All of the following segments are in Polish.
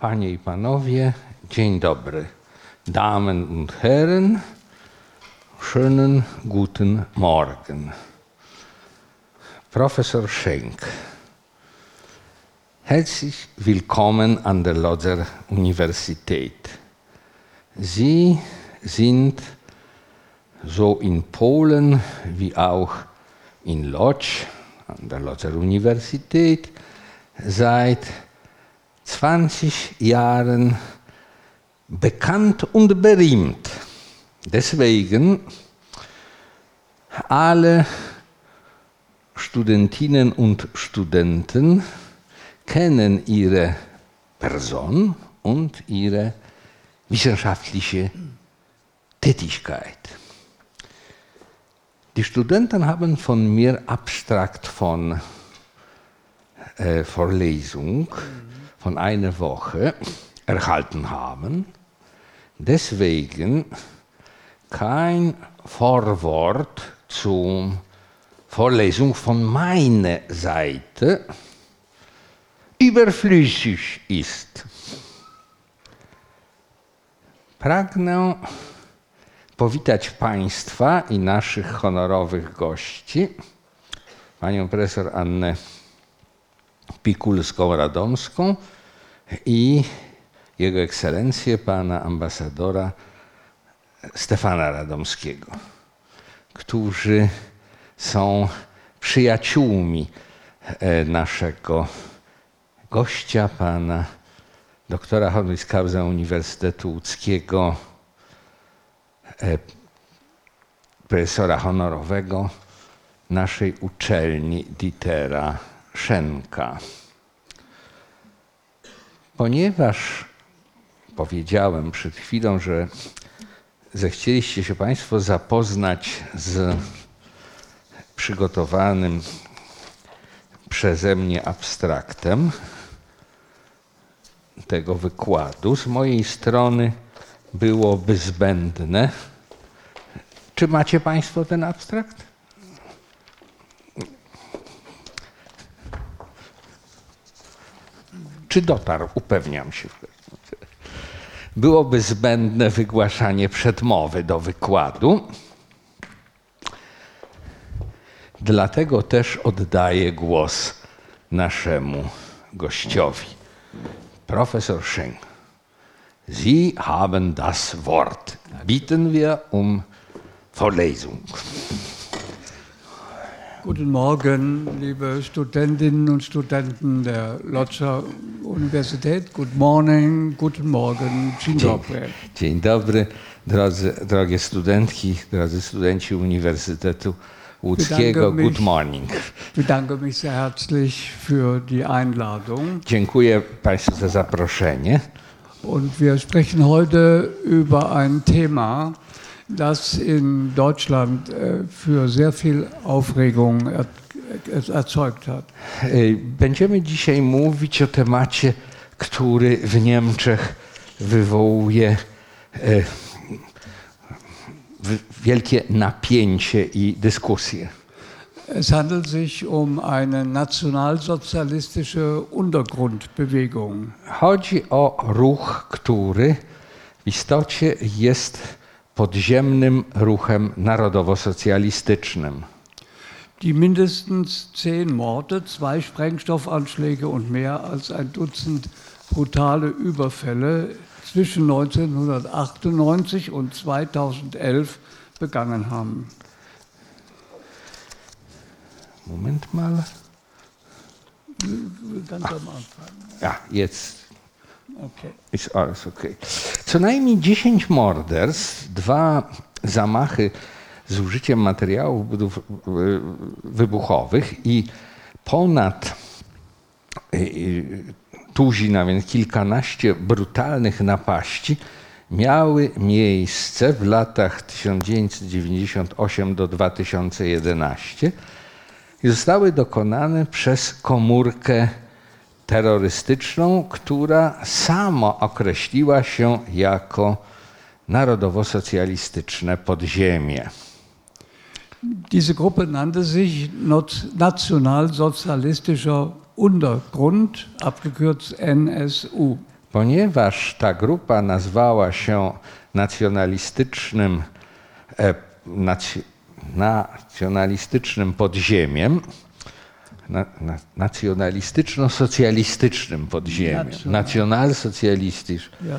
Panie i Panowie, dzień dobry. Damen und Herren, schönen guten Morgen. Professor Schenk. Herzlich willkommen an der Lodzer Universität. Sie sind so in Polen wie auch in Lodz an der Lodzer Universität seit 20 Jahren bekannt und berühmt. Deswegen alle Studentinnen und Studenten kennen ihre Person und ihre wissenschaftliche Tätigkeit. Die Studenten haben von mir abstrakt von äh, Vorlesung von einer Woche erhalten haben. Deswegen kein Vorwort zur Vorlesung von meiner Seite überflüssig ist. Pragnę powitać Państwa i naszych honorowych gości, panią profesor Annę Pikulską-Radomską i jego ekscelencję pana ambasadora Stefana Radomskiego, którzy są przyjaciółmi e, naszego gościa, pana doktora honoris causa Uniwersytetu Łódzkiego, e, profesora honorowego naszej uczelni Dietera Szenka. Ponieważ powiedziałem przed chwilą, że zechcieliście się Państwo zapoznać z przygotowanym przeze mnie abstraktem tego wykładu, z mojej strony byłoby zbędne. Czy macie Państwo ten abstrakt? Czy dotarł? Upewniam się. Byłoby zbędne wygłaszanie przedmowy do wykładu. Dlatego też oddaję głos naszemu gościowi. Professor Schenk, Sie haben das Wort. Bitten wir um Vorlesung. Guten Morgen, liebe Studentinnen und Studenten der Lodzer Universität. Good morning, guten Morgen, dzień dobry. Dzień dobry, drodzy, drogie studentki, drodzy studenci Uniwersytetu Łódzkiego. Good morning. Ich bedanke mich sehr herzlich für die Einladung. Dziękuję Państwu za zaproszenie. Und wir sprechen heute über ein Thema, das in Deutschland äh, für sehr viel Aufregung er, er, erzeugt hat. Będziemy dzisiaj mówić o temacie, który w Niemczech wywołuje w- wielkie napięcie i dyskusje. Es handelt sich um eine nationalsozialistische Untergrundbewegung. Chodzi o ruch, który w istocie jest podziemnym ruchem narodowo-socjalistycznym. die mindestens zehn Morde, zwei Sprengstoffanschläge und mehr als ein Dutzend brutale Überfälle zwischen 1998 und 2011 begangen haben. Moment mal. Ganz am Anfang. Ja, jetzt Okay. Jest alles okay. Co najmniej 10 morderstw, dwa zamachy z użyciem materiałów y, wybuchowych i ponad y, y, tuzina, więc kilkanaście brutalnych napaści miały miejsce w latach 1998 do 2011 i zostały dokonane przez komórkę terrorystyczną, która sama określiła się jako narodowo-socjalistyczne podziemie. Diese Gruppe nannte sich Nationalsozialistischer Untergrund, abgekürzt NSU. ponieważ ta grupa nazwała się nacjonalistycznym, e, nac, nacjonalistycznym podziemiem, na, na, nacjonalistyczno-socjalistycznym podziemiem, nacjonalsocjalistycznym Ja.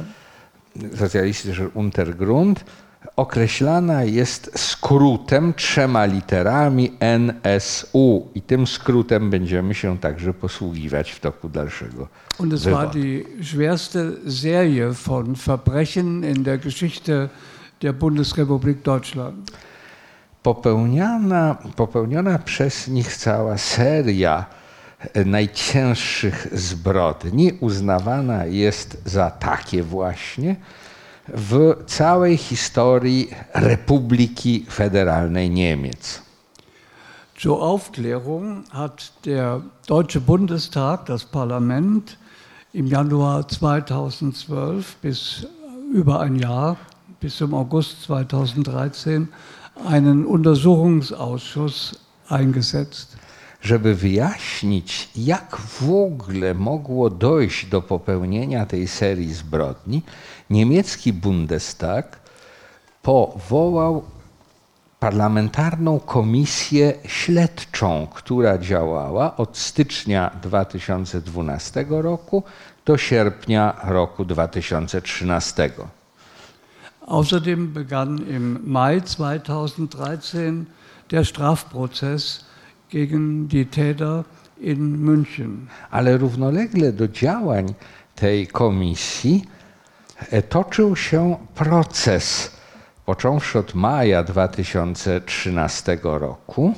socjalistyczny Untergrund określana jest skrótem trzema literami NSU i tym skrótem będziemy się także posługiwać w toku dalszego Und es war die schwerste Serie von Verbrechen in der Geschichte der Bundesrepublik Deutschland. Popełniana, popełniona przez nich cała seria e, najcięższych zbrodni uznawana jest za takie właśnie w całej historii Republiki Federalnej Niemiec. Zur Aufklärung hat der Deutsche Bundestag, das Parlament, im Januar 2012 bis über ein Jahr, bis zum August 2013, einen Untersuchungsausschuss eingesetzt. żeby wyjaśnić, jak w ogóle mogło dojść do popełnienia tej serii zbrodni, niemiecki Bundestag powołał parlamentarną komisję śledczą, która działała od stycznia 2012 roku do sierpnia roku 2013. Außerdem begann im Mai 2013 der Strafprozess gegen die Täter in München. Ale równolegle do działań tej komisji e, toczył się proces, począwszy od maja 2013 roku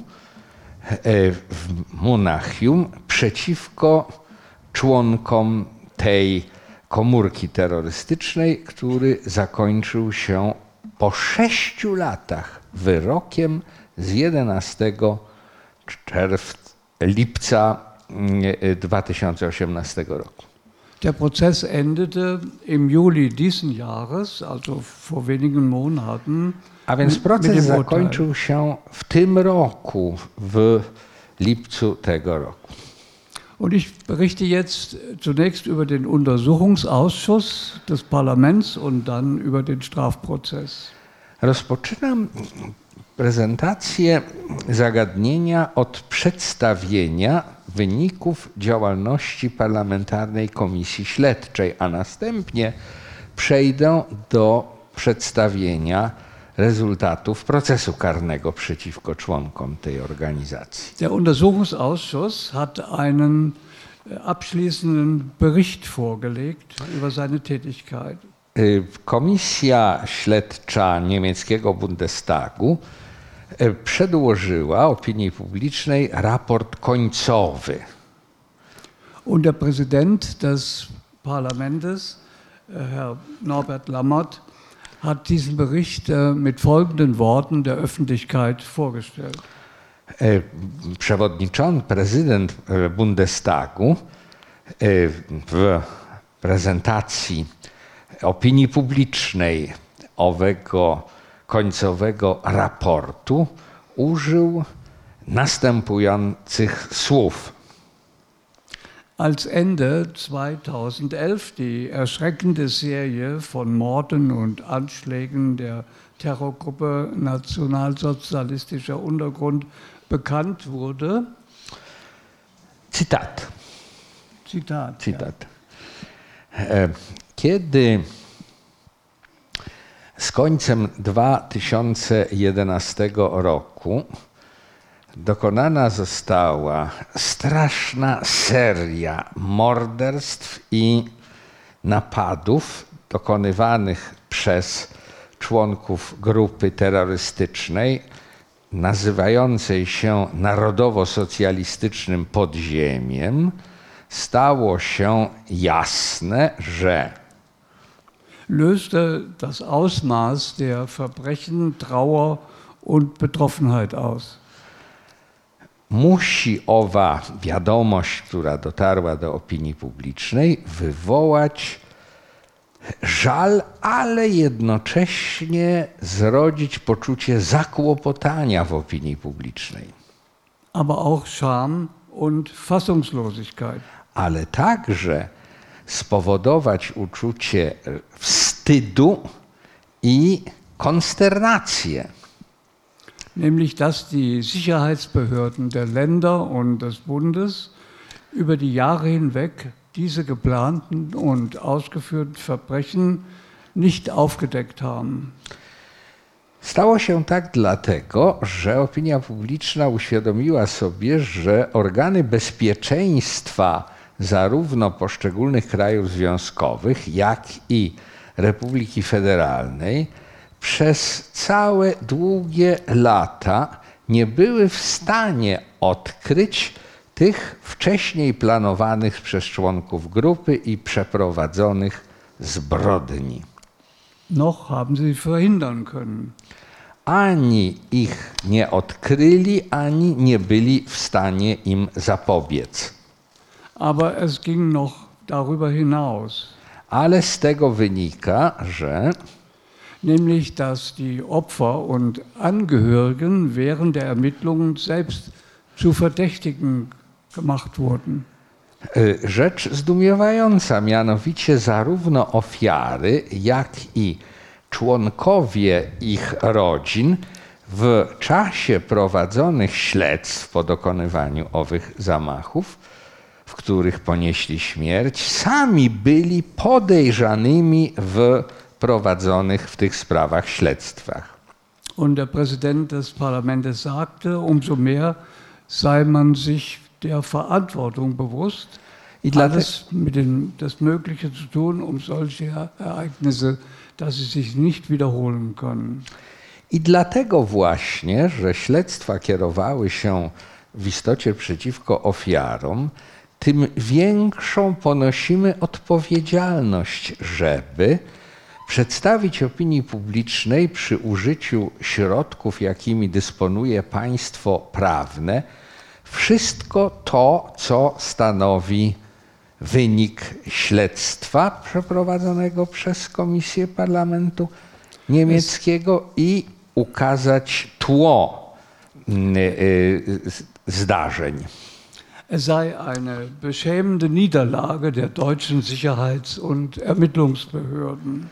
e, w Monachium przeciwko członkom tej komórki terrorystycznej, który zakończył się po sześciu latach wyrokiem z 11 czerwca, lipca mm, e, 2018 roku. Der Prozess endete im Juli diesen Jahres, also vor wenigen Monaten. A więc proces zakończył się w tym roku, w lipcu tego roku. Und ich berichte jetzt zunächst über den Untersuchungsausschuss des Parlaments und dann über den Strafprozess. Rozpoczynam prezentację zagadnienia od przedstawienia wyników działalności Parlamentarnej Komisji Śledczej, a następnie przejdę do przedstawienia rezultatów procesu karnego przeciwko członkom tej organizacji. Der Untersuchungsausschuss hat einen äh, abschließenden Bericht vorgelegt über seine Tätigkeit. Y, Komisja śledcza niemieckiego Bundestagu y, przedłożyła opinii publicznej raport końcowy. Und der Präsident des Parlaments, äh, Herr Norbert Lammert, hat diesen Bericht äh, mit folgenden Worten der Öffentlichkeit vorgestellt. E, Przewodniczący, prezydent e, Bundestagu e, w prezentacji opinii publicznej owego końcowego raportu użył następujących słów. Als Ende 2011 die erschreckende Serie von Morden und Anschlägen der Terrorgruppe Nationalsozialistischer Untergrund bekannt wurde, Cytat. Zitat, Cytat. E, Kiedy z końcem 2011 roku dokonana została straszna seria morderstw i napadów dokonywanych przez członków grupy terrorystycznej nazywającej się narodowo-socjalistycznym podziemiem, stało się jasne, że löste das Ausmaß der Verbrechen Trauer und Betroffenheit aus. Musi owa wiadomość, która dotarła do opinii publicznej, wywołać żal, ale jednocześnie zrodzić poczucie zakłopotania w opinii publicznej. aber auch Scham und Fassungslosigkeit. ale także spowodować uczucie wstydu i konsternację. Nämlich dass die Sicherheitsbehörden der Länder und des Bundes über die Jahre hinweg diese geplanten und ausgeführten Verbrechen nicht aufgedeckt haben. Stało się tak dlatego, że opinia publiczna uświadomiła sobie, że organy bezpieczeństwa zarówno poszczególnych krajów związkowych, jak i Republiki Federalnej przez całe długie lata nie były w stanie odkryć tych wcześniej planowanych przez członków grupy i przeprowadzonych zbrodni. Noch haben sie verhindern können. Ani ich nie odkryli, ani nie byli w stanie im zapobiec. Aber es ging noch darüber hinaus, Ale z tego wynika, że nämlich dass die Opfer und Angehörigen während der Ermittlungen selbst zu Verdächtigen gemacht wurden. y, rzecz zdumiewająca, mianowicie zarówno ofiary, jak i członkowie ich rodzin w czasie prowadzonych śledztw po dokonywaniu owych zamachów, w których ponieśli śmierć, sami byli podejrzanymi w prowadzonych w tych sprawach śledztwach. Und der Präsident des Parlaments sagte, umso mehr sei man sich der Verantwortung bewusst, I alles mit dem, das Mögliche zu tun, um solche Ereignisse, dass sie sich nicht wiederholen können. I dlatego właśnie, że śledztwa kierowały się w istocie przeciwko ofiarom, tym większą ponosimy odpowiedzialność, żeby przedstawić opinii publicznej przy użyciu środków, jakimi dysponuje państwo prawne, wszystko to, co stanowi wynik śledztwa przeprowadzonego przez Komisję Parlamentu Niemieckiego i ukazać tło mm, y, z- zdarzeń. Es sei eine beschämende Niederlage der deutschen Sicherheits- und Ermittlungsbehörden.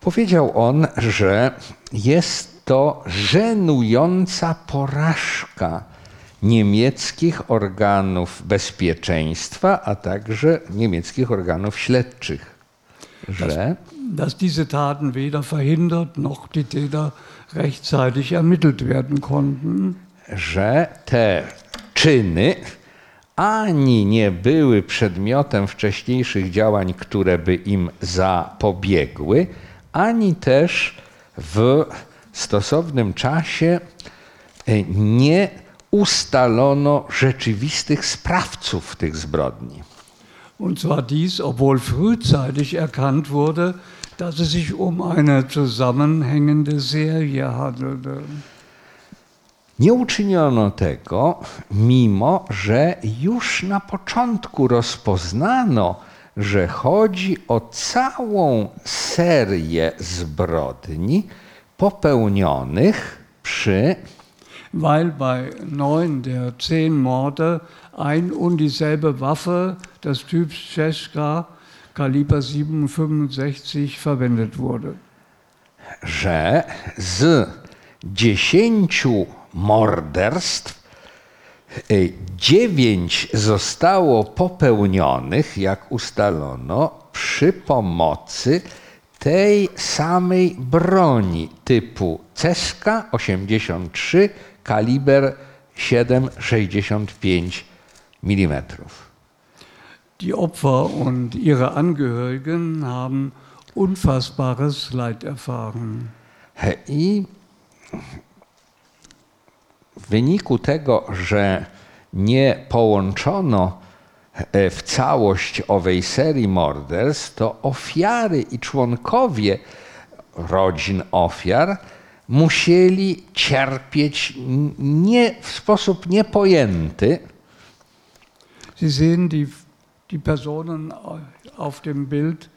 Powiedział on, że jest to żenująca porażka niemieckich organów bezpieczeństwa, a także niemieckich organów śledczych, że dass diese Taten weder verhindert noch die Täter rechtzeitig ermittelt werden konnten. że te czyny ani nie były przedmiotem wcześniejszych działań, które by im zapobiegły, ani też w stosownym czasie e, nie ustalono rzeczywistych sprawców tych zbrodni. Und zwar dies, obwohl frühzeitig erkannt wurde, dass es sich um eine zusammenhängende Serie handelte. Nie uczyniono tego, mimo że już na początku rozpoznano, że chodzi o całą serię zbrodni popełnionych przy Weil bei neun der zehn Morde ein und dieselbe Waffe des Typs Czeska Kaliber 7,65 verwendet wurde. że z dziesięciu morderstw dziewięć zostało popełnionych, jak ustalono, przy pomocy tej samej broni typu Ceska 83 kaliber 7,65 mm. Die Opfer und ihre Angehörigen haben unfassbares Leid erfahren. I w wyniku tego, że nie połączono e, w całość owej serii morderstw, to ofiary i członkowie rodzin ofiar musieli cierpieć nie, w sposób niepojęty, Sie sehen die, die Personen auf dem Bild,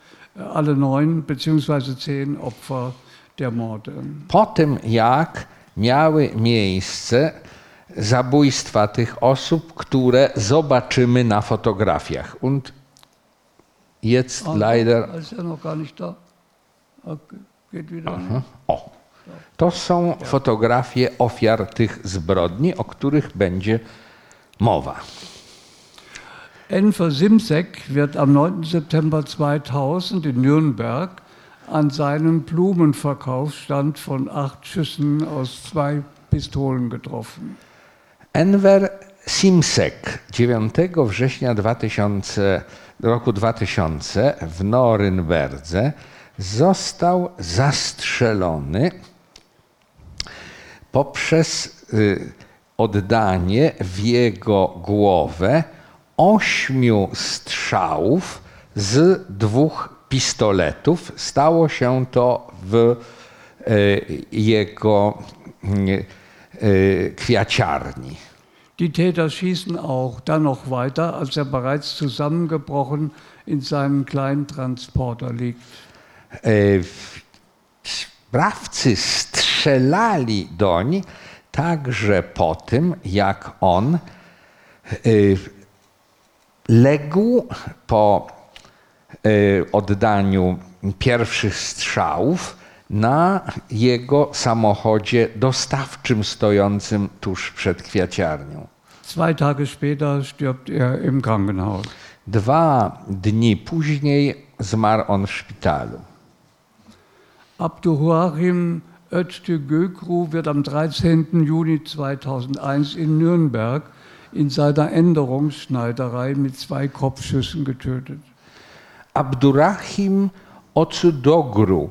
alle neun beziehungsweise zehn Opfer der Morde. po tym jak miały miejsce zabójstwa tych osób, które zobaczymy na fotografiach. Und jetzt leider. Aha. O. To są fotografie ofiar tych zbrodni, o których będzie mowa. Enfer Simsek wird am 9. September 2000 in Nürnberg an seinem Blumenverkaufsstand von acht Schüssen aus zwei Pistolen getroffen. Enver Simsek 9 września 2000, roku 2000 w Norymberdze został zastrzelony poprzez y, oddanie w jego głowę ośmiu strzałów z dwóch pistoletów. Stało się to w y, jego y, y, kwiaciarni. Die Täter schießen auch dann noch weiter, als er bereits zusammengebrochen in seinem kleinen Transporter liegt. E, Sprawcy strzelali doń także po tym, jak on e, legł po e, oddaniu pierwszych strzałów na jego samochodzie dostawczym stojącym tuż przed kwiaciarnią. Zwei Tage später stirbt er im Krankenhaus. Dwa dni później zmarł on w szpitalu. Abduhuachim Öztü Gökru wird am 13. Juni 2001 in Nürnberg in seiner Änderungsschneiderei mit zwei Kopfschüssen getötet. Abdurrahim Ocudogru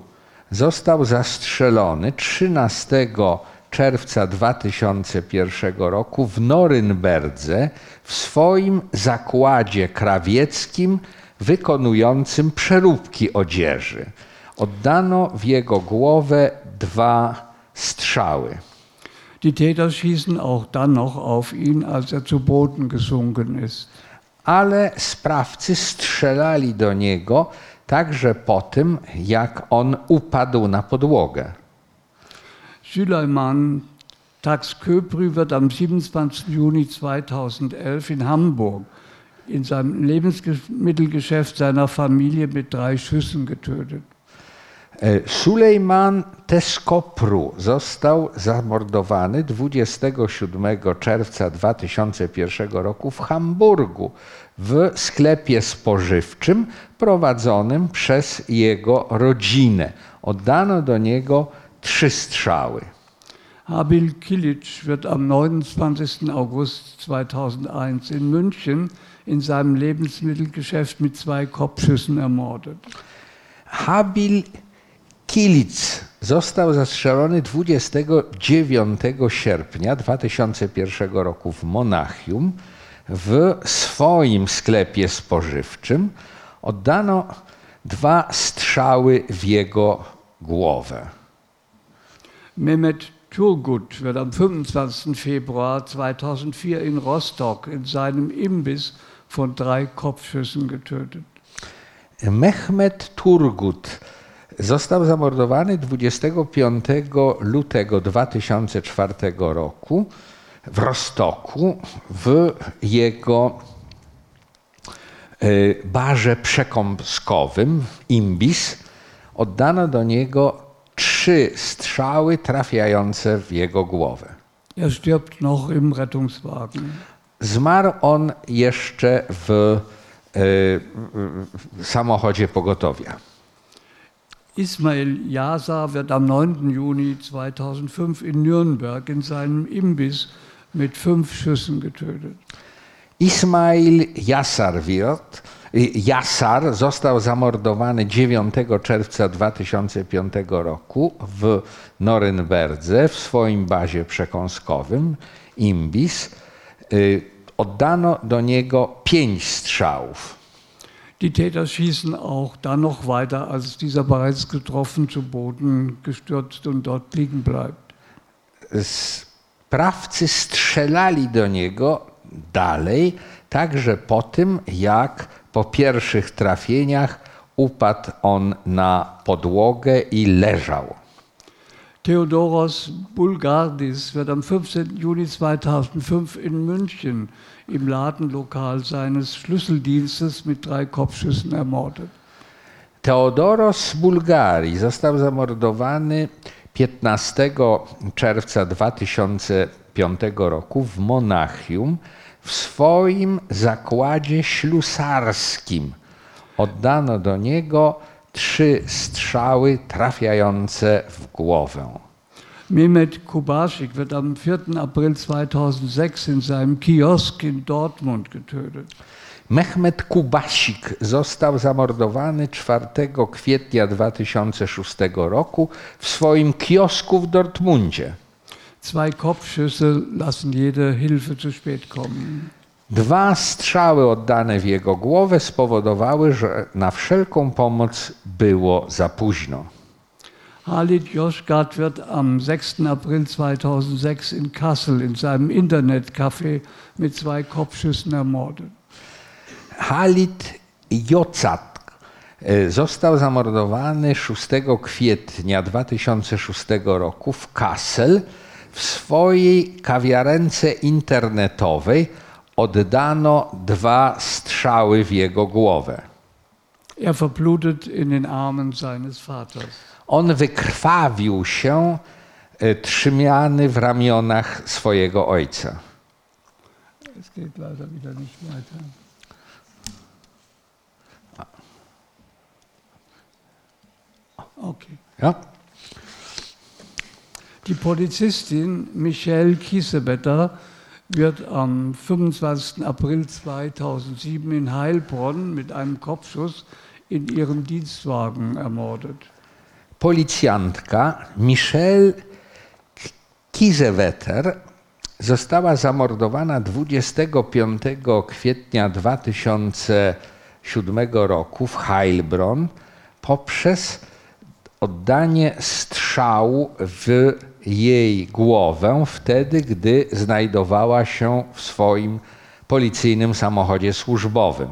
został zastrzelony 13 czerwca 2001 roku w Norymberdze w swoim zakładzie krawieckim wykonującym przeróbki odzieży. Oddano w jego głowę dwa strzały. Die Täter schießen auch dann noch auf ihn, als er zu Boden gesunken ist. Ale sprawcy strzelali do niego także po tym, jak on upadł na podłogę. Süleyman Tax Köprü wird am 27. Juni 2011 in Hamburg in seinem Lebensmittelgeschäft seiner Familie mit drei Schüssen getötet. E, Sulejman Teskopru został zamordowany 27 czerwca 2001 roku w Hamburgu w sklepie spożywczym prowadzonym przez jego rodzinę. Oddano do niego trzy strzały. Habil Kilic wird am 29. August 2001 in München in seinem Lebensmittelgeschäft mit zwei Kopfschüssen ermordet. Habil Kilic został zastrzelony 29 sierpnia 2001 roku w Monachium w swoim sklepie spożywczym. Oddano dwa strzały w jego głowę. Mehmet Turgut wird am 25. Februar 2004 in Rostock in seinem Imbiss von drei Kopfschüssen getötet. Mehmet Turgut został zamordowany 25 lutego 2004 roku w Rostoku w jego e, barze przekąskowym Imbis. Oddano do niego trzy strzały trafiające w jego głowę. Er stirbt noch im Rettungswagen. Zmarł on jeszcze w e, w samochodzie pogotowia. Ismail Yasa wird am 9. Juni 2005 in Nürnberg in seinem Imbiss mit fünf Schüssen getötet. Ismail Jasar wird, y, został zamordowany 9 czerwca 2005 roku w Norymberdze w swoim bazie przekąskowym Imbis. Y, Oddano do niego pięć strzałów. Die Täter schießen auch dann noch weiter, als dieser bereits getroffen zu Boden gestürzt und dort liegen bleibt. Sprawcy strzelali do niego dalej, także po tym, jak po pierwszych trafieniach upadł on na podłogę i leżał. Theodoros Bulgardis wird am 15. Juni 2005 in München im Ladenlokal seines Schlüsseldienstes mit drei Kopfschüssen ermordet. Teodoros z Bułgarii został zamordowany 15 czerwca 2005 roku w Monachium w swoim zakładzie ślusarskim. Oddano do niego trzy strzały trafiające w głowę. Mehmet Kubasik wird am 4. April 2006 in seinem Kiosk in Dortmund getötet. Mehmet Kubasik został zamordowany 4 kwietnia 2006 roku w swoim kiosku w Dortmundzie. Zwei Kopfschüsse lassen jede Hilfe zu spät kommen. Dwa strzały oddane w jego głowę spowodowały, że na wszelką pomoc było za późno. Halit Yozgat wird am 6. April 2006 in Kassel in seinem Internetcafé mit zwei Kopfschüssen ermordet. Halit Jocat e, został zamordowany 6 kwietnia 2006 roku w Kassel w swojej kawiarence internetowej oddano dwa strzały w jego głowę. Er verblutet in den Armen seines Vaters. On wykrwawił się e, trzymiany w ramionach swojego ojca. Okay. Ja? Die Polizistin Michelle Kiesewetter wird am 25. April 2007 in Heilbronn mit einem Kopfschuss in ihrem Dienstwagen ermordet. Policjantka Michelle Kiesewetter została zamordowana 25 kwietnia 2007 roku w Heilbronn poprzez oddanie strzału w jej głowę wtedy, gdy znajdowała się w swoim policyjnym samochodzie służbowym.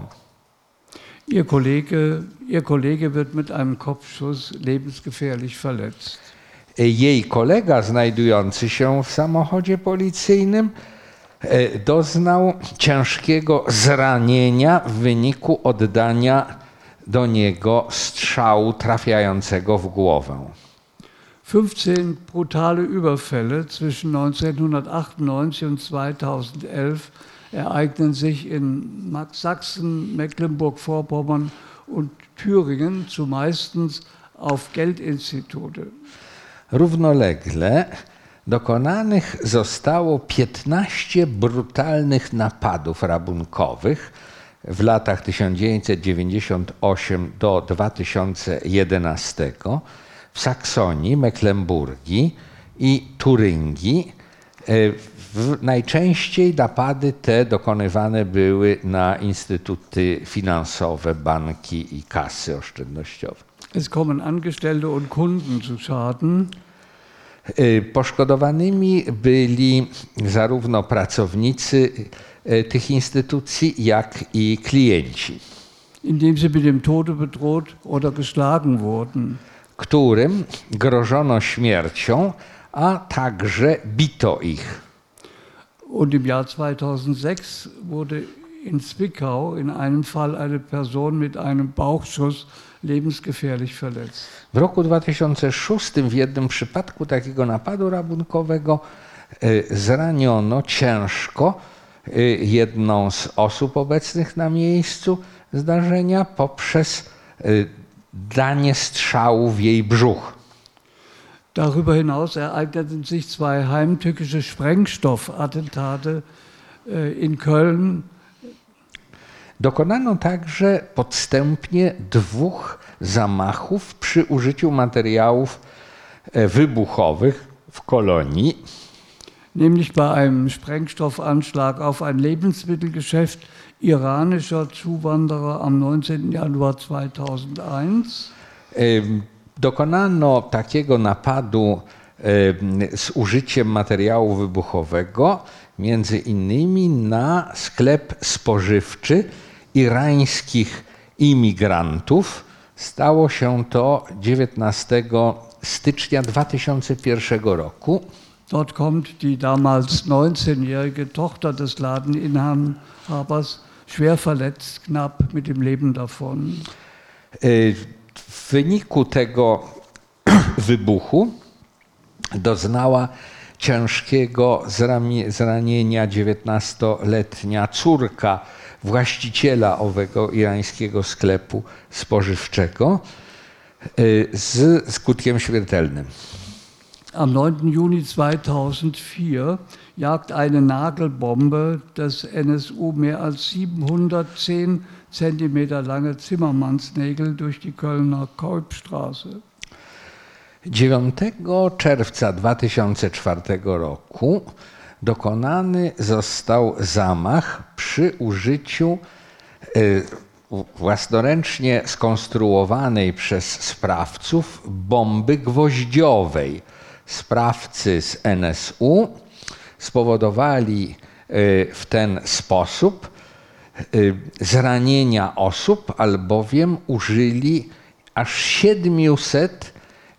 Ihr Kollege, ihr Kollege wird mit einem Kopfschuss lebensgefährlich verletzt. Jej kolega znajdujący się w samochodzie policyjnym e, doznał ciężkiego zranienia w wyniku oddania do niego strzału trafiającego w głowę. 15 brutale Überfälle zwischen 1998 und 2011 ereignen sich in Sachsen, Mecklenburg-Vorpommern und Thüringen, zumeistens auf Geldinstitute. Równolegle dokonanych zostało 15 brutalnych napadów rabunkowych w latach 1998 do 2011 w Saksonii, Mecklenburgii i Turyngii. Najczęściej napady te dokonywane były na instytuty finansowe, banki i kasy oszczędnościowe. Es kommen Angestellte und Kunden zu Schaden. E, poszkodowanymi byli zarówno pracownicy e, tych instytucji, jak i klienci. Indem sie mit dem Tode bedroht oder geschlagen wurden. Którym grożono śmiercią, a także bito ich. Und im Jahr 2006 wurde in Zwickau in einem Fall eine Person mit einem Bauchschuss lebensgefährlich verletzt. W roku 2006 w jednym przypadku takiego napadu rabunkowego e, zraniono ciężko e, jedną z osób obecnych na miejscu zdarzenia poprzez e, danie strzału w jej brzuch. Darüber hinaus ereigneten sich zwei heimtückische Sprengstoffattentate in Köln Dokonano także podstępnie dwóch zamachów przy użyciu materiałów e, wybuchowych w kolonii. Nämlich bei einem Sprengstoffanschlag auf ein Lebensmittelgeschäft iranischer Zuwanderer am 19. Januar 2001. Dokonano takiego napadu z użyciem materiału wybuchowego, między innymi na sklep spożywczy irańskich imigrantów. Stało się to 19 stycznia 2001 roku. Dort kommt die damals 19-jährige Tochter des Ladeninhabers schwer verletzt, knapp mit dem Leben davon. W wyniku tego wybuchu doznała ciężkiego zranienia 19-letnia córka właściciela owego irańskiego sklepu spożywczego y, z skutkiem śmiertelnym. Am 9. Juni 2004 jagt eine Nagelbombe des NSU mehr als 710 Zentimeter lange Zimmermannsnägel durch die Kölner Kolbstraße. 9 czerwca 2004 roku dokonany został zamach przy użyciu y, własnoręcznie skonstruowanej przez sprawców bomby gwoździowej. Sprawcy z NSU spowodowali y, w ten sposób zranienia osób, albowiem użyli aż 700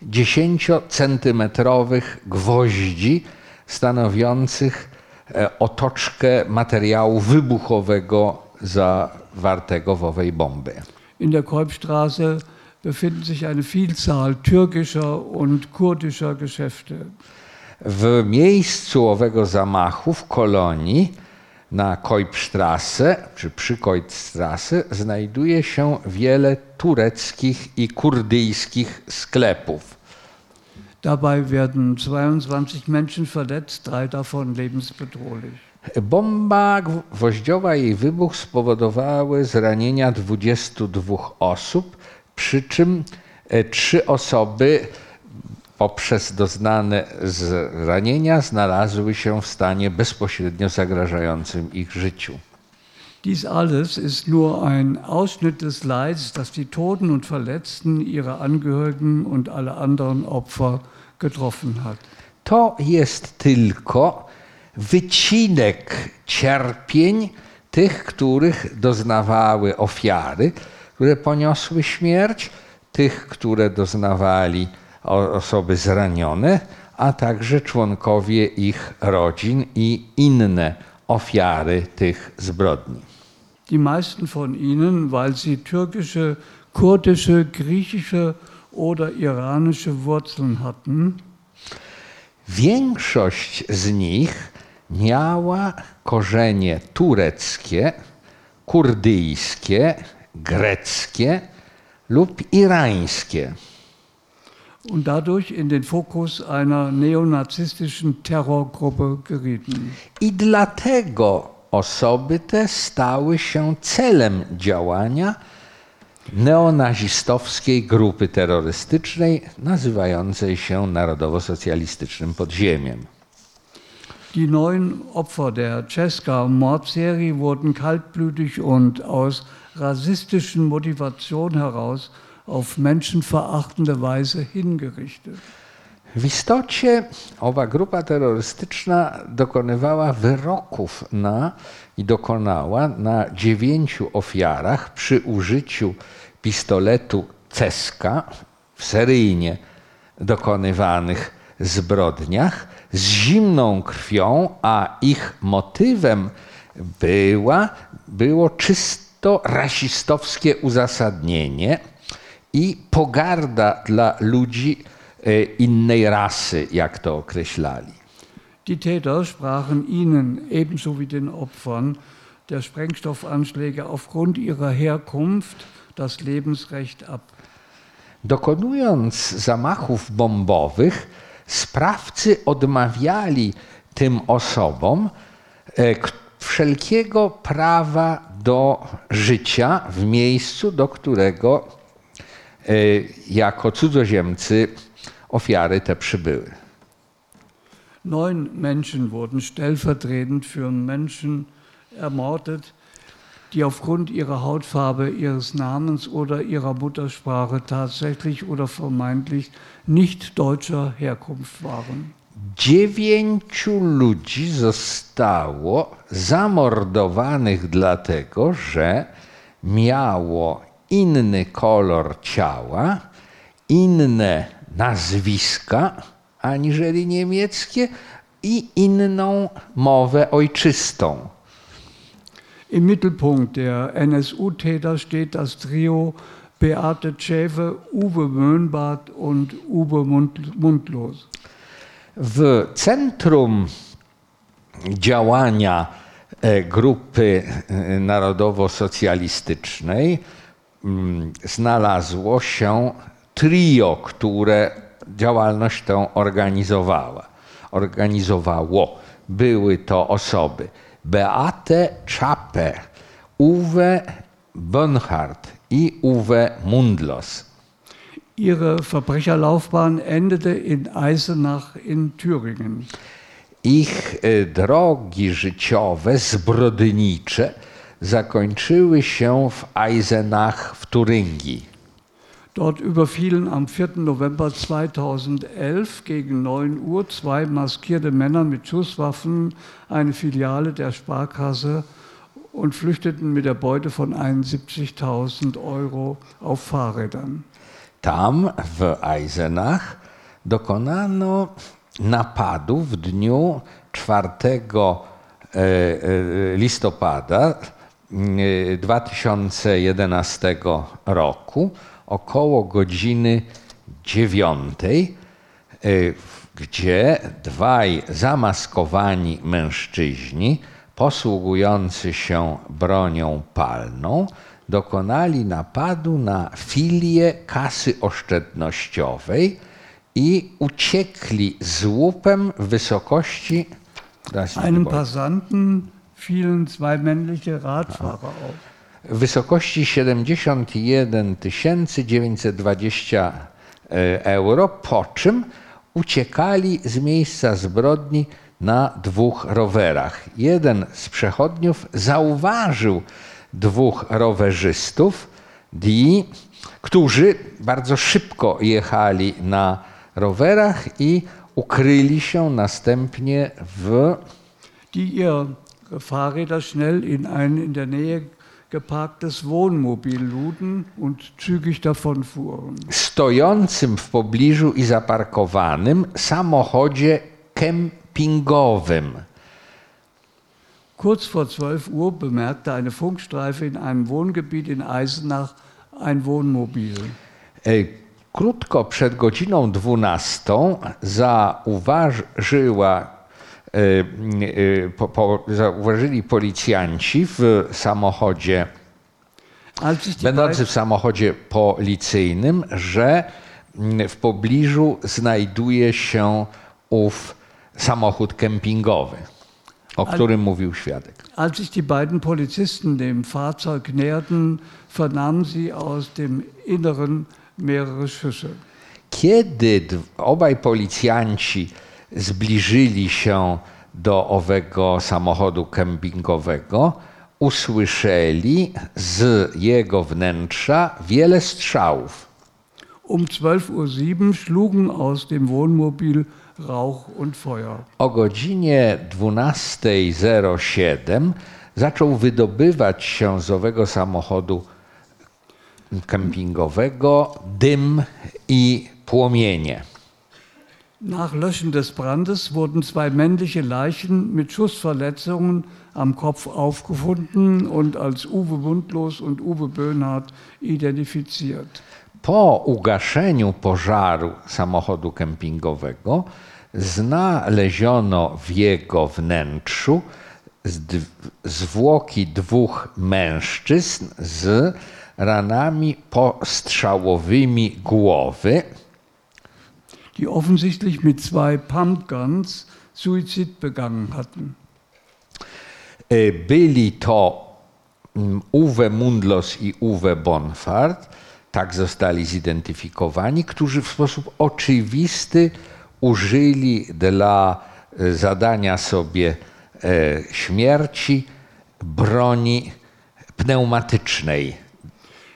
10-centymetrowych gwoździ stanowiących e, otoczkę materiału wybuchowego zawartego w owej bombie. In der Kolbstraße befinden sich eine Vielzahl türkischer und kurdischer Geschäfte. W miejscu owego zamachu w kolonii na Koipstrasse czy przy Koipstrasse znajduje się wiele tureckich i kurdyjskich sklepów. Dabei werden 22 Menschen verletzt, drei davon lebensbedrohlich. Bomba gwoździowa i jej wybuch spowodowały zranienia 22 osób, przy czym e, trzy osoby poprzez doznane zranienia znalazły się w stanie bezpośrednio zagrażającym ich życiu. Dies alles ist nur ein Ausschnitt des Leids, das die Toten und Verletzten, ihre Angehörigen und alle anderen Opfer getroffen hat. To jest tylko wycinek cierpień tych, których doznawały ofiary, które poniosły śmierć, tych, które doznawali osoby zranione, a także członkowie ich rodzin i inne ofiary tych zbrodni. Die meisten von ihnen, weil sie türkische, kurdische, griechische oder iranische Wurzeln hatten, Większość z nich miała korzenie tureckie, kurdyjskie, greckie lub irańskie. Und dadurch in den Fokus einer neonazistischen Terrorgruppe gerieten. I dlatego osoby te stały się celem działania neonazistowskiej grupy terrorystycznej nazywającej się Narodowo-Socjalistycznym Podziemiem. Die neun Opfer der Cesca-Mordserie wurden kaltblütig und aus rassistischen Motivationen heraus auf menschenverachtende Weise hingerichtet. W istocie owa grupa terrorystyczna dokonywała wyroków na i dokonała na dziewięciu ofiarach przy użyciu pistoletu Ceska w seryjnie dokonywanych zbrodniach z zimną krwią, a ich motywem była, było czysto rasistowskie uzasadnienie i pogarda dla ludzi e, innej rasy, jak to określali. Die Täter sprachen ihnen ebenso wie den Opfern der Sprengstoffanschläge aufgrund ihrer Herkunft das Lebensrecht ab. Dokonując zamachów bombowych, sprawcy odmawiali tym osobom e, wszelkiego prawa do życia w miejscu, do którego jako cudzoziemcy ofiary te przybyły. Neun Menschen wurden stellvertretend für Menschen ermordet, die aufgrund ihrer Hautfarbe, ihres Namens oder ihrer Muttersprache tatsächlich oder vermeintlich nicht deutscher Herkunft waren. Dziewięciu ludzi zostało zamordowanych dlatego, że miało inny kolor ciała, inne nazwiska aniżeli niemieckie, i inną mowę ojczystą. Im Mittelpunkt der NSU-Täter steht das Trio Beate Schäfer, Uwe Möhnbart und Uwe Mund Mundlos. W centrum działania e, grupy e, narodowo-socjalistycznej znalazło się trio, które działalność tę organizowała. organizowało. Były to osoby Beate Czape, Uwe Bernhard i Uwe Mundlos. Ihre Verbrecherlaufbahn endete in Eisenach in Thüringen. Ich e, drogi życiowe, zbrodnicze, zakończyły się w Eisenach w Turyngii. Dort überfielen am 4. November 2011 gegen 9 Uhr zwei maskierte Männer mit Schusswaffen eine Filiale der Sparkasse und flüchteten mit der Beute von 71.000 Euro auf Fahrrädern. Tam w Eisenach dokonano napadu w dniu 4 e, e, listopada 2011 roku około godziny dziewiątej, y, gdzie dwaj zamaskowani mężczyźni posługujący się bronią palną dokonali napadu na filię kasy oszczędnościowej i uciekli z łupem w wysokości Einem Passanten fielen zwei männliche Radfahrer auf w wysokości 71 920 e, euro, po czym uciekali z miejsca zbrodni na dwóch rowerach. Jeden z przechodniów zauważył dwóch rowerzystów, die, którzy bardzo szybko jechali na rowerach i ukryli się następnie w. Die ihr Fahrräder schnell in ein in der Nähe geparktes Wohnmobil luden und zügig davonfuhren. Stojącym w pobliżu i zaparkowanym samochodzie kempingowym. Kurz vor 12 Uhr bemerkte eine Funkstreife in einem Wohngebiet in Eisenach ein Wohnmobil. Krótko przed godziną 12 zauważyła E, e, po, po, zauważyli policjanci w samochodzie, będący w samochodzie policyjnym, że mm, w pobliżu znajduje się ów samochód kempingowy, o którym mówił świadek. Als sich die beiden Polizisten dem Fahrzeug näherten, vernahmen sie aus dem Inneren mehrere Schüsse. Kiedy obaj policjanci zbliżyli się do owego samochodu kempingowego, usłyszeli z jego wnętrza wiele strzałów. Um 12.07 Uhr schlugen aus dem Wohnmobil Rauch und Feuer. O godzinie 12.07 zaczął wydobywać się z owego samochodu kempingowego dym i płomienie. Nach Löschen des Brandes wurden zwei männliche Leichen mit Schussverletzungen am Kopf aufgefunden und als Uwe Mundlos und Uwe Böhnhardt identifiziert. Po ugaszeniu pożaru samochodu kempingowego znaleziono w jego wnętrzu zwłoki dwóch mężczyzn z ranami postrzałowymi głowy die offensichtlich mit zwei Pumpguns Suizid begangen hatten. E, byli to mm, Uwe Mundlos i Uwe Bonfart, tak zostali zidentyfikowani, którzy w sposób oczywisty użyli dla e, zadania sobie e, śmierci broni pneumatycznej,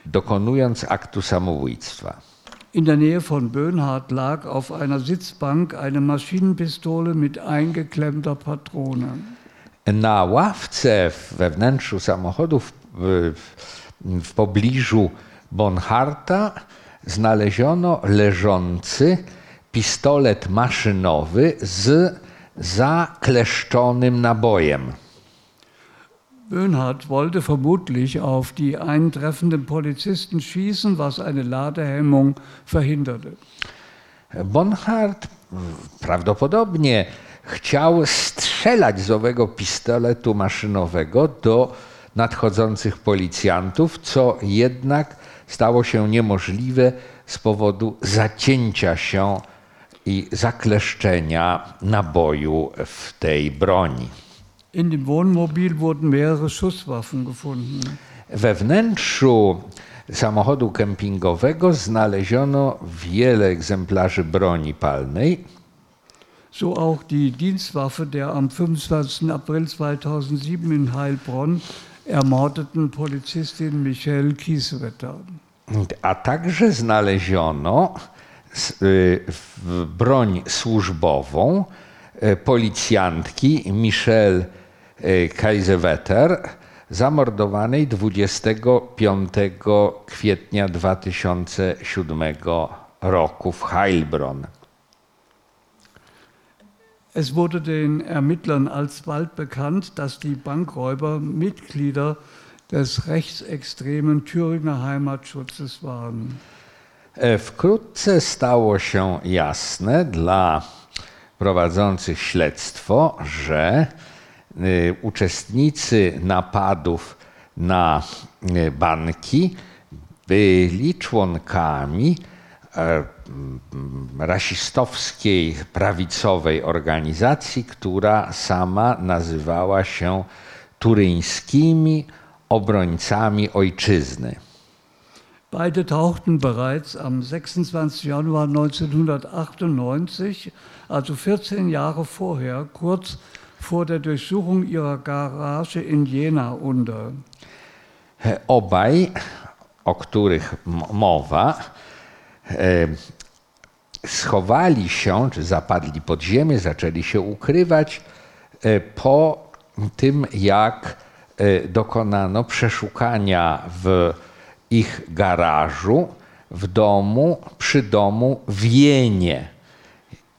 dokonując aktu samobójstwa. In der Nähe von Böhnhardt lag auf einer Sitzbank eine Maschinenpistole mit eingeklemmter Patrone. Na ławce we wnętrzu samochodu w, w, w pobliżu Bonharta znaleziono leżący pistolet maszynowy z zakleszczonym nabojem. Böhnhardt wollte vermutlich auf die eintreffenden Polizisten schießen, was eine Ladehemmung verhinderte. Bonhart prawdopodobnie chciał strzelać z owego pistoletu maszynowego do nadchodzących policjantów, co jednak stało się niemożliwe z powodu zacięcia się i zakleszczenia naboju w tej broni. In dem Wohnmobil wurden mehrere Schusswaffen gefunden. We wnętrzu samochodu kempingowego znaleziono wiele egzemplarzy broni palnej, So auch die Dienstwaffe der am 25. April 2007 in Heilbronn ermordeten Polizistin Michelle Kiesewetter. a także znaleziono y, broń służbową y, policjantki Michelle Kaiserwetter, zamordowanej 25 kwietnia 2007 roku w Heilbronn. Es wurde den Ermittlern alsbald bekannt, dass die Bankräuber Mitglieder des rechtsextremen Thüringer Heimatschutzes waren. E, Wkrótce stało się jasne dla prowadzących śledztwo, że uczestnicy napadów na y, banki byli członkami e, m, rasistowskiej, prawicowej organizacji, która sama nazywała się turyńskimi obrońcami ojczyzny. Beide tauchten bereits am 26. Januar 1998, also 14 Jahre vorher, kurz vor der Durchsuchung ihrer Garage in Jena unter. Obaj, o których mowa, e, schowali się, czy zapadli pod ziemię, zaczęli się ukrywać e, po tym, jak e, dokonano przeszukania w ich garażu, w domu, przy domu w Jenie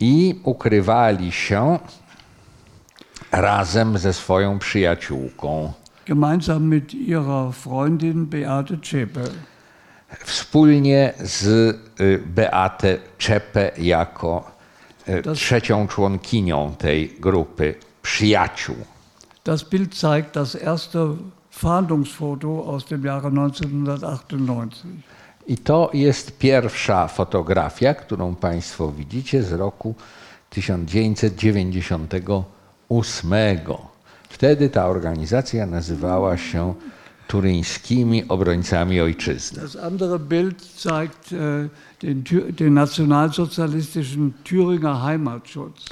i ukrywali się razem ze swoją przyjaciółką. gemeinsam mit ihrer Freundin Beate Zschäpe. wspólnie z y, Beatę Czepę jako y, Das- trzecią członkinią tej grupy przyjaciół. Das Bild zeigt das erste Fahndungsfoto aus dem Jahre 1998. I to jest pierwsza fotografia, którą Państwo widzicie z roku 1998. Wtedy ta organizacja nazywała się Turyńskimi Obrońcami Ojczyzny. Das andere Bild zeigt äh, den, den nationalsozialistischen Thüringer Heimatschutz.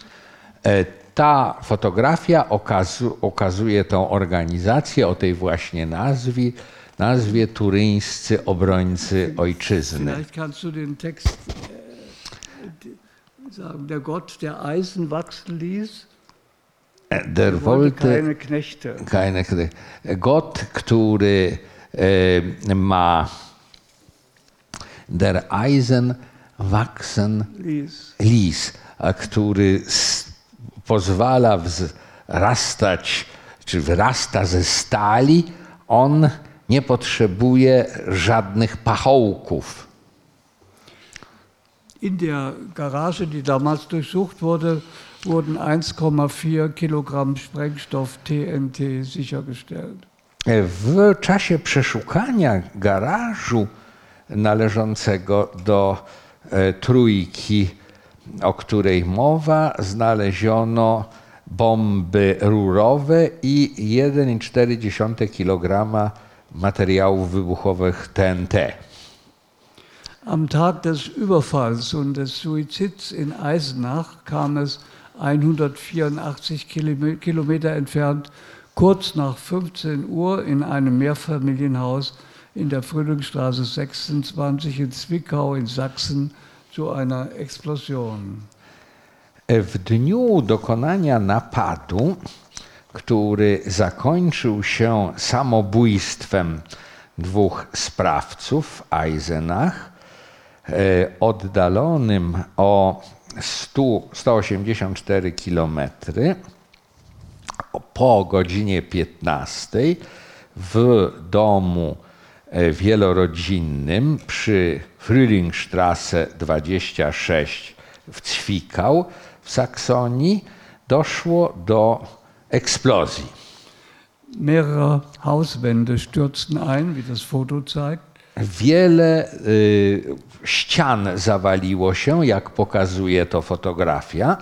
E, Ta fotografia okazu, okazuje tą organizację o tej właśnie nazwie, nazwie Turyńscy Obrońcy Ojczyzny. Vielleicht kannst du den Text äh, sagen. Der Gott, der Eisen wachsen ließ, Der wollte keine Knechte. Gott, który e, ma der Eisen wachsen Ließ. lis, a który pozwala wzrastać, czy wyrasta ze stali, on nie potrzebuje żadnych pachołków. In der Garage, die damals durchsucht wurde, wurden 1,4 Kilogramm Sprengstoff TNT sichergestellt. W czasie przeszukania garażu należącego do e, trójki, o której mowa, znaleziono bomby rurowe i 1,4 kg materiałów wybuchowych TNT. Am Tag des Überfalls und des Suizids in Eisenach kam es 184 Kilome- Kilometer entfernt, kurz nach 15 Uhr in einem Mehrfamilienhaus in der Frühlingsstraße 26 in Zwickau in Sachsen zu einer Explosion. W dniu dokonania napadu, który zakończył się samobójstwem dwóch sprawców Eisenach, e, oddalonym o 100, 184 km po godzinie 15 w domu e, wielorodzinnym przy Frühlingstrasse 26 w Zwickau w Saksonii doszło do eksplozji. Mehrere Hauswände stürzten ein, wie das Foto zeigt. Wiele y, ścian zawaliło się, jak pokazuje to fotografia.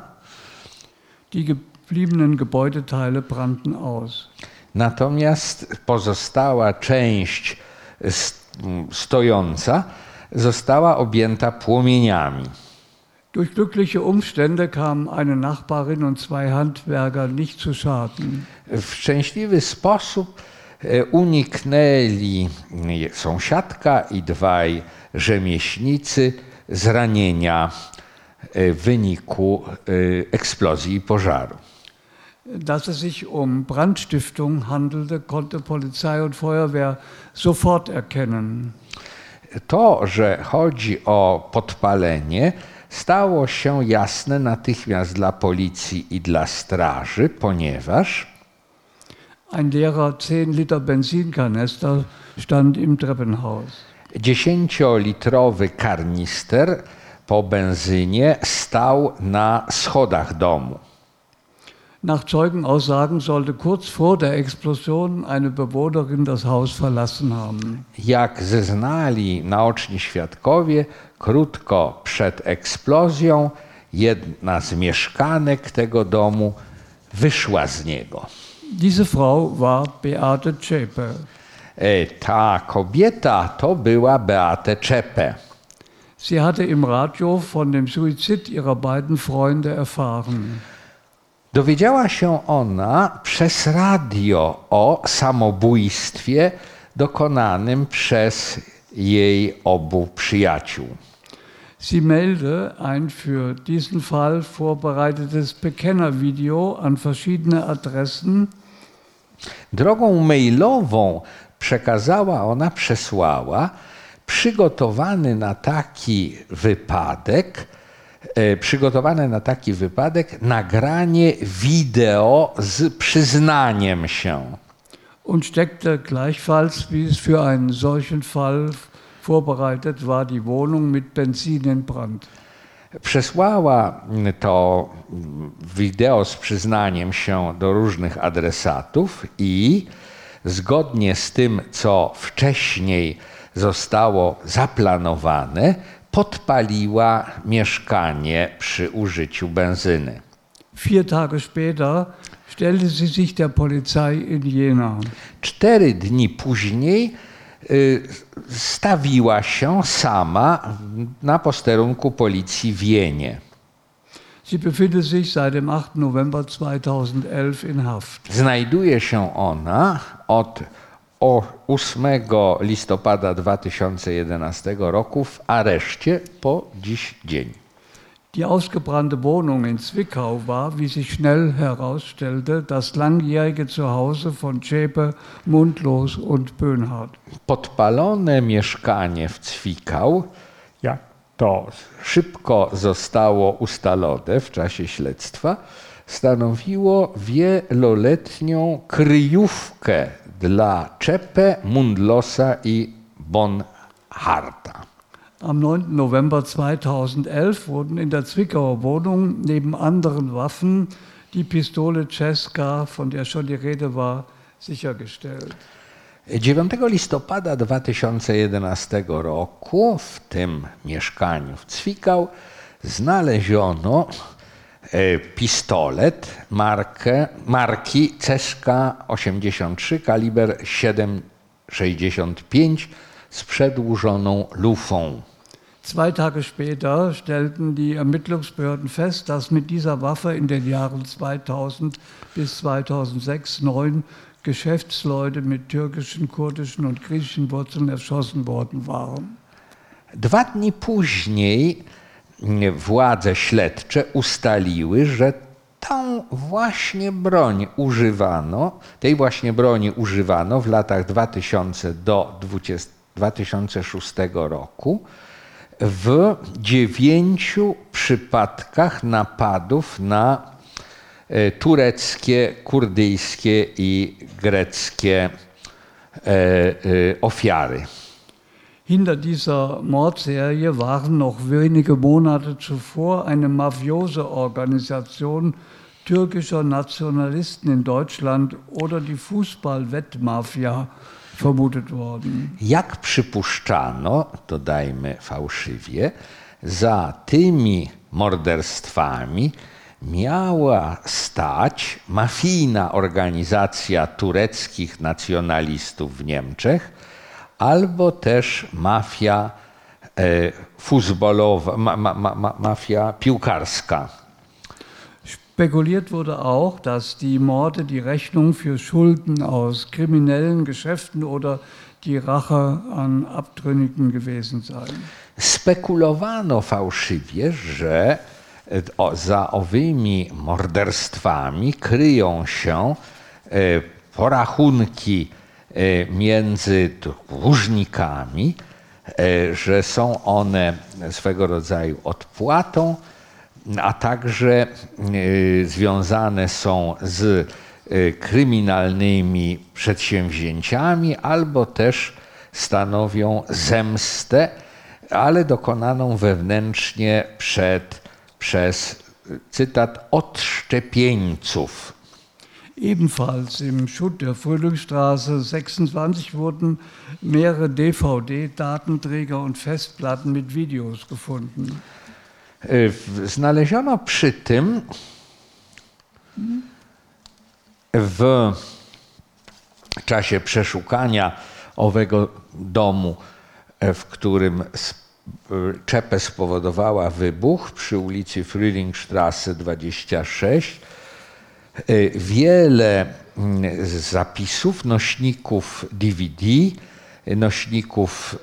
Die gebliebenen Gebäudeteile brannten aus. Natomiast pozostała część stojąca została objęta płomieniami. Durch glückliche Umstände kamen eine Nachbarin und zwei Handwerker nicht zu Schaden. W szczęśliwy sposób uniknęli sąsiadka i dwaj rzemieślnicy zranienia e, w wyniku e, eksplozji i pożaru. Dass es sich um Brandstiftung handelte, konnte Polizei und Feuerwehr sofort erkennen. To, że chodzi o podpalenie, stało się jasne natychmiast dla policji i dla straży, ponieważ ein leerer 10 Liter Benzinkanister stand im Treppenhaus. 10-litrowy karnister po benzynie stał na schodach domu. Nach Zeugenaussagen sollte kurz vor der Explosion eine Bewohnerin das Haus verlassen haben. Jak zeznali naoczni świadkowie, krótko przed eksplozją jedna z mieszkanek tego domu wyszła z niego. Diese Frau war Beate Zschäpe. E, ta kobieta to była Beate Czepe. Sie hatte im Radio von dem Suizid ihrer beiden Freunde erfahren. Dowiedziała się ona przez radio o samobójstwie dokonanym przez jej obu przyjaciół. Sie melde ein für diesen Fall vorbereitetes Bekennervideo an verschiedene Adressen. Drogą mailową przekazała ona, przesłała przygotowany na taki wypadek E, przygotowane na taki wypadek nagranie wideo z przyznaniem się. Und steckte gleichfalls, wie es für einen solchen Fall vorbereitet war, die Wohnung mit Benzin in Brand. Przesłała to wideo z przyznaniem się do różnych adresatów i zgodnie z tym, co wcześniej zostało zaplanowane, podpaliła mieszkanie przy użyciu benzyny. Vier Tage später stellte sie sich der Polizei in Jena. Cztery dni później stawiła się sama na posterunku policji w Wienie. Sie befindet sich seit dem 8. November 2011 in Haft. Znajduje się ona od 8 listopada 2011 roku w areszcie po dziś dzień. Die ausgebrannte Wohnung in Zwickau war, wie sich schnell herausstellte, das langjährige Zuhause von Zschäpe, Mundlos und Böhnhardt. Podpalone mieszkanie w Zwickau, jak to szybko zostało ustalone w czasie śledztwa, stanowiło wieloletnią kryjówkę dla Czepe, Mundlosa i Bonharta. Am 9. November 2011 wurden in der Zwickauer Wohnung neben anderen Waffen die Pistole Cesca, von der schon die Rede war, sichergestellt. 9 listopada 2011 roku w tym mieszkaniu w Cwikał znaleziono E, pistolet markę, marki Ceska 83 kaliber 7,65 z przedłużoną lufą. Zwei Tage später stellten die Ermittlungsbehörden fest, dass mit dieser Waffe in den Jahren 2000 bis 2006 neun Geschäftsleute mit türkischen, kurdischen und griechischen Wurzeln erschossen worden waren. Dwa dni później władze śledcze ustaliły, że tą właśnie broń używano, tej właśnie broni używano w latach 2000 do 20, 2006 roku w dziewięciu przypadkach napadów na e, tureckie, kurdyjskie i greckie e, e, ofiary. Hinter dieser Mordserie waren noch wenige Monate zuvor eine mafiose Organisation türkischer Nationalisten in Deutschland oder die Fußballwettmafia Jak przypuszczano, dodajmy fałszywie, za tymi morderstwami miała stać mafijna organizacja tureckich nacjonalistów w Niemczech, albo też mafia e, futbolowa, ma, ma, ma, mafia piłkarska. Spekuliert wurde auch, dass die Morde die Rechnung für Schulden aus kriminellen Geschäften oder die Rache an Abtrünnigen gewesen seien. Spekulowano fałszywie, że e, za owymi morderstwami kryją się e, porachunki e, między dłużnikami, że są one swego rodzaju odpłatą a także e, związane są z e, kryminalnymi przedsięwzięciami albo też stanowią zemstę, ale dokonaną wewnętrznie przed, przez, cytat, odszczepieńców. Ebenfalls im Schutt der Frühlingsstraße 26 wurden mehrere DVD, Datenträger und Festplatten mit Videos gefunden. Znaleziono przy tym w czasie przeszukania owego domu, w którym czepę spowodowała wybuch przy ulicy Frühlingstrasse 26, wiele zapisów, nośników DVD, nośników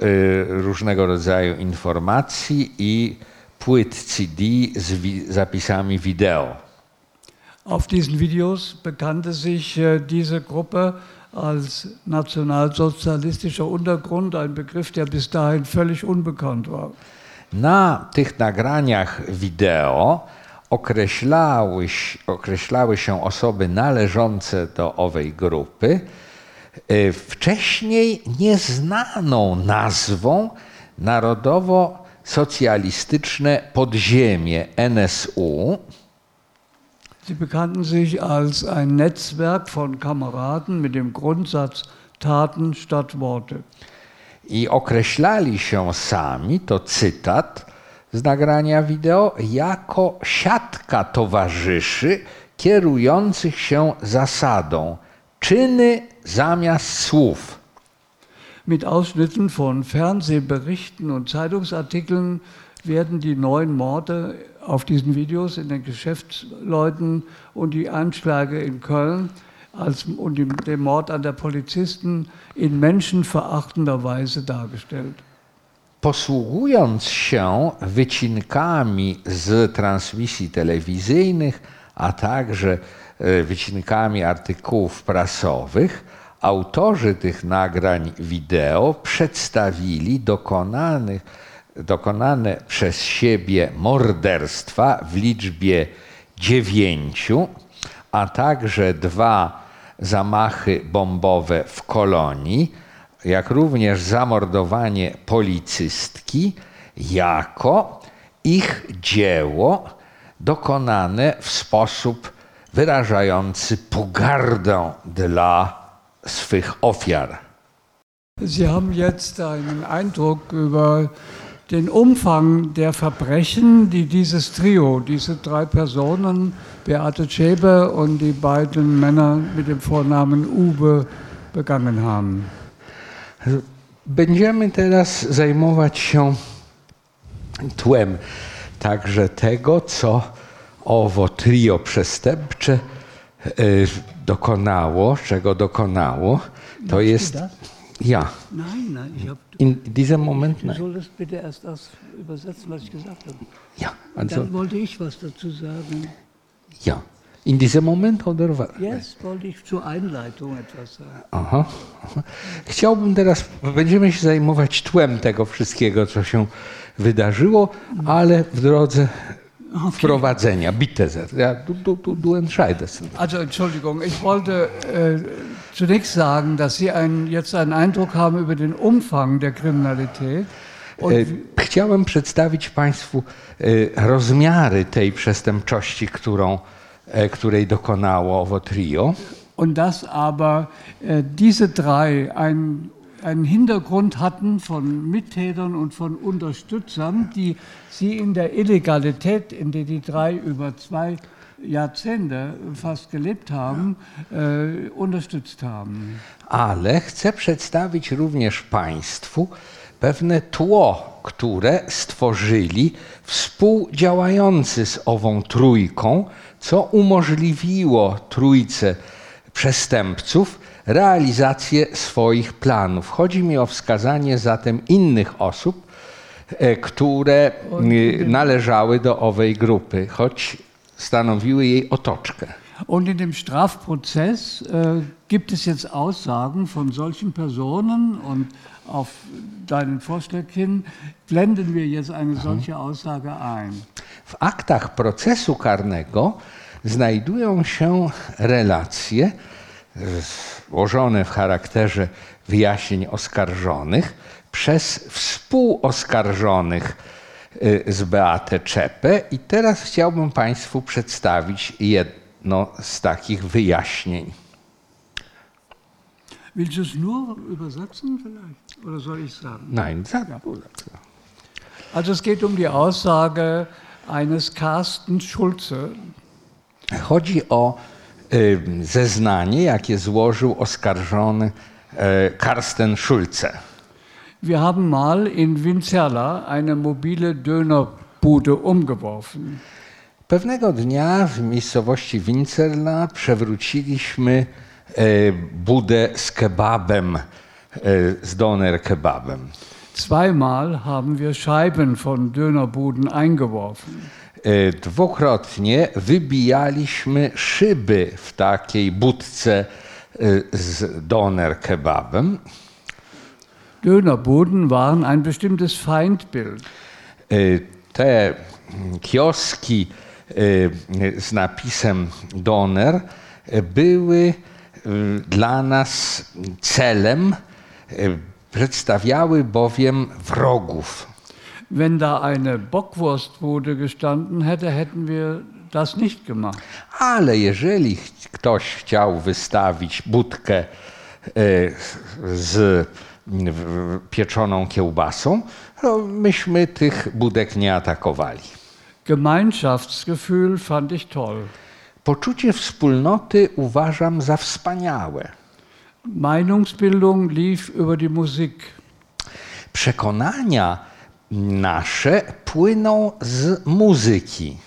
różnego rodzaju informacji i płyt CD z zapisami wideo. Auf diesen Videos bekannte sich äh, diese Gruppe als nationalsozialistischer Untergrund, ein Begriff, der bis dahin völlig unbekannt war. Na tych nagraniach wideo określały, określały się osoby należące do owej grupy e, wcześniej nieznaną nazwą narodowo socjalistyczne podziemie NSU. Sie bekannten sich als ein Netzwerk von Kameraden mit dem Grundsatz Taten statt Worte. I określali się sami, to cytat z nagrania wideo, jako siatka towarzyszy kierujących się zasadą czyny zamiast słów. Mit Ausschnitten von Fernsehberichten und Zeitungsartikeln werden die neuen Morde auf diesen Videos in den Geschäftsleuten und die Anschläge in Köln als, und den Mord an der Polizisten in menschenverachtender Weise dargestellt. Posługując się wycinkami z transmisji telewizyjnych, a także e, wycinkami artykułów prasowych, autorzy tych nagrań wideo przedstawili dokonanych, dokonane przez siebie morderstwa w liczbie dziewięciu, a także dwa zamachy bombowe w kolonii, jak również zamordowanie policystki jako ich dzieło dokonane w sposób wyrażający pogardę dla swych ofiar. Sie haben jetzt einen Eindruck über den Umfang der Verbrechen, die dieses Trio, diese drei Personen, Beate Schäbe und die beiden Männer mit dem Vornamen Uwe, begangen haben. Będziemy teraz zajmować się tłem także tego, co owo trio przestępcze y, dokonało, czego dokonało, to jest ja. In diesem Moment nein. Du solltest bitte erst das übersetzen, was ich gesagt habe. Ja, also. Dann wollte ich was dazu sagen. Ja. In diesem Moment oder was? Jetzt wollte ich zur Einleitung etwas sagen. Aha. Chciałbym teraz, będziemy się zajmować tłem tego wszystkiego, co się wydarzyło, ale w drodze wprowadzenia. Bitte sehr. Ja, du, du, du, entscheidest. Also Entschuldigung, ich wollte äh, zunächst sagen, dass Sie ein, jetzt einen Eindruck haben über den Umfang der Kriminalität. Und E, Chciałem przedstawić Państwu e, rozmiary tej przestępczości, którą, e, której dokonało owo trio. Und dass aber äh, diese drei ein, einen Hintergrund hatten von Mittätern und von Unterstützern, die sie in der Illegalität, in der die drei über zwei Jahrzehnte fast gelebt haben, äh, unterstützt haben. Ale chcę przedstawić również Państwu pewne tło, które stworzyli współdziałający z ową trójką, co umożliwiło trójce przestępców realizację swoich planów. Chodzi mi o wskazanie zatem innych osób, e, które y, należały do owej grupy, choć stanowiły jej otoczkę. Und in dem Strafprozess äh, gibt es jetzt Aussagen von solchen Personen und auf deinen Vorschlag hin blenden wir jetzt eine solche Aussage ein. W aktach procesu karnego znajdują się relacje e, złożone w charakterze wyjaśnień oskarżonych przez współoskarżonych e, z Beatę Czepę i teraz chciałbym Państwu przedstawić jedno z takich wyjaśnień. Willst du es nur übersetzen vielleicht? Oder soll ich sagen? Nein, sag, Also es geht um die Aussage eines Carsten Schulze. Chodzi o y, zeznanie, jakie złożył oskarżony e, Karsten Schulze. Wir haben mal in Winzerla eine mobile Dönerbude umgeworfen. Pewnego dnia w miejscowości Wincerla przewróciliśmy e, budę z kebabem, e, z doner kebabem. Zweimal haben wir Scheiben von Dönerbuden eingeworfen. E, Dwukrotnie wybijaliśmy szyby w takiej budce e, z doner kebabem. Dönerbuden waren ein bestimmtes Feindbild. E, Te kioski z napisem doner były dla nas celem, przedstawiały bowiem wrogów. Wenn da eine Bockwurstbude gestanden hätte, hätten wir das nicht gemacht. Ale jeżeli ktoś chciał wystawić budkę e, z pieczoną kiełbasą, to myśmy tych budek nie atakowali. Gemeinschaftsgefühl fand ich toll. Poczucie wspólnoty uważam za wspaniałe. Meinungsbildung lief über die Musik. Przekonania nasze płyną z muzyki.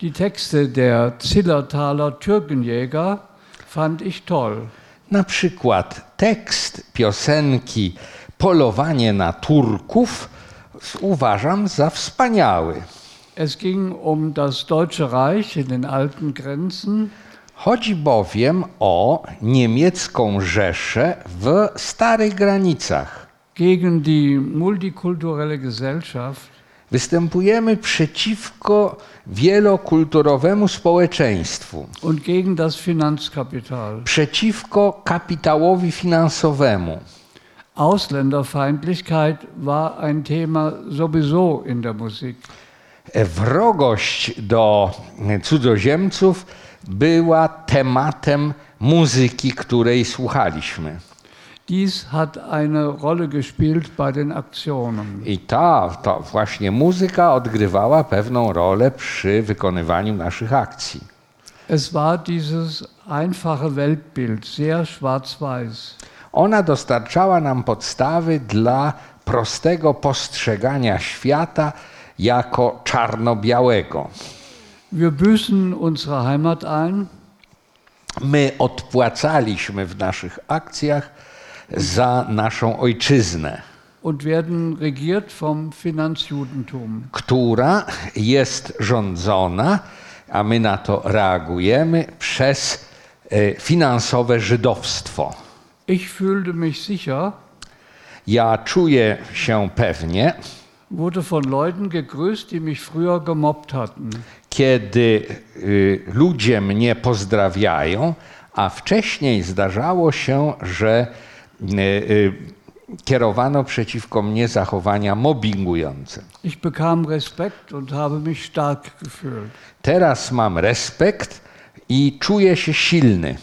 Die Texte der Zillertaler Türkenjäger fand ich toll. Na przykład tekst piosenki Polowanie na Turków uważam za wspaniały. Es ging um das Deutsche Reich in den alten Grenzen. Chodzi bowiem o niemiecką Rzeszę w starych granicach. Gegen die multikulturelle Gesellschaft Występujemy przeciwko wielokulturowemu społeczeństwu, und gegen das Finanzkapital. przeciwko kapitałowi finansowemu. Ausländerfeindlichkeit war ein Thema sowieso in der Musik. Wrogość do cudzoziemców była tematem muzyki, której słuchaliśmy. Dies hat eine Rolle gespielt bei den Aktionen. I ta, to właśnie muzyka odgrywała pewną rolę przy wykonywaniu naszych akcji. Es war dieses einfache Weltbild, sehr schwarz-weiß. Ona dostarczała nam podstawy dla prostego postrzegania świata jako czarno-białego. Wir büßen unsere Heimat ein My odpłacaliśmy w naszych akcjach za naszą ojczyznę, która jest rządzona, a my na to reagujemy, przez e, finansowe żydowstwo. Ich fühlte mich sicher, Ja czuję się pewnie, wurde von Leuten gegrüßt, die mich früher gemobbt hatten. kiedy y, ludzie mnie pozdrawiają, a wcześniej zdarzało się, że kierowano przeciwko mnie zachowania mobbingujące. Ich bekam Respekt und habe mich stark gefühlt. Teraz mam respekt i czuję się silny.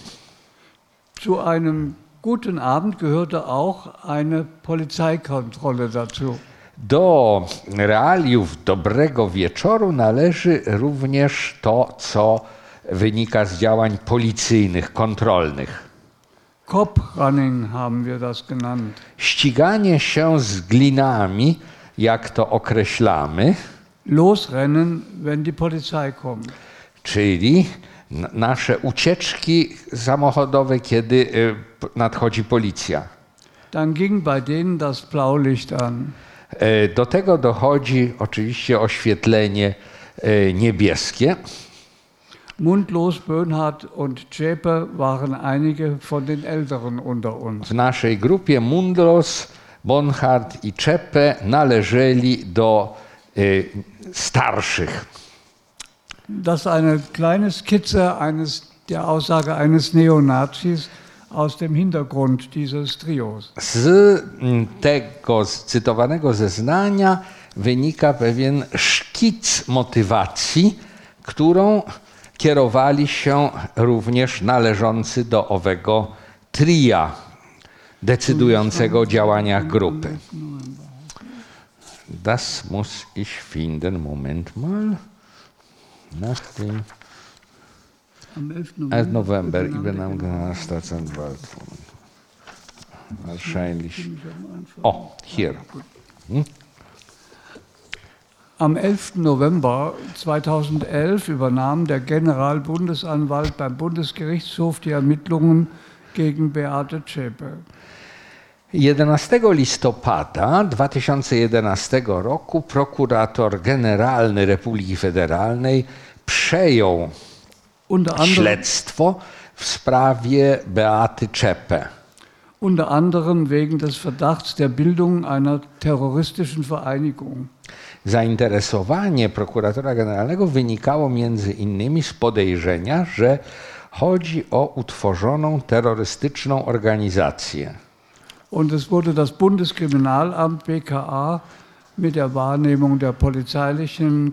Zu einem guten Abend gehörte auch eine Polizeikontrolle dazu. Do realiów dobrego wieczoru należy również to, co wynika z działań policyjnych, kontrolnych. Cop-Running haben wir das genannt. Ściganie się z glinami, jak to określamy, Losrennen, wenn die Polizei kommt. czyli nasze ucieczki samochodowe, kiedy y, nadchodzi policja. Dann ging bei denen das Blaulicht an. E, Do tego dochodzi oczywiście oświetlenie e, niebieskie. Mundlos, Böhnhardt und Zschäpe waren einige von den Älteren unter uns. W naszej grupie Mundlos, Bonhard i Czepe należeli do e, starszych. Das ist eine kleine Skizze eines, der Aussage eines Neonazis aus dem Hintergrund dieses Trios. Z tego cytowanego zeznania wynika pewien szkic motywacji, którą kierowali się również należący do owego tria decydującego o działaniach grupy. Das muss ich finden. Moment mal. Nach dem Am 11. 11 November übernahm Generalstaatsanwalt von wahrscheinlich. Oh, hier. Am 11. November 2011 übernahm der Generalbundesanwalt beim Bundesgerichtshof die Ermittlungen gegen Beate Zschäpe. 11 listopada 2011 roku prokurator generalny Republiki Federalnej przejął śledztwo w sprawie Beaty Czepe. unter anderem wegen des Verdachts der Bildung einer terroristischen Vereinigung. Zainteresowanie prokuratora generalnego wynikało między innymi z podejrzenia, że chodzi o utworzoną terrorystyczną organizację. Und es wurde das Bundeskriminalamt BKA mit der Wahrnehmung der polizeilichen,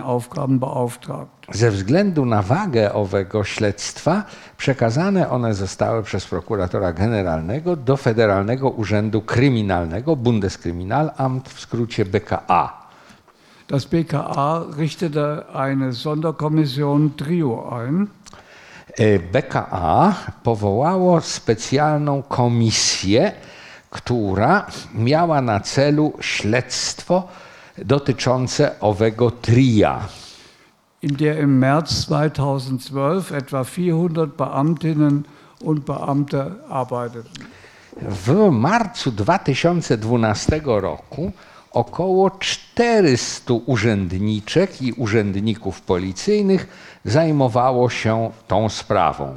Aufgaben beauftragt. Ze względu na wagę owego śledztwa przekazane one zostały przez prokuratora generalnego do Federalnego Urzędu Kryminalnego, Bundeskriminalamt, w skrócie BKA. Das BKA richtete eine Sonderkommission Trio ein. E, BKA powołało specjalną komisję, która miała na celu śledztwo dotyczące owego tria. in der im März 2012 etwa 400 Beamtinnen und Beamte arbeiteten. W marcu 2012 roku około 400 urzędniczek i urzędników policyjnych zajmowało się tą sprawą.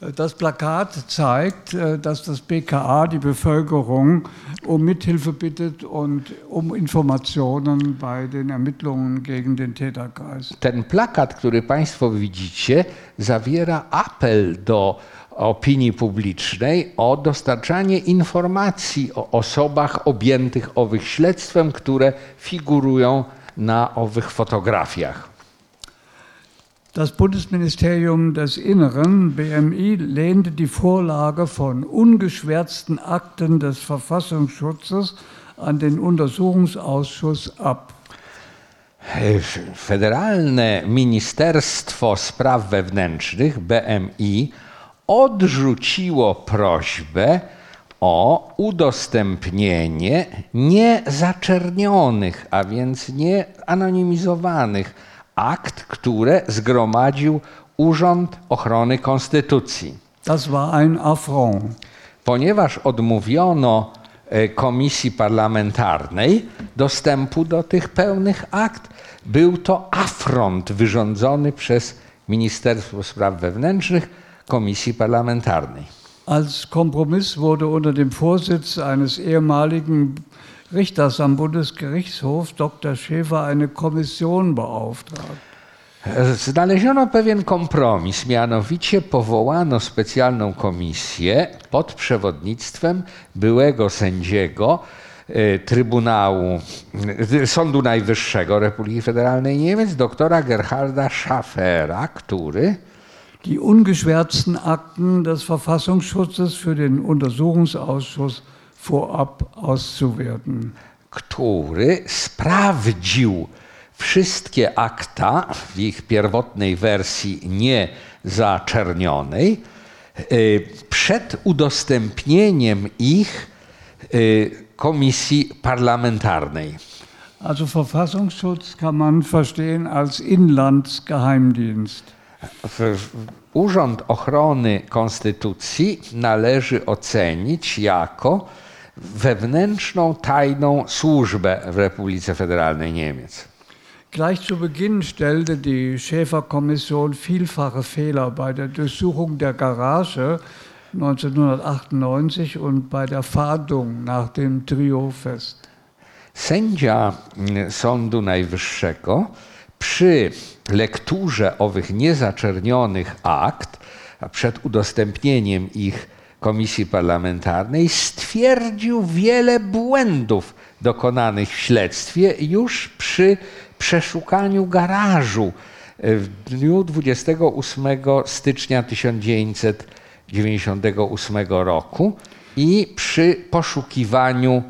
Das Plakat zeigt, äh, dass das BKA die Bevölkerung um Mithilfe bittet und um Informationen bei den Ermittlungen gegen den Täterkreis. Ten plakat, który Państwo widzicie, zawiera apel do opinii publicznej o dostarczanie informacji o osobach objętych owych śledztwem, które figurują na owych fotografiach. Das Bundesministerium des Inneren, BMI, lehnte die Vorlage von ungeschwärzten Akten des Verfassungsschutzes an den Untersuchungsausschuss ab. Federalne Ministerstwo Spraw Wewnętrznych, BMI, odrzuciło prośbę o udostępnienie niezaczernionych, a więc nieanonimizowanych akt, które zgromadził Urząd Ochrony Konstytucji. Das war ein Affront. Ponieważ odmówiono e, komisji parlamentarnej dostępu do tych pełnych akt, był to afront wyrządzony przez Ministerstwo Spraw Wewnętrznych komisji parlamentarnej. Als Kompromiss wurde unter dem Vorsitz eines ehemaligen Richters am Bundesgerichtshof Dr. Schäfer eine Kommission beauftragt. Znaleziono pewien kompromis, mianowicie powołano specjalną komisję pod przewodnictwem byłego sędziego e, Trybunału e, Sądu Najwyższego Republiki Federalnej Niemiec, doktora Gerharda Schaffera, który die ungeschwärzten Akten des Verfassungsschutzes für den Untersuchungsausschuss vorab auszuwerten. który sprawdził wszystkie akta w ich pierwotnej wersji niezaczernionej y, przed udostępnieniem ich y, komisji parlamentarnej. Also Verfassungsschutz kann man verstehen als Inlandsgeheimdienst. Urząd Ochrony Konstytucji należy ocenić jako wewnętrzną tajną służbę w Republice Federalnej Niemiec. Gleich zu Beginn stellte die Schäfer-Kommission vielfache Fehler bei der Durchsuchung der Garage 1998 und bei der Fahndung nach dem Trio fest. Sędzia mm, Sądu Najwyższego przy lekturze owych niezaczernionych akt, a przed udostępnieniem ich komisji parlamentarnej, stwierdził wiele błędów dokonanych w śledztwie już przy przeszukaniu garażu w dniu 28 stycznia 1998 roku i przy poszukiwaniu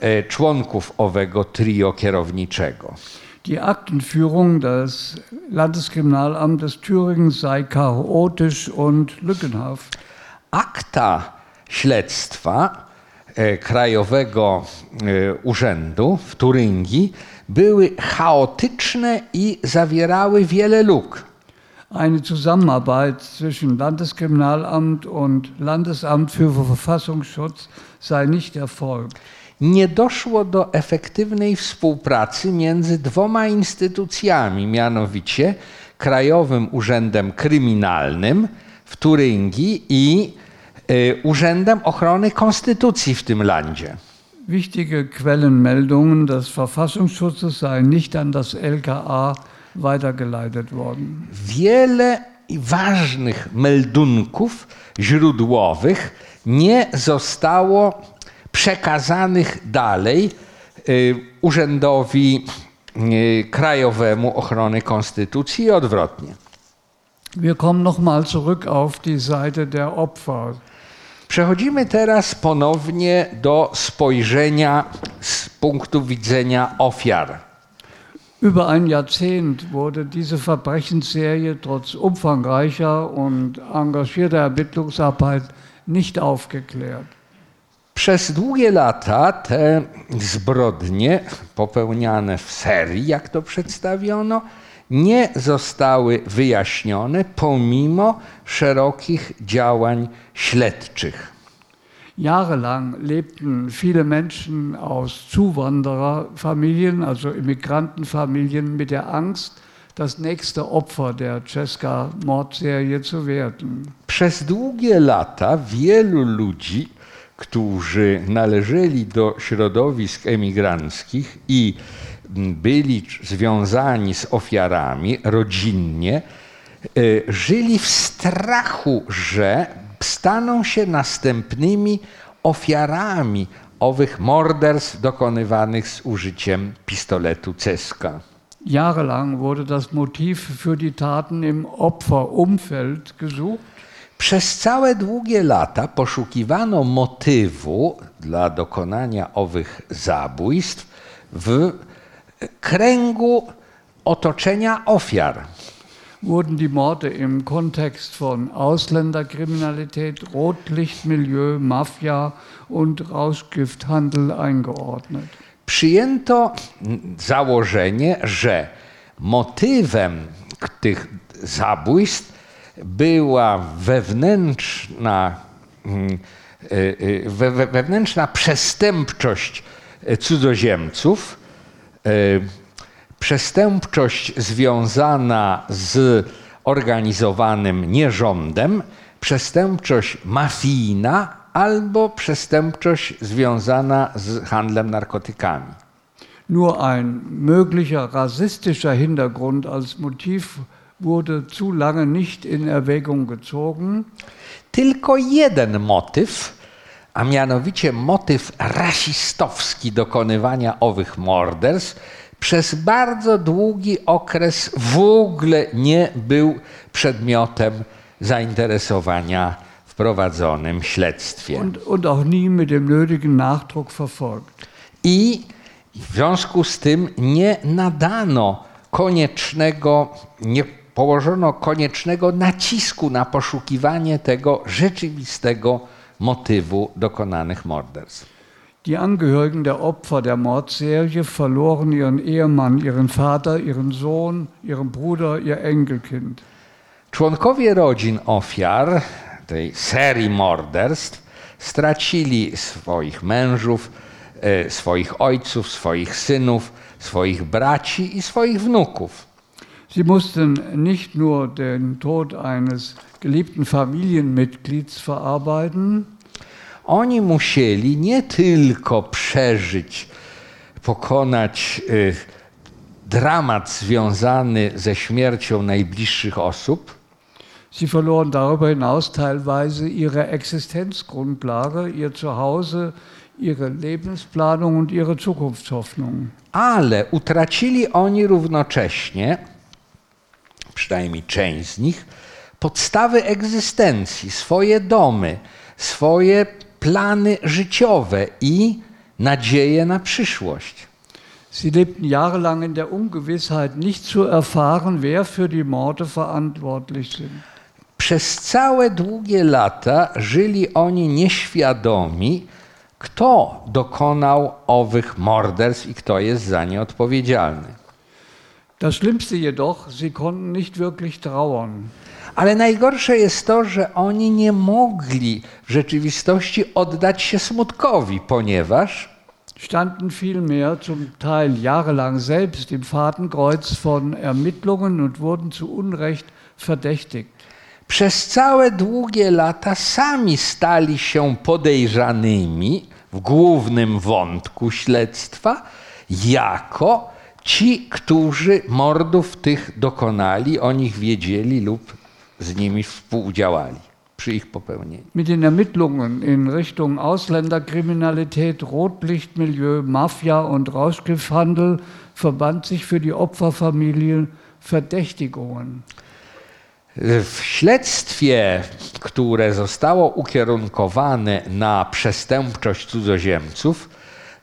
e, członków owego trio kierowniczego. Die Aktenführung des Landeskriminalamtes Thüringen sei chaotisch und lückenhaft. Akta śledztwa e, Krajowego e, Urzędu w Turyngii były chaotyczne i zawierały wiele luk. Eine Zusammenarbeit zwischen Landeskriminalamt und Landesamt für Verfassungsschutz sei nicht erfolgt. Nie doszło do efektywnej współpracy między dwoma instytucjami, mianowicie Krajowym Urzędem Kryminalnym w Turyngii i Urzędem Ochrony Konstytucji w tym landzie. Wichtige Quellenmeldungen des Verfassungsschutzes seien nicht an das LKA weitergeleitet worden. Wiele ważnych meldunków źródłowych nie zostało przekazanych dalej y, Urzędowi y, Krajowemu Ochrony Konstytucji i odwrotnie. Wir kommen nochmal zurück auf die Seite der Opfer. Przechodzimy teraz ponownie do spojrzenia z punktu widzenia ofiar. Über ein Jahrzehnt wurde diese Verbrechensserie trotz umfangreicher und engagierter Ermittlungsarbeit nicht aufgeklärt. Przez długie lata te zbrodnie popełniane w serii, jak to przedstawiono, nie zostały wyjaśnione pomimo szerokich działań śledczych. Jahrelang lebten viele Menschen aus Zuwandererfamilien, also Immigrantenfamilien, mit der Angst, das nächste Opfer der Czeska-Mordserie zu werden. Przez długie lata wielu ludzi, którzy należeli do środowisk emigranckich i byli związani z ofiarami rodzinnie, e, żyli w strachu, że staną się następnymi ofiarami owych morderstw dokonywanych z użyciem pistoletu Ceska. Jahrelang wurde das Motiv für die Taten im Opferumfeld gesucht. Przez całe długie lata poszukiwano motywu dla dokonania owych zabójstw w kręgu otoczenia ofiar. Wurden die Morde im Kontext von Ausländerkriminalität, Rotlichtmilieu, Mafia und Rauschgifthandel eingeordnet. Przyjęto założenie, że motywem tych zabójstw była wewnętrzna, mm, e, e, wewnętrzna przestępczość cudzoziemców, e, przestępczość związana z organizowanym nierządem, przestępczość mafijna, albo przestępczość związana z handlem narkotykami. Nur ein möglicher rassistischer Hintergrund als Motiv wurde zu lange nicht in Erwägung gezogen. Tylko jeden motyw, a mianowicie motyw rasistowski dokonywania owych morderstw, przez bardzo długi okres w ogóle nie był przedmiotem zainteresowania w prowadzonym śledztwie. Und, und auch nie mit dem nötigen Nachdruck verfolgt. I w związku z tym nie nadano koniecznego, nie położono koniecznego nacisku na poszukiwanie tego rzeczywistego motywu dokonanych morderstw. Die Angehörigen der Opfer der Mordserie verloren ihren Ehemann, ihren Vater, ihren Sohn, ihren Bruder, ihr Enkelkind. Członkowie rodzin ofiar tej serii morderstw stracili swoich mężów, e, swoich ojców, swoich synów, swoich braci i swoich wnuków. Sie mussten nicht nur den Tod eines geliebten Familienmitglieds verarbeiten, Oni musieli nie tylko przeżyć, pokonać y, dramat związany ze śmiercią najbliższych osób, sie verloren darüber hinaus teilweise ihre Existenzgrundlage, ihr Zuhause, ihre Lebensplanung und ihre Zukunftshoffnung. ale utracili oni równocześnie, przynajmniej część z nich, podstawy egzystencji, swoje domy, swoje plany życiowe i nadzieję na przyszłość. Sie lebten jahrelang in der Ungewissheit, nicht zu erfahren, wer für die Morde verantwortlich sind. Przez całe długie lata żyli oni nieświadomi, kto dokonał owych morderstw i kto jest za nie odpowiedzialny. Das Schlimmste jedoch, sie konnten nicht wirklich trauern. Ale najgorsze jest to, że oni nie mogli w rzeczywistości oddać się smutkowi, ponieważ standen vielmehr zum Teil jahrelang selbst im Fadenkreuz von Ermittlungen und wurden zu Unrecht verdächtigt. przez całe długie lata sami stali się podejrzanymi w głównym wątku śledztwa jako ci, którzy mordów tych dokonali, o nich wiedzieli lub z nimi współdziałali przy ich popełnieniu. Mit den Ermittlungen in Richtung Ausländerkriminalität, Rotlichtmilieu, Mafia und Rauschgifthandel verband sich für die Opferfamilie Verdächtigungen. W śledztwie, które zostało ukierunkowane na przestępczość cudzoziemców,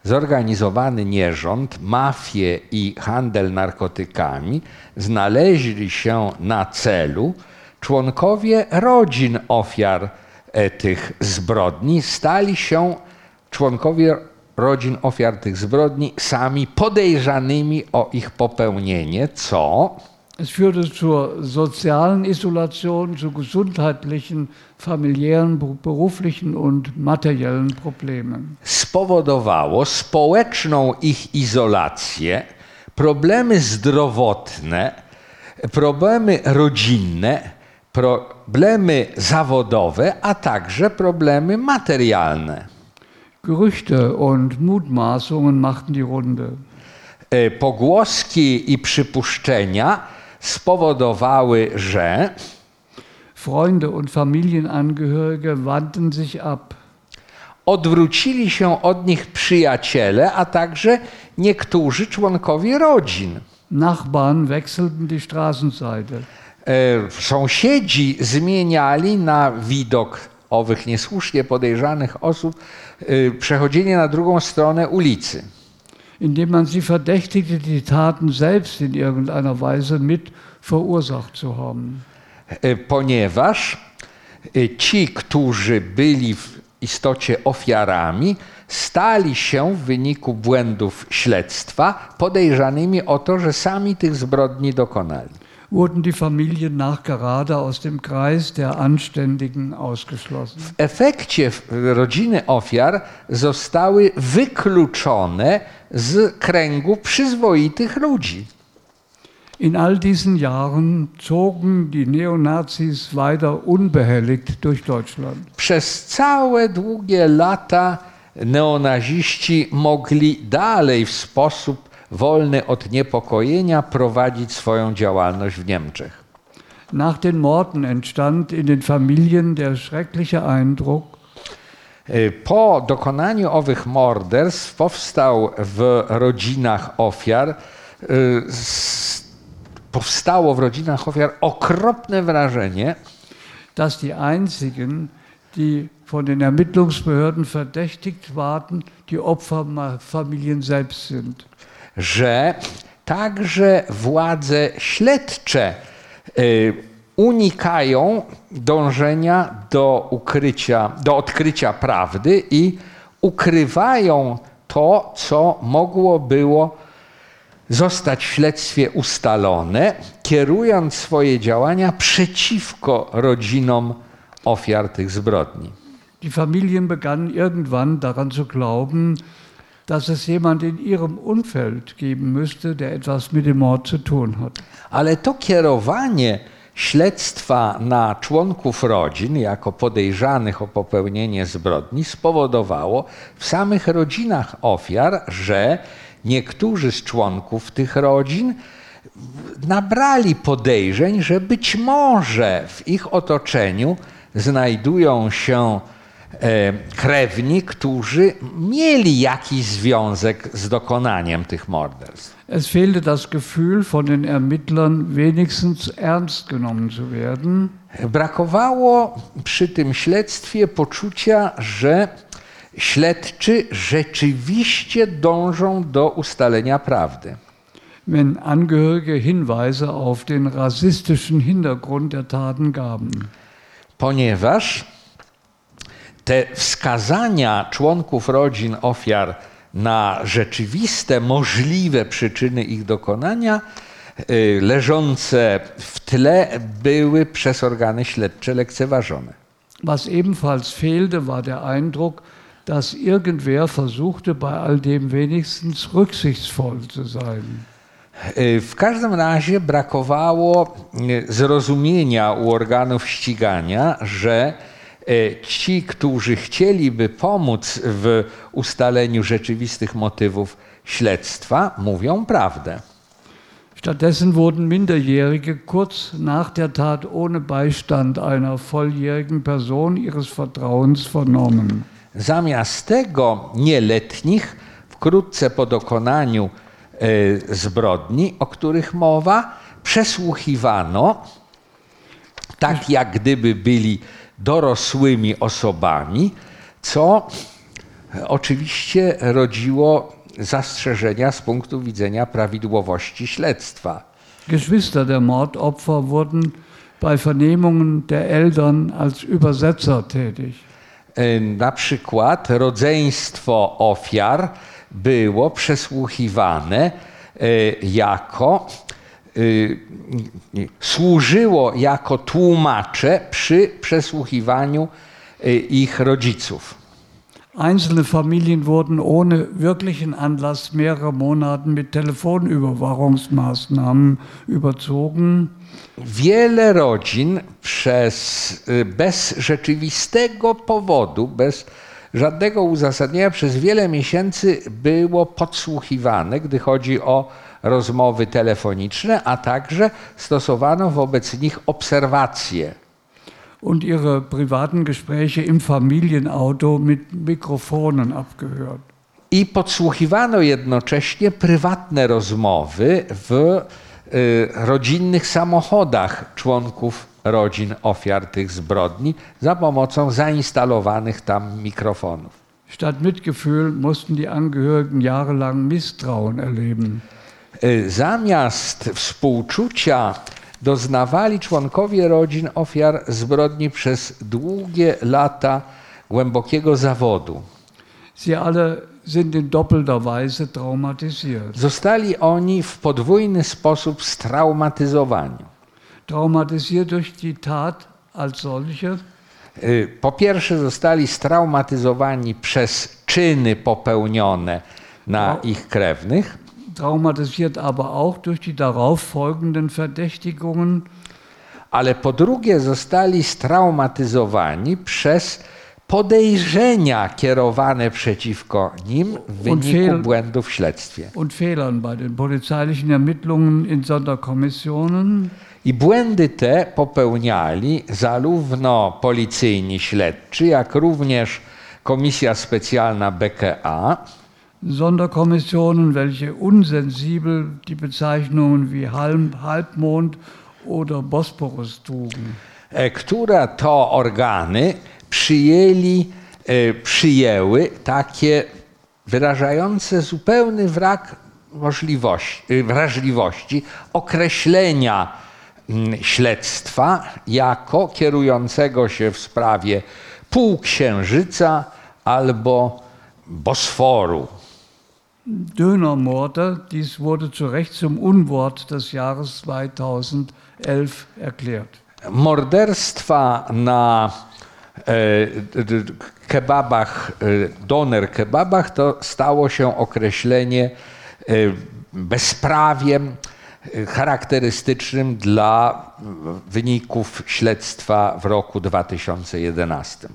zorganizowany nierząd, mafię i handel narkotykami znaleźli się na celu członkowie rodzin ofiar e, tych zbrodni, stali się członkowie rodzin ofiar tych zbrodni sami podejrzanymi o ich popełnienie, co Es führte zur sozialen Isolation, zu gesundheitlichen, familiären, beruflichen und materiellen Problemen. spowodowało społeczną ich izolację, problemy zdrowotne, problemy rodzinne, problemy zawodowe, a także problemy materialne. Gerüchte und Mutmaßungen machten die Runde. E, Pogłoski i przypuszczenia spowodowały, że Freunde und Familienangehörige wandten sich ab. odwrócili się od nich przyjaciele, a także niektórzy członkowie rodzin. Nachbarn wechselten die Straßenseite. E, sąsiedzi zmieniali na widok owych niesłusznie podejrzanych osób e, przechodzenie na drugą stronę ulicy. Indem man sie verdächtigte, die Taten selbst in irgendeiner Weise mit verursacht zu haben. E, Ponieważ e, ci, którzy byli w istocie ofiarami, stali się w wyniku błędów śledztwa podejrzanymi o to, że sami tych zbrodni dokonali. Wurden die Familien nachgerade aus dem Kreis der Anständigen ausgeschlossen. W efekcie rodziny ofiar zostały wykluczone z kręgu przyzwoitych ludzi. In all diesen Jahren zogen die Neonazis weiter unbehelligt durch Deutschland. Przez całe długie lata neonaziści mogli dalej w sposób wolny od niepokojenia prowadzić swoją działalność w Niemczech. Nach den Morden entstand in den Familien der schreckliche Eindruck, Y, Po dokonaniu owych morderstw powstał w rodzinach ofiar, y, powstało w rodzinach ofiar okropne wrażenie, dass die einzigen, die von den Ermittlungsbehörden verdächtigt waren, die Opferfamilien selbst sind. Że także władze śledcze y, unikają dążenia do ukrycia, do odkrycia prawdy i ukrywają to, co mogło było zostać w śledztwie ustalone, kierując swoje działania przeciwko rodzinom ofiar tych zbrodni. Die Familien begannen irgendwann daran zu glauben, dass es jemand in ihrem Umfeld geben müsste, der etwas mit dem Mord zu tun hat. Ale to kierowanie śledztwa na członków rodzin jako podejrzanych o popełnienie zbrodni spowodowało w samych rodzinach ofiar, że niektórzy z członków tych rodzin nabrali podejrzeń, że być może w ich otoczeniu znajdują się krewni, którzy mieli jakiś związek z dokonaniem tych morderstw. Es fehlte das Gefühl, von den Ermittlern wenigstens ernst genommen zu werden. Brakowało przy tym śledztwie poczucia, że śledczy rzeczywiście dążą do ustalenia prawdy. wenn Angehörige Hinweise auf den rassistischen Hintergrund der Taten gaben. Ponieważ te wskazania członków rodzin ofiar na rzeczywiste, możliwe przyczyny ich dokonania, y, leżące w tle, były przez organy śledcze lekceważone. Was ebenfalls fehlte, war der Eindruck, dass irgendwer versuchte, bei all dem wenigstens rücksichtsvoll zu sein. Y, W każdym razie brakowało y, zrozumienia u organów ścigania, że ci, którzy chcieliby pomóc w ustaleniu rzeczywistych motywów śledztwa, mówią prawdę. Stattdessen wurden Minderjährige kurz nach der Tat ohne Beistand einer volljährigen Person ihres Vertrauens vernommen. Zamiast tego nieletnich wkrótce po dokonaniu e, zbrodni, o których mowa, przesłuchiwano, tak jak gdyby byli dorosłymi osobami, co oczywiście rodziło zastrzeżenia z punktu widzenia prawidłowości śledztwa. Geschwister der Mordopfer wurden bei Vernehmungen der Eltern als Übersetzer tätig. E, Na przykład rodzeństwo ofiar było przesłuchiwane e, jako, służyło jako tłumacze przy przesłuchiwaniu e, ich rodziców. Einzelne Familien wurden ohne wirklichen Anlass mehrere Monate mit Telefonüberwachungsmaßnahmen überzogen. Wiele rodzin przez, y, bez rzeczywistego powodu, bez żadnego uzasadnienia, przez wiele miesięcy było podsłuchiwane, gdy chodzi o rozmowy telefoniczne, a także stosowano wobec nich obserwacje. und ihre privaten Gespräche im Familienauto mit Mikrofonen abgehört. I podsłuchiwano jednocześnie prywatne rozmowy w y, rodzinnych samochodach członków rodzin ofiar tych zbrodni za pomocą zainstalowanych tam mikrofonów. Statt Mitgefühl mussten die Angehörigen jahrelang Misstrauen erleben. Y, Zamiast współczucia doznawali członkowie rodzin ofiar zbrodni przez długie lata głębokiego zawodu. Sie alle sind in doppelter Weise traumatisiert. Zostali oni w podwójny sposób straumatyzowani. Traumatisiert durch die Tat als solche, Y, Po pierwsze, zostali straumatyzowani przez czyny popełnione na ich krewnych, traumatisiert aber auch durch die darauf folgenden Verdächtigungen. Ale po drugie zostali straumatyzowani przez podejrzenia kierowane przeciwko nim w wyniku błędów w śledztwie. und Fehlern bei den polizeilichen Ermittlungen in Sonderkommissionen. I błędy te popełniali zarówno policyjni śledczy, jak również Komisja Specjalna BKA, Sonderkommissionen, welche unsensibel die Bezeichnungen wie Halbmond oder Bosporus trugen. e, które to organy przyjęli, e, przyjęły takie wyrażające zupełny brak możliwości, e, wrażliwości określenia śledztwa jako kierującego się w sprawie półksiężyca albo Bosforu. Dönermorde, dies wurde zu Recht zum Unwort des Jahres 2011 erklärt. morderstwa na e, kebabach, e, doner kebabach, to stało się określenie e, bezprawiem charakterystycznym dla wyników śledztwa w roku 2011.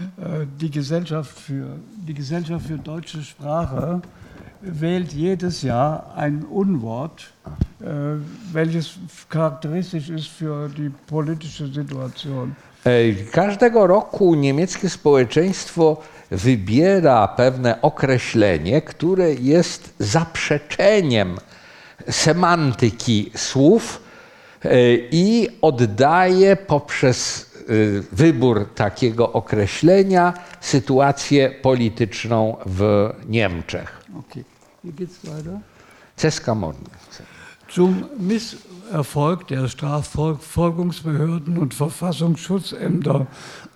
Äh, Die Gesellschaft für, die Gesellschaft für deutsche Sprache wählt jedes Jahr ein Unwort, äh, welches charakteristisch ist für die politische Situation. Każdego roku niemieckie społeczeństwo wybiera pewne określenie, które jest zaprzeczeniem semantyki słów e, i oddaje poprzez e, wybór takiego określenia sytuację polityczną w Niemczech. Okay, hier geht's weiter. Ceska Morny. Zum Misserfolg der Strafverfolgungsbehörden und Verfassungsschutzämter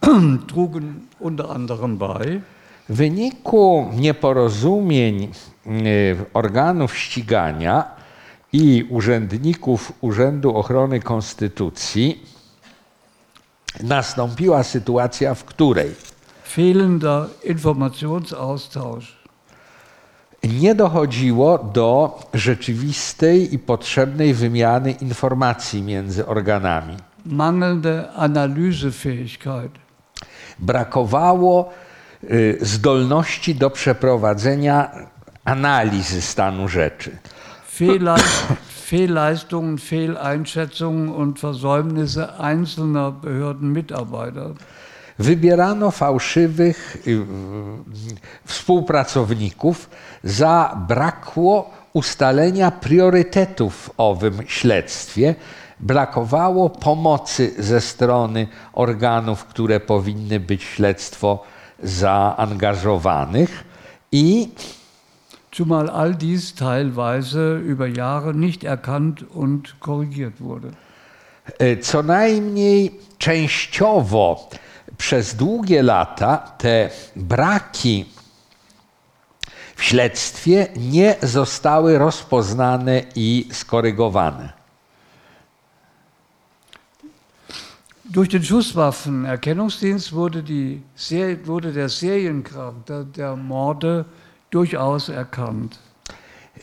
trugen unter anderem bei W wyniku nieporozumień y, organów ścigania i urzędników Urzędu Ochrony Konstytucji nastąpiła sytuacja, w której fehlender Informationsaustausch, nie dochodziło do rzeczywistej i potrzebnej wymiany informacji między organami. mangelnde Analysefähigkeit, Brakowało y, zdolności do przeprowadzenia analizy stanu rzeczy. Fehlleist Fehlleistungen, Fehleinschätzungen und Versäumnisse einzelner Behördenmitarbeiter. Wybierano fałszywych y, y, współpracowników za brakło ustalenia priorytetów w owym śledztwie. Brakowało pomocy ze strony organów, które powinny być w śledztwo zaangażowanych i Zumal all dies teilweise über Jahre nicht erkannt und korrigiert wurde. E, Co najmniej częściowo przez długie lata te braki w śledztwie nie zostały rozpoznane i skorygowane. Durch den Schusswaffenerkennungsdienst wurde, die wurde der Seriencharakter der Morde durchaus erkannt.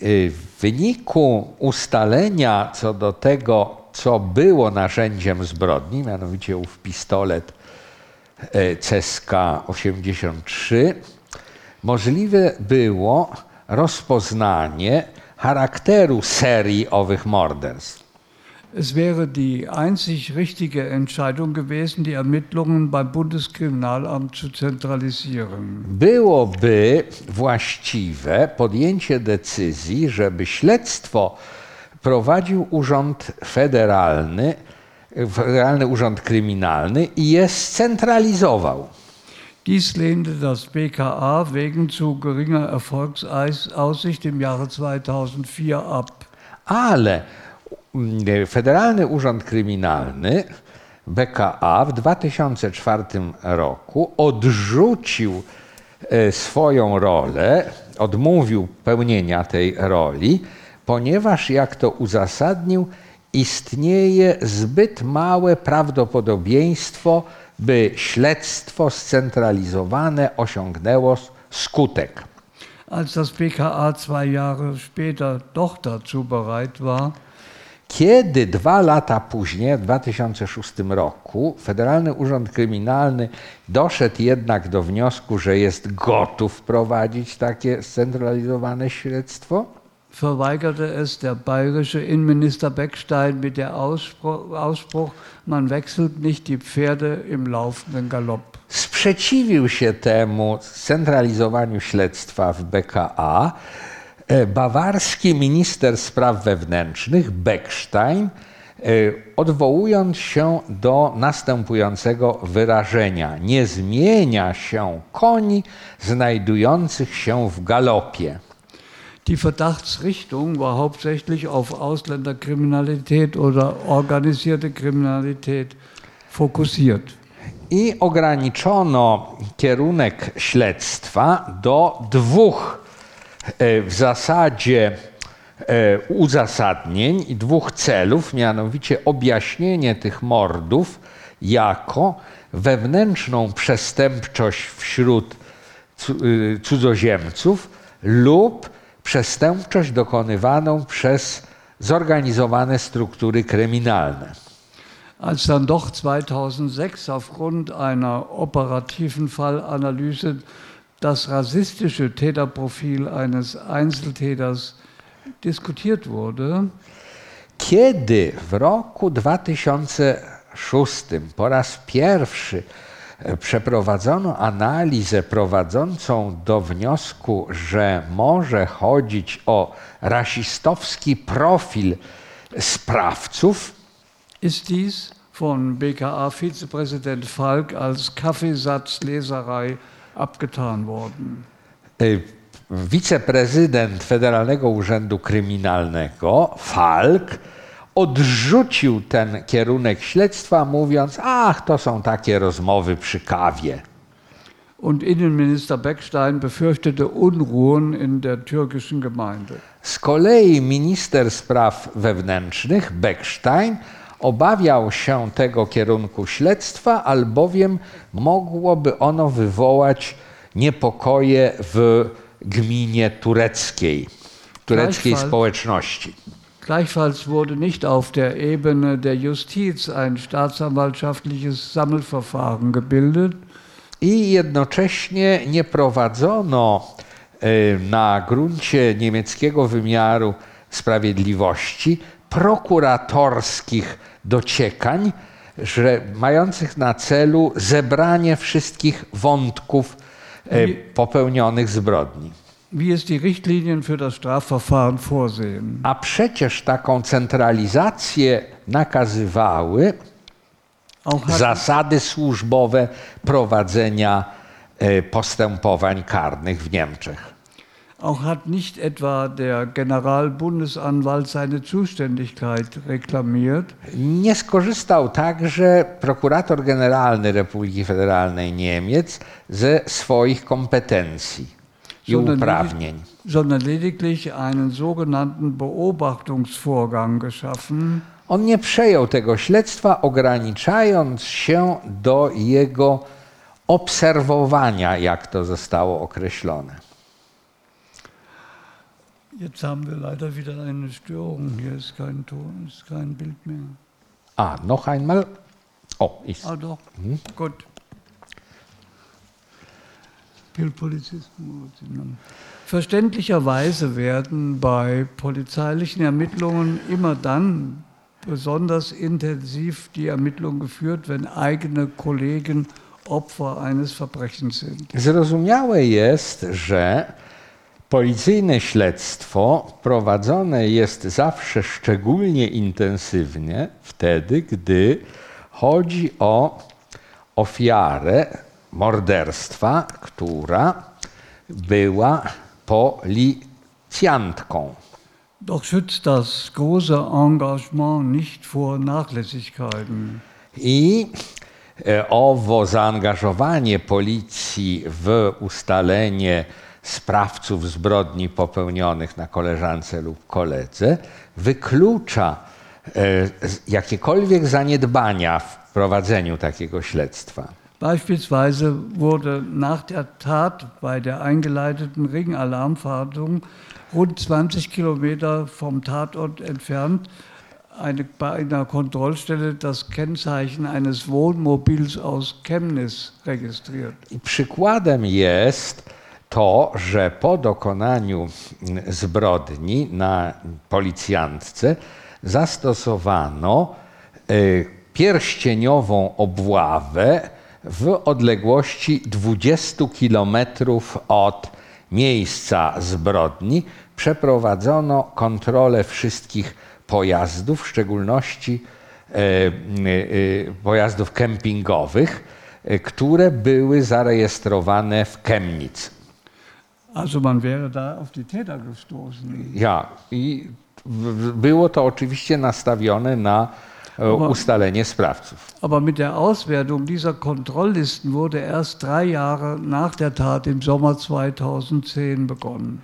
Y, W wyniku ustalenia co do tego, co było narzędziem zbrodni, mianowicie ów pistolet Ceska 83, możliwe było rozpoznanie charakteru serii owych morderstw. Es wäre die einzig richtige Entscheidung gewesen, die Ermittlungen beim Bundeskriminalamt zu zentralisieren. byłoby właściwe podjęcie decyzji, żeby śledztwo prowadził Urząd Federalny, Federalny Urząd Kryminalny i je scentralizował. Dies lehnte das BKA wegen zu geringer Erfolgsaussicht im Jahre 2004 ab. Ale mm, Federalny Urząd Kryminalny BKA w 2004 roku odrzucił e, swoją rolę, odmówił pełnienia tej roli, ponieważ, jak to uzasadnił, istnieje zbyt małe prawdopodobieństwo, by śledztwo scentralizowane osiągnęło skutek. Als das BKA zwei Jahre später doch dazu bereit war, Kiedy dwa lata później, w 2006 roku, Federalny Urząd Kryminalny doszedł jednak do wniosku, że jest gotów prowadzić takie scentralizowane śledztwo, verweigerte es der bayerische Innenminister Beckstein mit der Ausspruch, man wechselt nicht die Pferde im laufenden Galopp. sprzeciwił się temu scentralizowaniu śledztwa w BKA e, bawarski minister spraw wewnętrznych Beckstein, e, odwołując się do następującego wyrażenia: Nie zmienia się koni znajdujących się w galopie. Die Verdachtsrichtung war hauptsächlich auf Ausländerkriminalität oder organisierte Kriminalität fokussiert. I ograniczono kierunek śledztwa do dwóch e, w zasadzie e, uzasadnień i dwóch celów, mianowicie objaśnienie tych mordów jako wewnętrzną przestępczość wśród y, cudzoziemców lub przestępczość dokonywaną przez zorganizowane struktury kryminalne. Als dann doch 2006 aufgrund einer operativen Fallanalyse das rassistische Täterprofil eines Einzeltäters diskutiert wurde, Kiedy w roku 2006 po raz pierwszy przeprowadzono analizę prowadzącą do wniosku, że może chodzić o rasistowski profil sprawców, ist dies von BKA-Vizepräsident Falk als Kaffeesatzleserei abgetan worden. y, wiceprezydent Federalnego Urzędu Kryminalnego, Falk, odrzucił ten kierunek śledztwa, mówiąc: Ach, to są takie rozmowy przy kawie. Und Innenminister Beckstein befürchtete Unruhen in der türkischen Gemeinde. Z kolei minister spraw wewnętrznych, Beckstein, obawiał się tego kierunku śledztwa, albowiem mogłoby ono wywołać niepokoje w gminie tureckiej, tureckiej Gleichfalls- społeczności. Gleichfalls wurde nicht auf der Ebene der Justiz ein staatsanwaltschaftliches Sammelverfahren gebildet, I jednocześnie nie prowadzono e, na gruncie niemieckiego wymiaru sprawiedliwości prokuratorskich dociekań, że mających na celu zebranie wszystkich wątków e, popełnionych zbrodni. Wie es die Richtlinien für das Strafverfahren vorsehen. A przecież taką centralizację nakazywały zasady służbowe prowadzenia e, postępowań karnych w Niemczech. auch hat nicht etwa der Generalbundesanwalt seine Zuständigkeit reklamiert, Nie skorzystał także prokurator generalny Republiki Federalnej Niemiec ze swoich kompetencji i uprawnień. sondern lediglich einen sogenannten Beobachtungsvorgang geschaffen, On nie przejął tego śledztwa, ograniczając się do jego obserwowania, jak to zostało określone. Jetzt haben wir leider wieder eine Störung. Hier ist kein Ton, ist kein Bild mehr. A, noch einmal. O, ist. Ah, doch. Gut. Bildpolizisten. Verständlicherweise werden bei polizeilichen Ermittlungen immer dann besonders intensiv die Ermittlungen geführt, wenn eigene Kollegen Opfer eines Verbrechens sind. Zrozumiałe jest, że policyjne śledztwo prowadzone jest zawsze szczególnie intensywnie wtedy, gdy chodzi o ofiarę morderstwa, która była policjantką. Doch schützt das große Engagement nicht vor Nachlässigkeiten. I e, owo zaangażowanie policji w ustalenie sprawców zbrodni popełnionych na koleżance lub koledze wyklucza e, jakiekolwiek zaniedbania w prowadzeniu takiego śledztwa. Beispielsweise wurde nach der Tat bei der eingeleiteten Ringalarmfahndung rund 20 Kilometer vom Tatort entfernt eine, bei einer Kontrollstelle das Kennzeichen eines Wohnmobils aus Chemnitz registriert. I przykładem jest to, że po dokonaniu zbrodni na policjantce zastosowano y, pierścieniową obławę w odległości 20 kilometrów od miejsca zbrodni. Przeprowadzono kontrolę wszystkich pojazdów, w szczególności e, e, pojazdów kempingowych, e, które były zarejestrowane w Chemnitz. Also man wäre da auf die Täter gestoßen. Ja, i było to oczywiście nastawione na ustalenie sprawców. Aber mit der Auswertung dieser Kontrolllisten wurde erst drei Jahre nach der Tat im Sommer 2010 begonnen.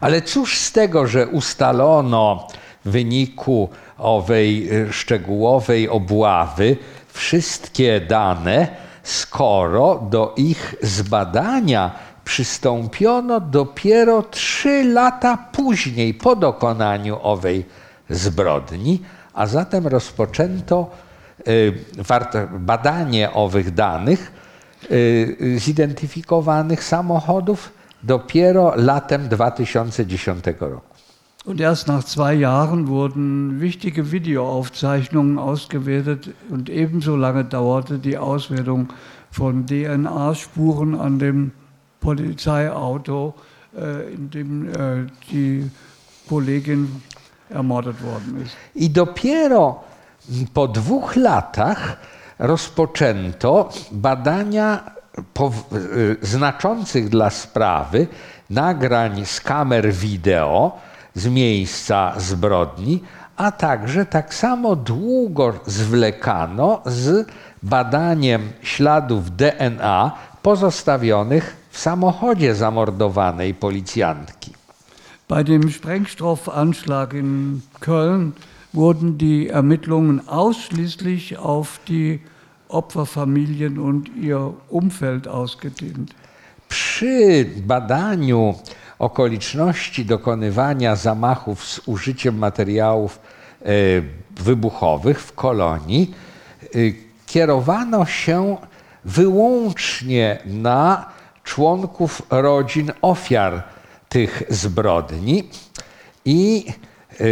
Ale cóż z tego, że ustalono w wyniku owej y, szczegółowej obławy wszystkie dane, skoro do ich zbadania przystąpiono dopiero trzy lata później, po dokonaniu owej zbrodni, a zatem rozpoczęto y, badanie owych danych y, zidentyfikowanych samochodów dopiero latem 2010 roku. Und erst nach zwei Jahren wurden wichtige Videoaufzeichnungen ausgewertet und ebenso lange dauerte die Auswertung von DNA-Spuren an dem Polizeiauto, äh, in dem äh, die Kollegin I dopiero po dwóch latach rozpoczęto badania po, znaczących dla sprawy nagrań z kamer wideo z miejsca zbrodni, a także tak samo długo zwlekano z badaniem śladów DNA pozostawionych w samochodzie zamordowanej policjantki. Bei dem Sprengstoffanschlag in Köln wurden die Ermittlungen ausschließlich auf die Opferfamilien und ihr Umfeld ausgedehnt. Przy badaniu okoliczności dokonywania zamachów z użyciem materiałów e, wybuchowych w kolonii e, kierowano się wyłącznie na członków rodzin ofiar tych zbrodni i e,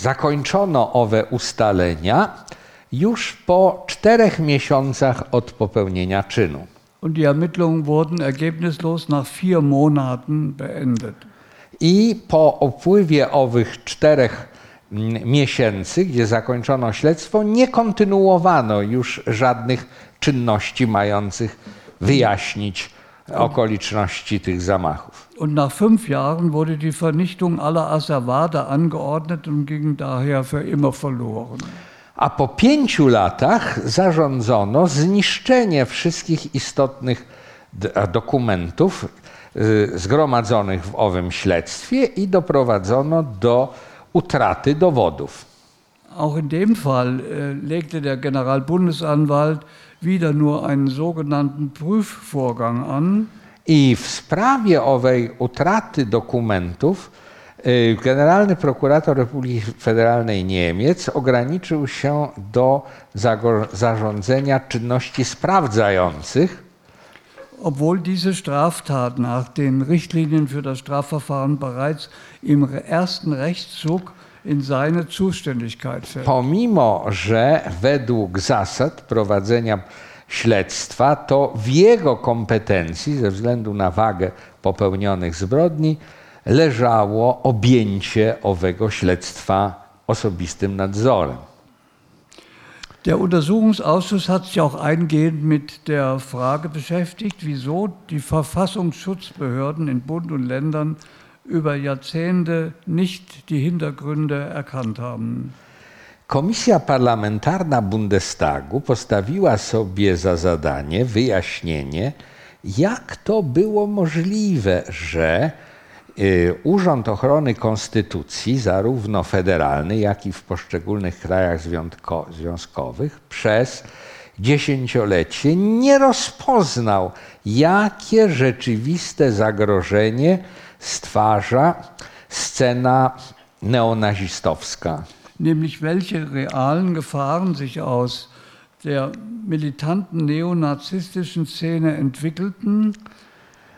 zakończono owe ustalenia już po czterech miesiącach od popełnienia czynu. Und die Ermittlungen wurden ergebnislos nach vier Monaten beendet. I po upływie owych czterech mm, miesięcy, gdzie zakończono śledztwo, nie kontynuowano już żadnych czynności mających wyjaśnić okoliczności tych zamachów. Und nach fünf Jahren wurde die Vernichtung aller Asservade angeordnet und ging daher für immer verloren. A po pięciu latach zarządzono zniszczenie wszystkich istotnych dokumentów zgromadzonych w owym śledztwie i doprowadzono do utraty dowodów. Auch in dem Fall legte der Generalbundesanwalt wieder nur einen sogenannten Prüfvorgang an. I w sprawie owej utraty dokumentów y, generalny prokurator Republiki Federalnej Niemiec ograniczył się do zarządzenia czynności sprawdzających. Obwohl diese Straftat nach den Richtlinien für das Strafverfahren bereits im ersten Rechtszug in seine Zuständigkeit fällt. Pomimo, że według zasad prowadzenia śledztwa, to w jego kompetencji, ze względu na wagę popełnionych zbrodni, leżało objęcie owego śledztwa osobistym nadzorem. Der Untersuchungsausschuss hat sich auch eingehend mit der Frage beschäftigt, wieso die Verfassungsschutzbehörden in Bund und Ländern über Jahrzehnte nicht die Hintergründe erkannt haben. Komisja Parlamentarna Bundestagu postawiła sobie za zadanie wyjaśnienie, jak to było możliwe, że y, Urząd Ochrony Konstytucji, zarówno federalny, jak i w poszczególnych krajach związkowych, przez dziesięciolecie nie rozpoznał, jakie rzeczywiste zagrożenie stwarza scena neonazistowska. Nämlich welche realen Gefahren sich aus der militanten neonazistischen Szene entwickelten.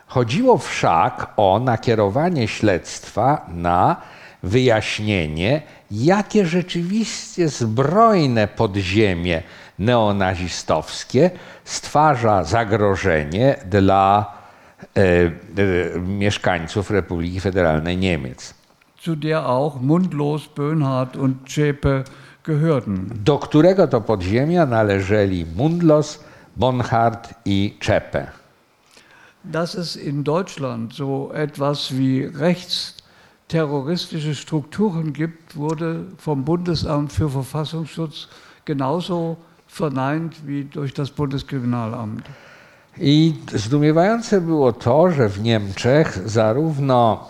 Chodziło wszak o nakierowanie śledztwa na wyjaśnienie, jakie rzeczywiście zbrojne podziemie neonazistowskie stwarza zagrożenie dla e, e, mieszkańców Republiki Federalnej Niemiec. Zu der auch Mundlos, Böhnhardt und Zschäpe gehörten. Do którego to podziemia należeli Mundlos, Bonhardt i Czepe. Dass es in Deutschland so etwas wie rechtsterroristische Strukturen gibt, wurde vom Bundesamt für Verfassungsschutz genauso verneint wie durch das Bundeskriminalamt. I zdumiewające było to, że w Niemczech zarówno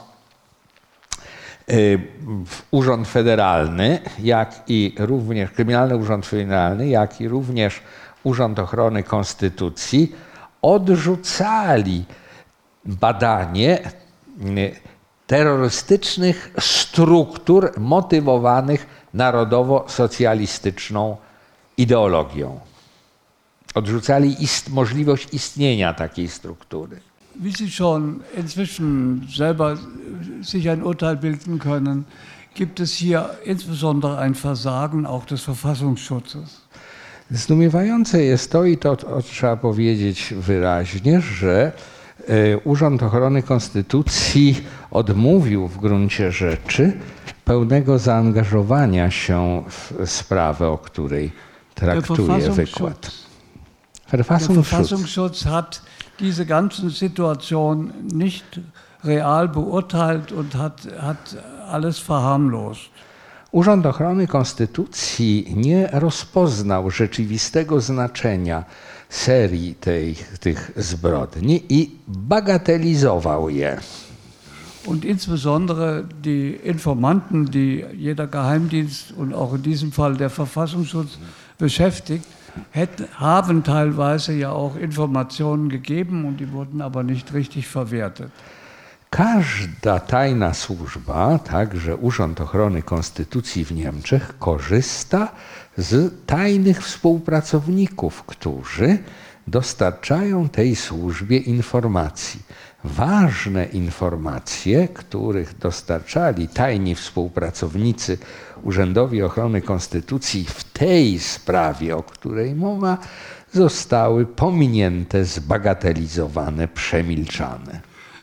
Urząd Federalny, jak i również Kryminalny Urząd Federalny, jak i również Urząd Ochrony Konstytucji odrzucali badanie y, terrorystycznych struktur motywowanych narodowo-socjalistyczną ideologią. Odrzucali ist, możliwość istnienia takiej struktury. Wie Sie schon inzwischen selber sich ein Urteil bilden können, gibt es hier insbesondere ein Versagen auch des Verfassungsschutzes. Zdumiewające jest to, i to, to trzeba powiedzieć wyraźnie, że e, Urząd Ochrony Konstytucji odmówił w gruncie rzeczy pełnego zaangażowania się w sprawę, o której traktuje wykład. Der Verfassungsschutz hat diese ganzen Situation nicht real beurteilt und hat, hat alles verharmlost. Urząd Ochrony Konstytucji nie rozpoznał rzeczywistego znaczenia serii tej, tych zbrodni i bagatelizował je. Und insbesondere die Informanten, die jeder Geheimdienst und auch in diesem Fall der Verfassungsschutz beschäftigt, hätten, haben teilweise ja auch Informationen gegeben und die wurden aber nicht richtig verwertet. Każda tajna służba, także Urząd Ochrony Konstytucji w Niemczech, korzysta z tajnych współpracowników, którzy dostarczają tej służbie informacji. Ważne informacje, których dostarczali tajni współpracownicy Urzędowi Ochrony Konstytucji w tej sprawie, o której mowa, zostały pominięte, zbagatelizowane, przemilczane.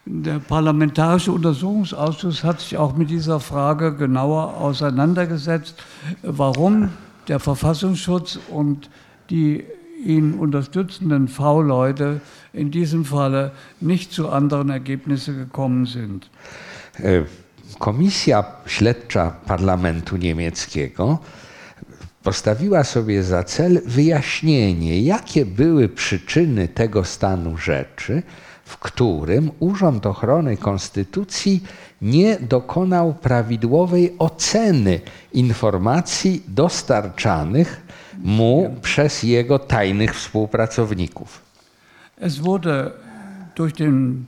Der Parlamentarische Untersuchungsausschuss hat sich auch mit dieser Frage genauer auseinandergesetzt, warum der Verfassungsschutz und die ihn unterstützenden V-Leute in diesem Falle nicht zu anderen Ergebnissen gekommen sind. E, Komisja Śledcza Parlamentu Niemieckiego postawiła sobie za cel wyjaśnienie, jakie były przyczyny tego stanu rzeczy, w którym Urząd Ochrony Konstytucji nie dokonał prawidłowej oceny informacji dostarczanych mu przez jego tajnych współpracowników. Es wurde durch, den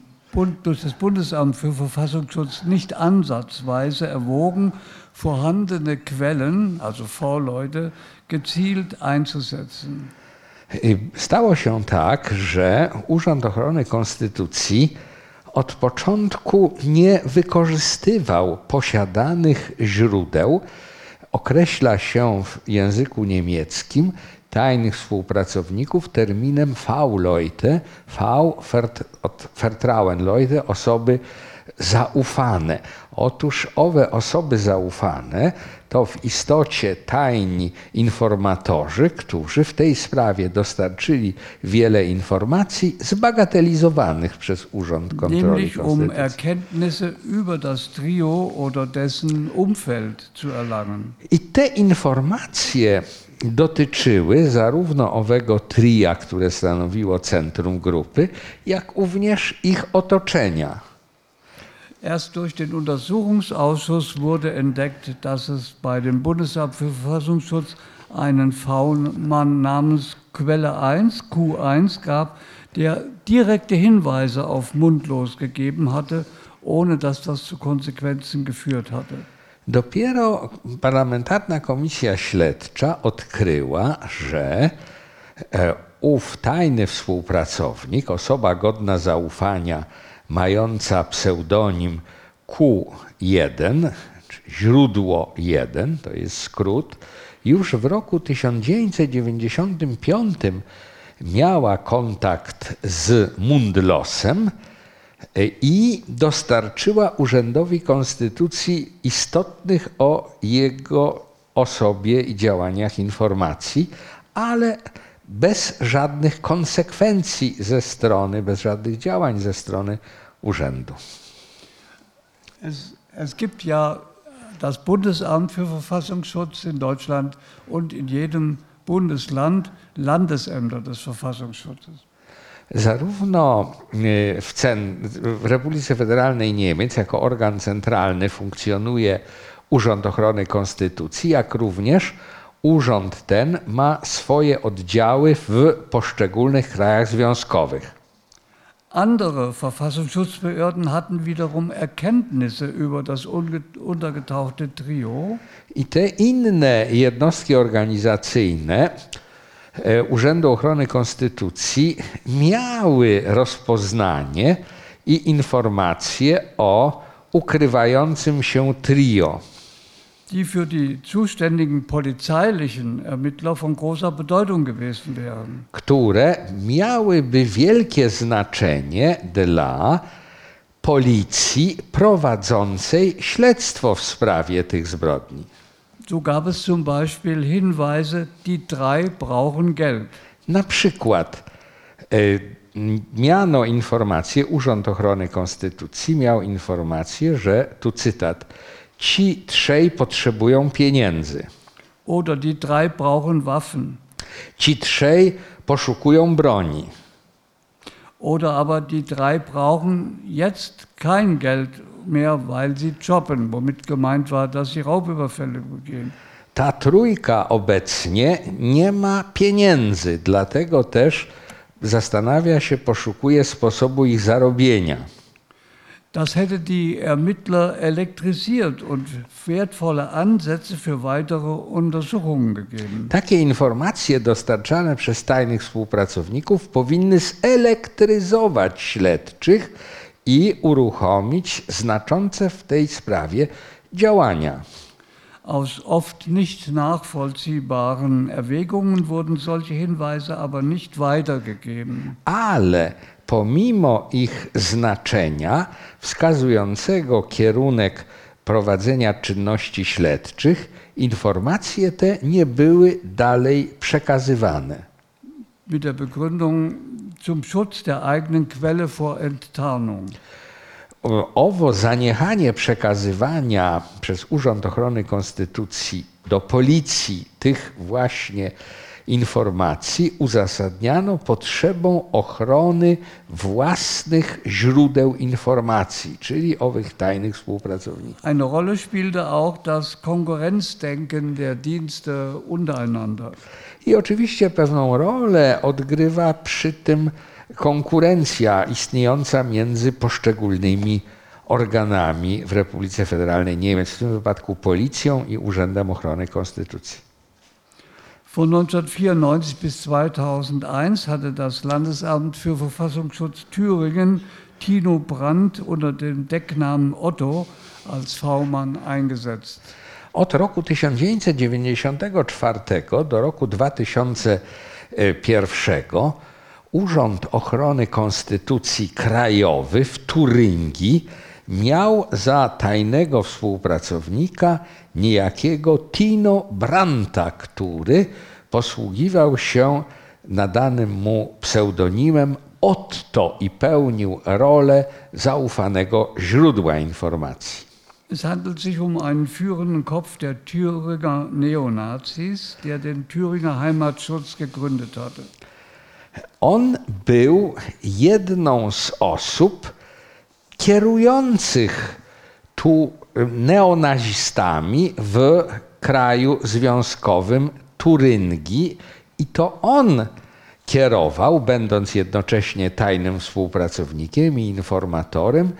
durch das Bundesamt für Verfassungsschutz nicht ansatzweise erwogen, vorhandene Quellen, also V-Leute, gezielt einzusetzen. Stało się tak, że Urząd Ochrony Konstytucji od początku nie wykorzystywał posiadanych źródeł. Określa się w języku niemieckim tajnych współpracowników terminem V-Leute, V od Vertrauenleute, osoby zaufane. Otóż owe osoby zaufane to w istocie tajni informatorzy, którzy w tej sprawie dostarczyli wiele informacji zbagatelizowanych przez Urząd Kontroli Nämlich um Erkenntnisse über das Trio oder dessen Umfeld zu erlangen. I te informacje dotyczyły zarówno owego tria, które stanowiło centrum grupy, jak również ich otoczenia. Erst durch den Untersuchungsausschuss wurde entdeckt, dass es bei dem Bundesamt für Verfassungsschutz einen V-Mann namens Quelle 1, Q1 gab, der direkte Hinweise auf Mundlos gegeben hatte, ohne dass das zu Konsequenzen geführt hatte. Dopiero parlamentarna komisja śledcza odkryła, że e, ów tajny współpracownik, osoba godna zaufania, mająca pseudonim Q1, źródło 1, to jest skrót, już w roku 1995 miała kontakt z Mundlosem e, i dostarczyła Urzędowi Konstytucji istotnych o jego osobie i działaniach informacji, ale bez żadnych konsekwencji ze strony, bez żadnych działań ze strony urzędu. Es, es gibt ja das Bundesamt für Verfassungsschutz in Deutschland und in jedem Bundesland Landesämter des Verfassungsschutzes. Zarówno e, w, cen, w Republice Federalnej Niemiec jako organ centralny funkcjonuje Urząd Ochrony Konstytucji, jak również urząd ten ma swoje oddziały w poszczególnych krajach związkowych. Andere Verfassungsschutzbehörden hatten wiederum Erkenntnisse über das untergetauchte Trio. I te inne jednostki organizacyjne e, Urzędu Ochrony Konstytucji miały rozpoznanie i informacje o ukrywającym się trio. Die für die zuständigen polizeilichen Ermittler von großer Bedeutung gewesen wären. Które miałyby wielkie znaczenie dla policji prowadzącej śledztwo w sprawie tych zbrodni. So gab es zum Beispiel Hinweise, die drei brauchen Geld. Na przykład e, miano informację, Urząd Ochrony Konstytucji miał informację, że, tu cytat, Ci trzej potrzebują pieniędzy. Oder die drei brauchen Waffen. Ci trzej poszukują broni. Oder aber die drei brauchen jetzt kein Geld mehr, weil sie jobben, womit gemeint war, dass sie Raubüberfälle begehen. Ta trójka obecnie nie ma pieniędzy, dlatego też zastanawia się, poszukuje sposobu ich zarobienia. Das hätte die Ermittler elektrisiert und wertvolle Ansätze für weitere Untersuchungen gegeben. Takie informacje dostarczane przez tajnych współpracowników powinny zelektryzować śledczych i uruchomić znaczące w tej sprawie działania. Aus oft nicht nachvollziehbaren Erwägungen wurden solche Hinweise aber nicht weitergegeben. Ale pomimo ich znaczenia wskazującego kierunek prowadzenia czynności śledczych, informacje te nie były dalej przekazywane. Mit der Begründung zum Schutz der eigenen Quelle vor Enttarnung. Owo zaniechanie przekazywania przez Urząd Ochrony Konstytucji do policji tych właśnie informacji uzasadniano potrzebą ochrony własnych źródeł informacji, czyli owych tajnych współpracowników. Eine Rolle spielte auch das Konkurrenzdenken der Dienste untereinander. I oczywiście pewną rolę odgrywa przy tym konkurencja istniejąca między poszczególnymi organami w Republice Federalnej Niemiec, w tym wypadku policją i Urzędem Ochrony Konstytucji. Von 1994 bis 2001 hatte das Landesamt für Verfassungsschutz Thüringen Tino Brandt unter dem Decknamen Otto als V-Mann eingesetzt. Od roku 1994 do roku 2001 Urząd Ochrony Konstytucji Krajowy w Turyngii miał za tajnego współpracownika niejakiego Tino Branta, który posługiwał się nadanym mu pseudonimem Otto i pełnił rolę zaufanego źródła informacji. Es handelt sich um einen führenden Kopf der Thüringer Neonazis, der den Thüringer Heimatschutz gegründet hatte. On był jedną z osób kierujących tu neonazistami w kraju związkowym Turyngii i to on kierował, będąc jednocześnie tajnym współpracownikiem i informatorem,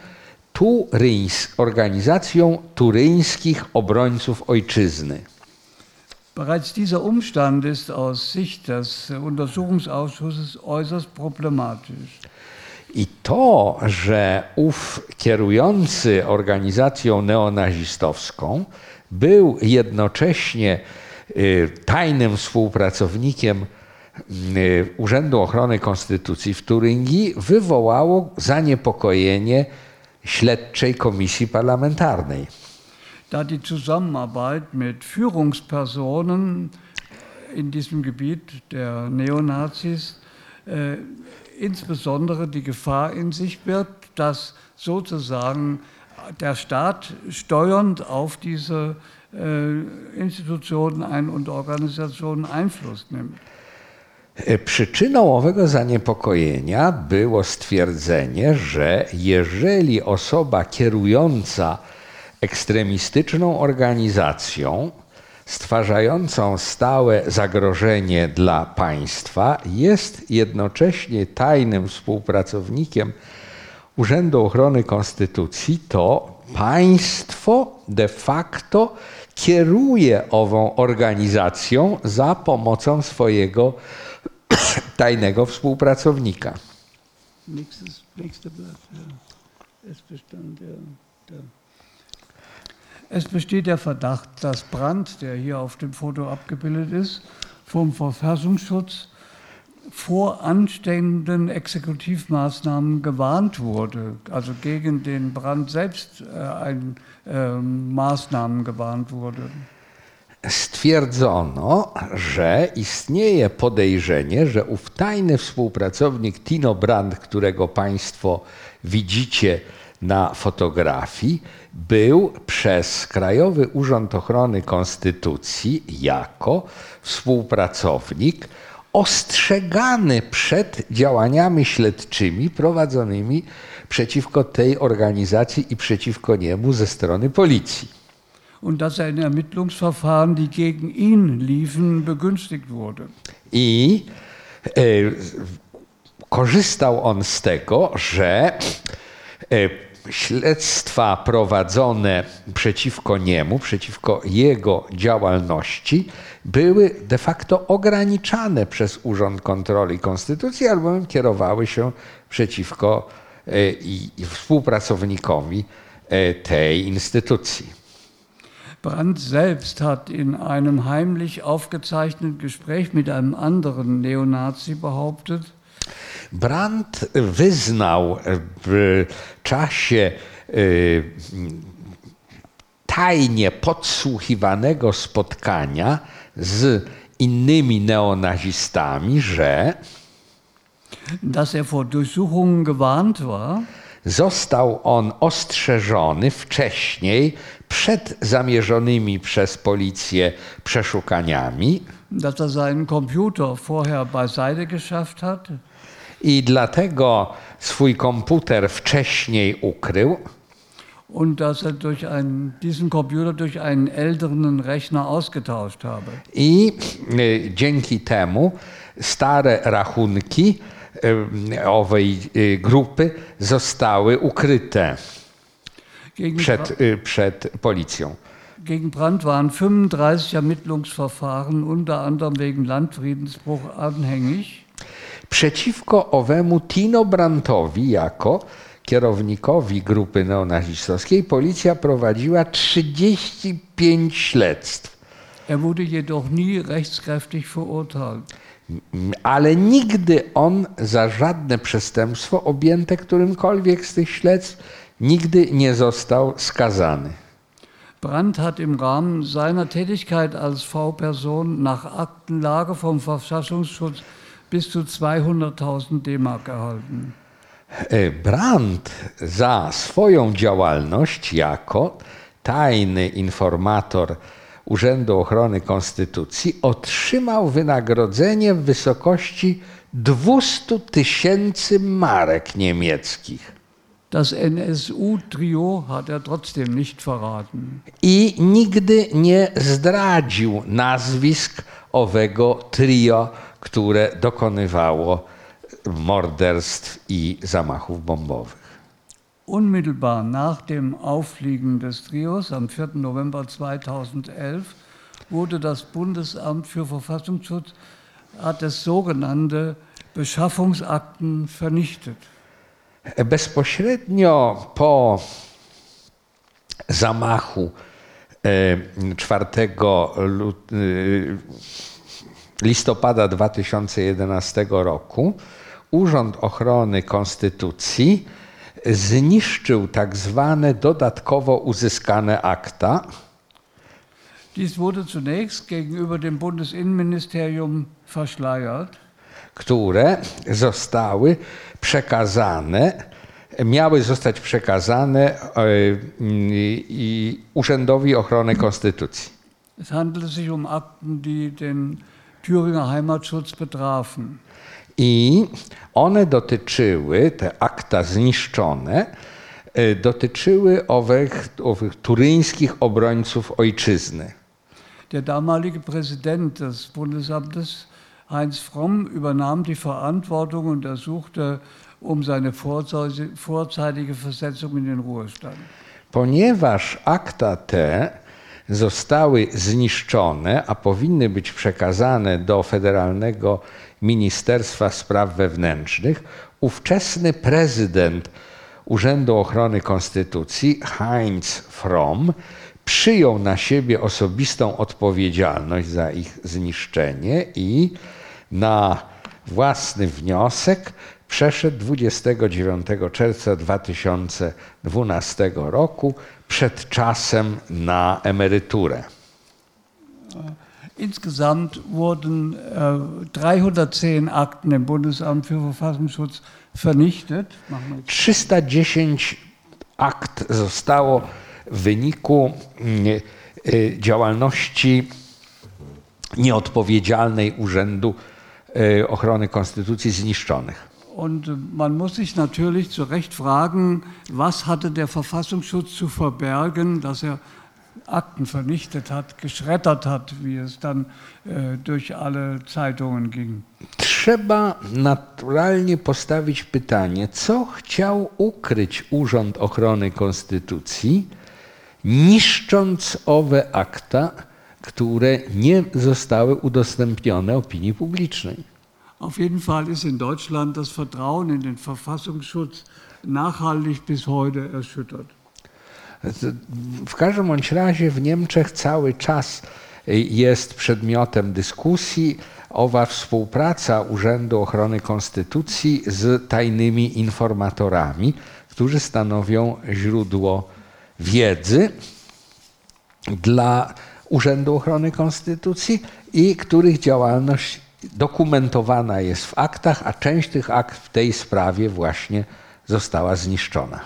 Turyńs, organizacją turyńskich obrońców ojczyzny. Bereits dieser Umstand ist aus Sicht des Untersuchungsausschusses äußerst problematisch. I to, że ów kierujący organizacją neonazistowską był jednocześnie y, tajnym współpracownikiem y, Urzędu Ochrony Konstytucji w Turyngii, wywołało zaniepokojenie śledczej komisji parlamentarnej. Da die Zusammenarbeit mit Führungspersonen in diesem Gebiet der Neonazis äh, insbesondere die Gefahr in sich birgt, dass sozusagen der Staat steuernd auf diese äh, Institutionen ein und Organisationen Einfluss nimmt. Przyczyną owego zaniepokojenia było stwierdzenie, że jeżeli osoba kierująca ekstremistyczną organizacją, stwarzającą stałe zagrożenie dla państwa, jest jednocześnie tajnym współpracownikiem Urzędu Ochrony Konstytucji, to państwo de facto kieruje ową organizacją za pomocą swojego tajnego współpracownika. Nächstes, nächste Blatt. Ja. Es besteht der Verdacht, dass Brandt, der hier auf dem Foto abgebildet ist, vom Verfassungsschutz vor anstehenden Exekutivmaßnahmen gewarnt wurde, also gegen den Brand selbst äh, ein, äh, Maßnahmen gewarnt wurde. stwierdzono, że istnieje podejrzenie, że ów tajny współpracownik Tino Brand, którego Państwo widzicie na fotografii, był przez Krajowy Urząd Ochrony Konstytucji jako współpracownik ostrzegany przed działaniami śledczymi prowadzonymi przeciwko tej organizacji i przeciwko niemu ze strony policji. und dass er in Ermittlungsverfahren, die gegen ihn liefen, begünstigt wurde. I e, korzystał on z tego, że e, śledztwa prowadzone przeciwko niemu, przeciwko jego działalności, były de facto ograniczane przez Urząd Kontroli Konstytucji, albowiem kierowały się przeciwko e, współpracownikowi e, tej instytucji. Brandt selbst hat in einem heimlich aufgezeichneten Gespräch mit einem anderen Neonazi behauptet, Brandt wyznał w czasie y, tajnie podsłuchiwanego spotkania z innymi neonazistami, że dass er vor Durchsuchungen gewarnt war, został on ostrzeżony wcześniej przed zamierzonymi przez policję przeszukaniami. Dass er seinen Computer vorher beiseite geschafft hat, i dlatego swój komputer wcześniej ukrył und dass er durch einen, diesen Computer durch einen älteren Rechner ausgetauscht habe. i y, dzięki temu stare rachunki y, owej y, grupy zostały ukryte Gegen, przed, przed policją. gegen Brandt waren 35 Ermittlungsverfahren, unter anderem wegen Landfriedensbruch, anhängig. Przeciwko owemu Tino Brantowi jako kierownikowi grupy neonazistowskiej policja prowadziła 35 śledztw, Er wurde jedoch nie rechtskräftig verurteilt. ale nigdy on za żadne przestępstwo objęte którymkolwiek z tych śledztw nigdy nie został skazany. Brandt hat im Rahmen seiner Tätigkeit als V-Person nach Aktenlage vom Verfassungsschutz bis zu 200.000 D-Mark erhalten. E, Brandt za swoją działalność jako tajny informator Urzędu Ochrony Konstytucji otrzymał wynagrodzenie w wysokości 200 tysięcy marek niemieckich. Das NSU-Trio hat er trotzdem nicht verraten. I nigdy nie zdradził nazwisk owego trio które dokonywało morderstw i zamachów bombowych. Unmittelbar nach dem Auffliegen des Trios am 4. November 2011 wurde das Bundesamt für Verfassungsschutz hat das sogenannte Beschaffungsakten vernichtet. Bezpośrednio po zamachu 4 listopada 2011 roku Urząd Ochrony Konstytucji zniszczył tak zwane dodatkowo uzyskane akta. Dies wurde zunächst gegenüber dem Bundesinnenministerium verschleiert. Które zostały przekazane, miały zostać przekazane e, Urzędowi Ochrony Konstytucji. Es handelte sich um Akten, die den Thüringer Heimatschutz betrafen. I one dotyczyły, te akta zniszczone, e, dotyczyły owych, owych turyńskich obrońców ojczyzny. Der damalige Präsident des Bundesamtes, Heinz Fromm, übernahm die Verantwortung und ersuchte um seine vorzeitige Versetzung in den Ruhestand. Ponieważ akta te zostały zniszczone, a powinny być przekazane do Federalnego Ministerstwa Spraw Wewnętrznych, ówczesny prezydent Urzędu Ochrony Konstytucji, Heinz Fromm, przyjął na siebie osobistą odpowiedzialność za ich zniszczenie i na własny wniosek przeszedł 29 czerwca 2012 roku przed czasem na emeryturę. Insgesamt wurden äh, 310 Akten im Bundesamt für Verfassungsschutz vernichtet. 310 akt zostało w wyniku mm, y, działalności nieodpowiedzialnej Urzędu y, Ochrony Konstytucji zniszczonych. Und man muss sich natürlich zu Recht fragen, was hatte der Verfassungsschutz zu verbergen, dass er Akten vernichtet hat, geschreddert hat, wie es dann äh, durch alle Zeitungen ging. Trzeba naturalnie postawić pytanie, co chciał ukryć Urząd Ochrony Konstytucji, niszcząc owe akta, które nie zostały udostępnione opinii publicznej. Auf jeden Fall ist in Deutschland das Vertrauen in den Verfassungsschutz nachhaltig bis heute erschüttert. W każdym bądź razie w Niemczech cały czas jest przedmiotem dyskusji owa współpraca Urzędu Ochrony Konstytucji z tajnymi informatorami, którzy stanowią źródło wiedzy dla Urzędu Ochrony Konstytucji i których działalność dokumentowana jest w aktach, a część tych akt w tej sprawie właśnie została zniszczona.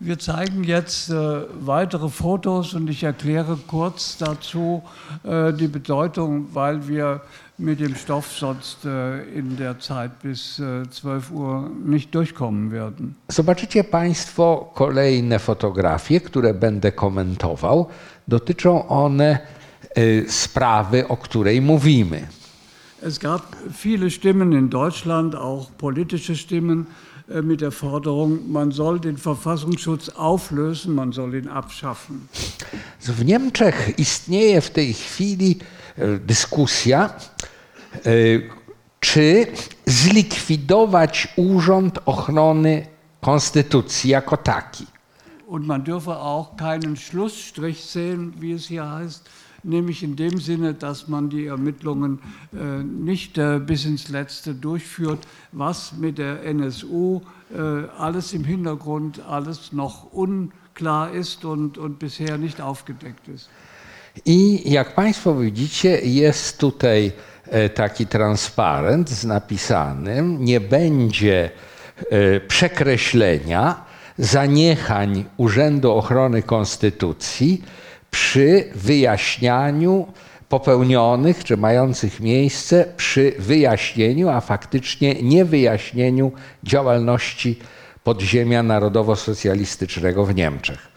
Wir zeigen jetzt äh, weitere Fotos und ich erkläre kurz dazu äh, die Bedeutung, weil wir mit dem Stoff sonst äh, in der Zeit bis 12 Uhr nicht durchkommen werden. Zobaczycie Państwo kolejne fotografie, które będę komentował. Dotyczą one sprawy, o której mówimy. Es gab viele Stimmen in Deutschland, auch politische Stimmen, äh, mit der Forderung, man soll den Verfassungsschutz auflösen, man soll ihn abschaffen. W Niemczech istnieje w tej chwili e, dyskusja, e, czy zlikwidować Urząd Ochrony Konstytucji jako taki. Und man dürfe auch keinen Schlussstrich sehen, wie es hier heißt, nämlich in dem Sinne, dass man die Ermittlungen äh, nicht äh, bis ins Letzte durchführt, was mit der NSU äh, alles im Hintergrund, alles noch unklar ist und, und bisher nicht aufgedeckt ist. I jak Państwo widzicie, jest tutaj e, taki transparent z napisanym, nie będzie e, przekreślenia zaniechań Urzędu Ochrony Konstytucji przy wyjaśnianiu popełnionych czy mających miejsce przy wyjaśnieniu, a faktycznie niewyjaśnieniu działalności podziemia narodowo-socjalistycznego w Niemczech.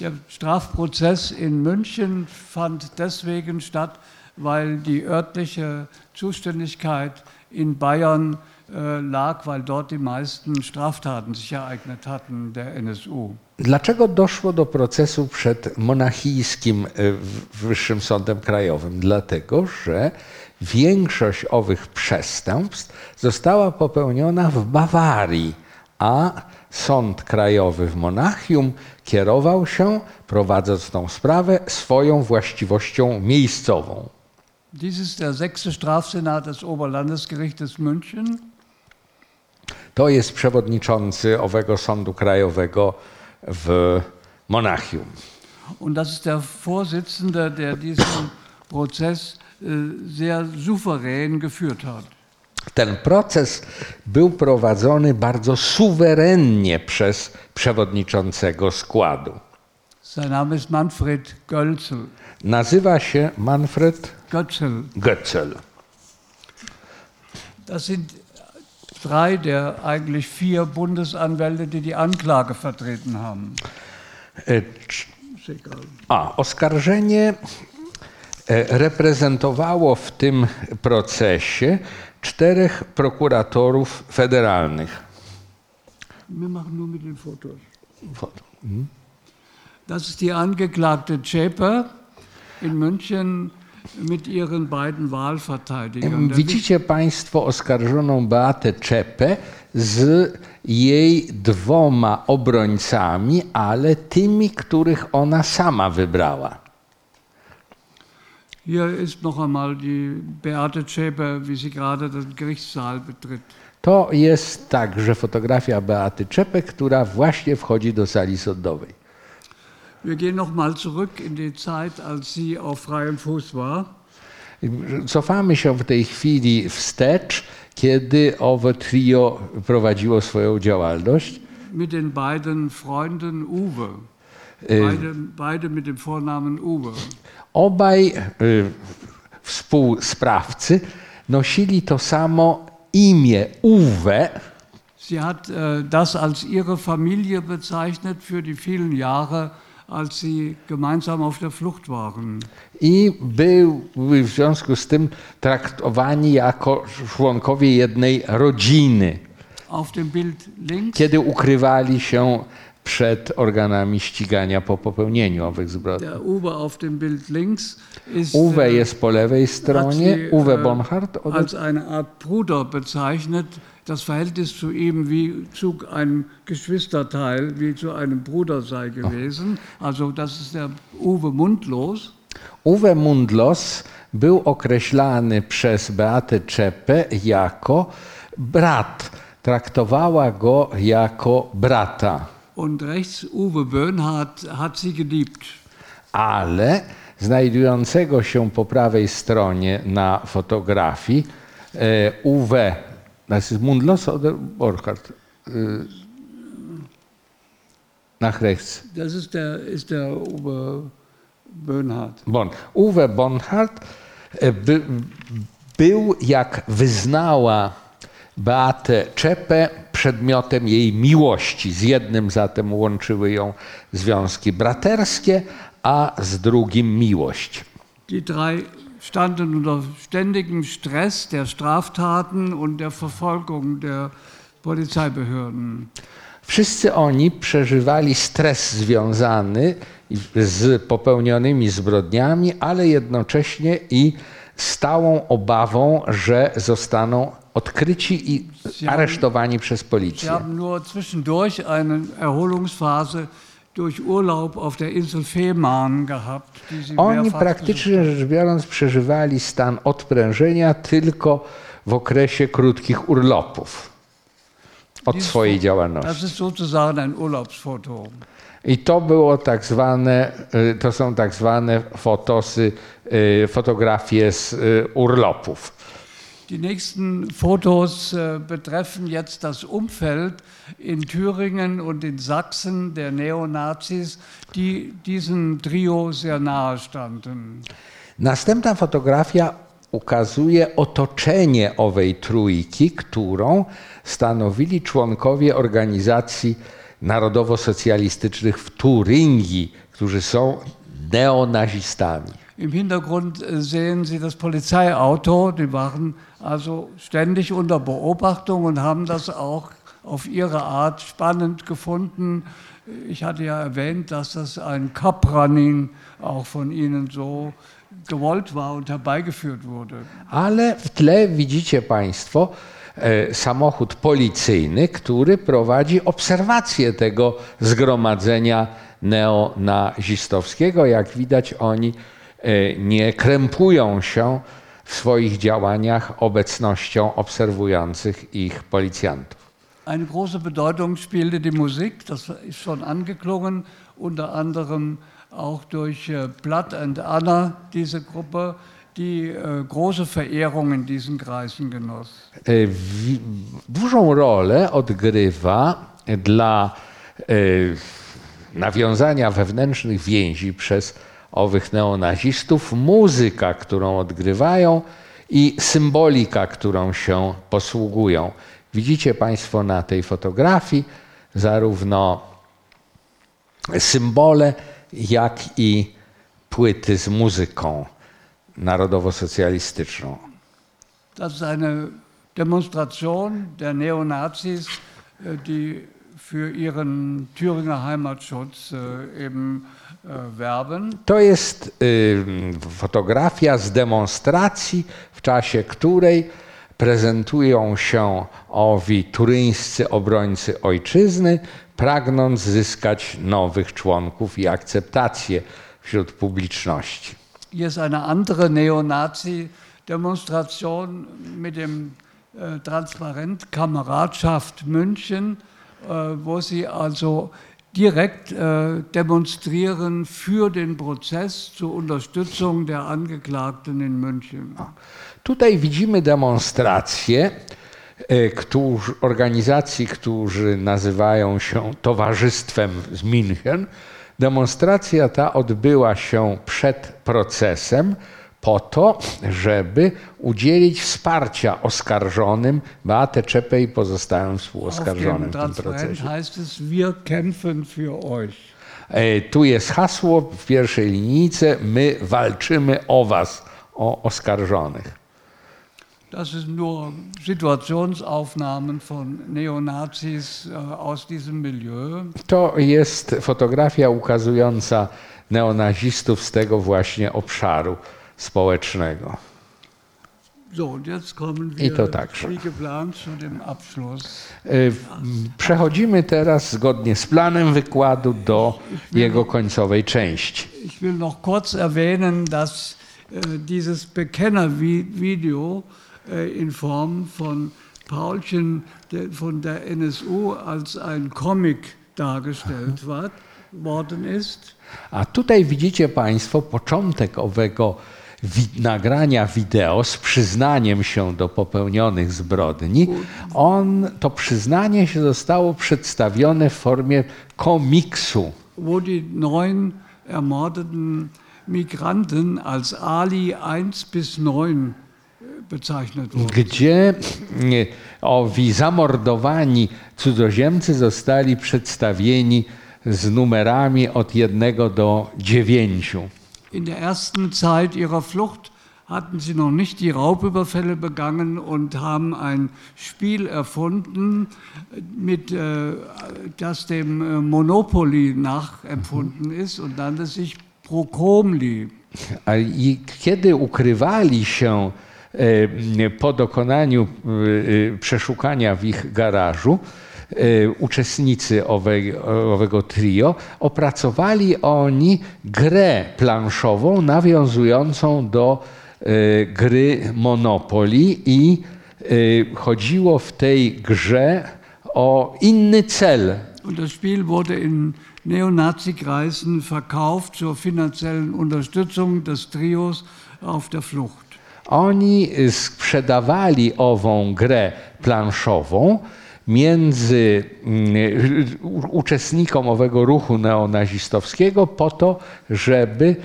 Der Strafprozess in München fand deswegen statt, weil die örtliche Zuständigkeit in Bayern äh, lag, weil dort die meisten Straftaten sich ereignet hatten der NSU. Dlaczego doszło do procesu przed monachijskim e, Wyższym Sądem Krajowym? Dlatego, że większość owych przestępstw została popełniona w Bawarii, a Sąd Krajowy w Monachium kierował się, prowadząc tą sprawę, swoją właściwością miejscową. Dies ist der sechste Strafsenat des Oberlandesgerichtes München. To jest przewodniczący owego Sądu Krajowego w Monachium. Und das ist der Vorsitzende, der diesen Prozess äh, sehr souverän geführt hat. Ten proces był prowadzony bardzo suwerennie przez przewodniczącego składu. Sein Name ist Manfred Gölzel. Nazywa się Manfred Götzel. Götzel. Das sind drei der eigentlich vier Bundesanwälte, die die Anklage vertreten haben. E. A, oskarżenie e, reprezentowało w tym procesie czterech prokuratorów federalnych. Wir machen nur mit den Fotos. Das ist die Angeklagte Zschäper in München Widzicie Państwo oskarżoną Beatę Czepę z jej dwoma obrońcami, ale tymi, których ona sama wybrała. Hier ist noch einmal die Beate Zschäper, wie sie gerade den Gerichtssaal betritt. To jest także fotografia Beaty Czepy, która właśnie wchodzi do sali sądowej. Wir gehen noch mal zurück in die Zeit, als sie auf freiem Fuß war. Cofamy się w tej chwili wstecz, kiedy owe trio prowadziło swoją działalność. mit den beiden Freunden Uwe. Beide, beide mit dem Vornamen Uwe. Obaj y, współsprawcy nosili to samo imię Uwe, Sie hat äh, das als ihre Familie bezeichnet für die vielen Jahre, als sie gemeinsam auf der Flucht waren. i były w związku z tym traktowani jako członkowie jednej rodziny, Auf dem Bild links kiedy ukrywali się przed organami ścigania po popełnieniu owych zbrodni. Uwe auf dem Bild links ist Uwe äh, jest po lewej stronie, Uwe äh, Bonhardt. als eine Art Bruder bezeichnet. Das Verhältnis zu ihm wie zu einem Geschwisterteil, wie zu einem Bruder sei gewesen. Also das ist der Uwe Mundlos. Uwe Mundlos był określany przez Beatę Czepę jako brat. Traktowała go jako brata. Und rechts Uwe Böhnhardt hat sie geliebt. ale znajdującego się po prawej stronie na fotografii e, Uwe, das ist Mundlos oder Borchardt? E, nach rechts. Das ist der, ist der Uwe Böhnhardt. Bon. Uwe Bonhardt e, by, był, jak wyznała Beatę Czepę, przedmiotem jej miłości. Z jednym zatem łączyły ją związki braterskie, a z drugim miłość. Die drei standen unter ständigem Stress der Straftaten und der Verfolgung der Polizeibehörden. Wszyscy oni przeżywali stres związany z popełnionymi zbrodniami, ale jednocześnie i stałą obawą, że zostaną odkryci i aresztowani przez Sie policję. haben nur zwischendurch eine Erholungsphase Oni praktycznie rzecz biorąc przeżywali stan odprężenia tylko w okresie krótkich urlopów od swojej działalności. I to było tak zwane, y, to są tak zwane fotosy, y, fotografie z y, urlopów. Die nächsten Fotos äh, betreffen jetzt das Umfeld in Thüringen und in Sachsen der Neonazis, die diesem Trio sehr nahe standen. Następna fotografia ukazuje otoczenie owej trójki, którą stanowili członkowie organizacji narodowo-socjalistycznych w Turyngii, którzy są neonazistami. Im Hintergrund äh, sehen Sie das Polizeiauto. Die waren also ständig unter Beobachtung und haben das auch auf ihre Art spannend gefunden. Ich hatte ja erwähnt, dass das ein Cup-Running auch von Ihnen so gewollt war und herbeigeführt wurde. Ale w tle widzicie Państwo e, samochód policyjny, który prowadzi obserwację tego zgromadzenia neonazistowskiego. Jak widać, oni e, nie krępują się w swoich działaniach obecnością obserwujących ich policjantów. Eine große Bedeutung spielte die Musik, das ist schon angeklungen, unter anderem auch durch äh, Blood and Anna, diese Gruppe, die äh, große Verehrung in diesen Kreisen genoss. E, dużą rolę odgrywa dla e, nawiązania wewnętrznych więzi przez owych neonazistów muzyka, którą odgrywają i symbolika, którą się posługują. Widzicie Państwo na tej fotografii zarówno symbole, jak i płyty z muzyką narodowo-socjalistyczną. Das ist eine Demonstration der Neonazis, äh, die für ihren Thüringer Heimatschutz äh, eben äh, werben. To jest y, fotografia z demonstracji, w czasie której prezentują się owi turyńscy obrońcy ojczyzny, pragnąc zyskać nowych członków i akceptację wśród publiczności. Jest eine andere Neonazi-Demonstration mit dem äh, Transparent Kameradschaft München, äh, wo sie also direkt äh, demonstrieren für den Prozess zur Unterstützung der Angeklagten in München. Tutaj widzimy demonstrację e, którzy, organizacji, którzy nazywają się Towarzystwem z München. Demonstracja ta odbyła się przed procesem po to, żeby udzielić wsparcia oskarżonym Beate Czepe i pozostałym współoskarżonym w tym procesie. heißt es, wir kämpfen für euch. E, tu jest hasło w pierwszej linijce, my walczymy o was, o oskarżonych. Das sind nur Situationsaufnahmen von Neonazis äh, aus diesem Milieu. To jest fotografia ukazująca neonazistów z tego właśnie obszaru społecznego. So, und jetzt kommen I to także. E, Przechodzimy teraz zgodnie z planem wykładu do jego końcowej części. Ich will noch kurz erwähnen, dass äh, dieses Bekennervideo äh, in Form von Paulchen von der NSU als ein Comic dargestellt worden ist. A tutaj widzicie Państwo początek owego nagrania wideo z przyznaniem się do popełnionych zbrodni. On, to przyznanie się zostało przedstawione w formie komiksu. wo die neun ermordeten Migranten als Ali 1 bis 9 bezeichnet wurden. gdzie owi zamordowani cudzoziemcy zostali przedstawieni z numerami od jednego do dziewięciu. In der ersten Zeit ihrer Flucht hatten sie noch nicht die Raubüberfälle begangen und haben ein Spiel erfunden, mit, äh, das dem äh, Monopoly nachempfunden ist und nannte sich Procomli. A i kiedy ukrywali się po dokonaniu e, e, przeszukania w ich garażu, e, uczestnicy owej, owego trio, opracowali oni grę planszową nawiązującą do e, gry Monopoly i e, chodziło w tej grze o inny cel. Und das Spiel wurde in Neonazi-Kreisen verkauft zur finanziellen Unterstützung des Trios auf der Flucht. Oni sprzedawali ową grę planszową między mm, uczestnikom owego ruchu neonazistowskiego po to, żeby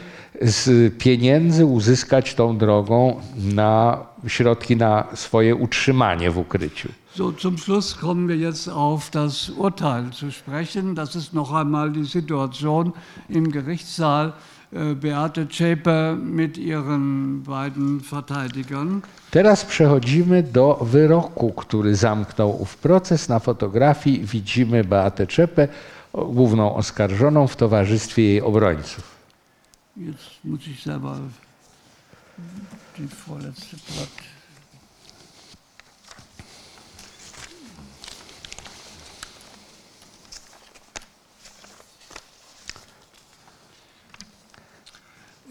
z pieniędzy uzyskać tą drogą na środki na swoje utrzymanie w ukryciu. So, zum Schluss kommen wir jetzt auf das Urteil zu sprechen. Das ist noch einmal die Situation im Gerichtssaal Beate Zschäpe mit ihren beiden Verteidigern. Teraz przechodzimy do wyroku, który zamknął ów proces. Na fotografii widzimy Beatę Czepę, główną oskarżoną w towarzystwie jej obrońców. Jetzt muss ich selber die vorletzte Blatt.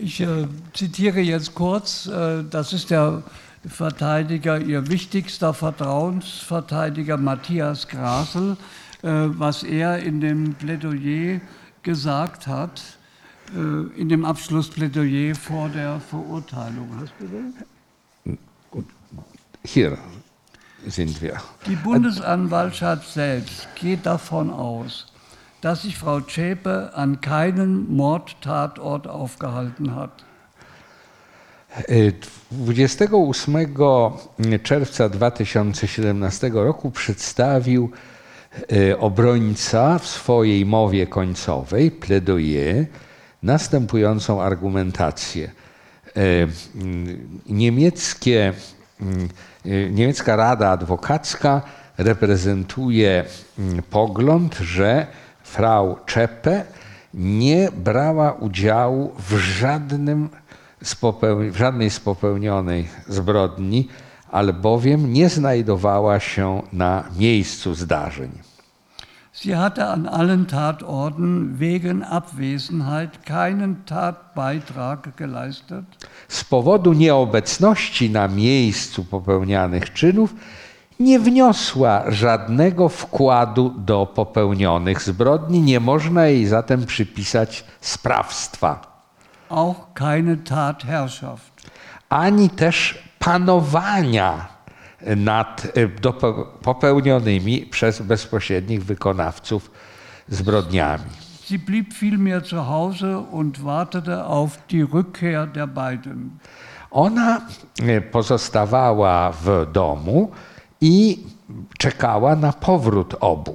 Ich äh, zitiere jetzt kurz, äh, das ist der Verteidiger, ihr wichtigster Vertrauensverteidiger Matthias Grasel, äh, was er in dem Plädoyer gesagt hat, äh, in dem Abschlussplädoyer vor der Verurteilung. Hast du das? Hier sind wir. Die Bundesanwaltschaft selbst geht davon aus, dass sich Frau Zschäpe an keinem Mordtatort aufgehalten hat. E, 28 czerwca 2017 roku przedstawił e, obrońca w swojej mowie końcowej, pledoyer, następującą argumentację. E, Niemieckie, e, niemiecka Rada Adwokacka reprezentuje pogląd, że Frau Czeppe nie brała udziału w żadnym z w żadnej z popełnionej zbrodni, albowiem nie znajdowała się na miejscu zdarzeń. Sie hatte an allen Tatorten wegen Abwesenheit keinen Tatbeitrag geleistet. Z powodu nieobecności na miejscu popełnianych czynów nie wniosła żadnego wkładu do popełnionych zbrodni, nie można jej zatem przypisać sprawstwa, auch keine Tatherrschaft. ani też panowania nad e, popełnionymi przez bezpośrednich wykonawców zbrodniami. Sie blieb vielmehr zu Hause und wartete auf die Rückkehr der beiden. Ona e, pozostawała w domu i czekała na powrót obu.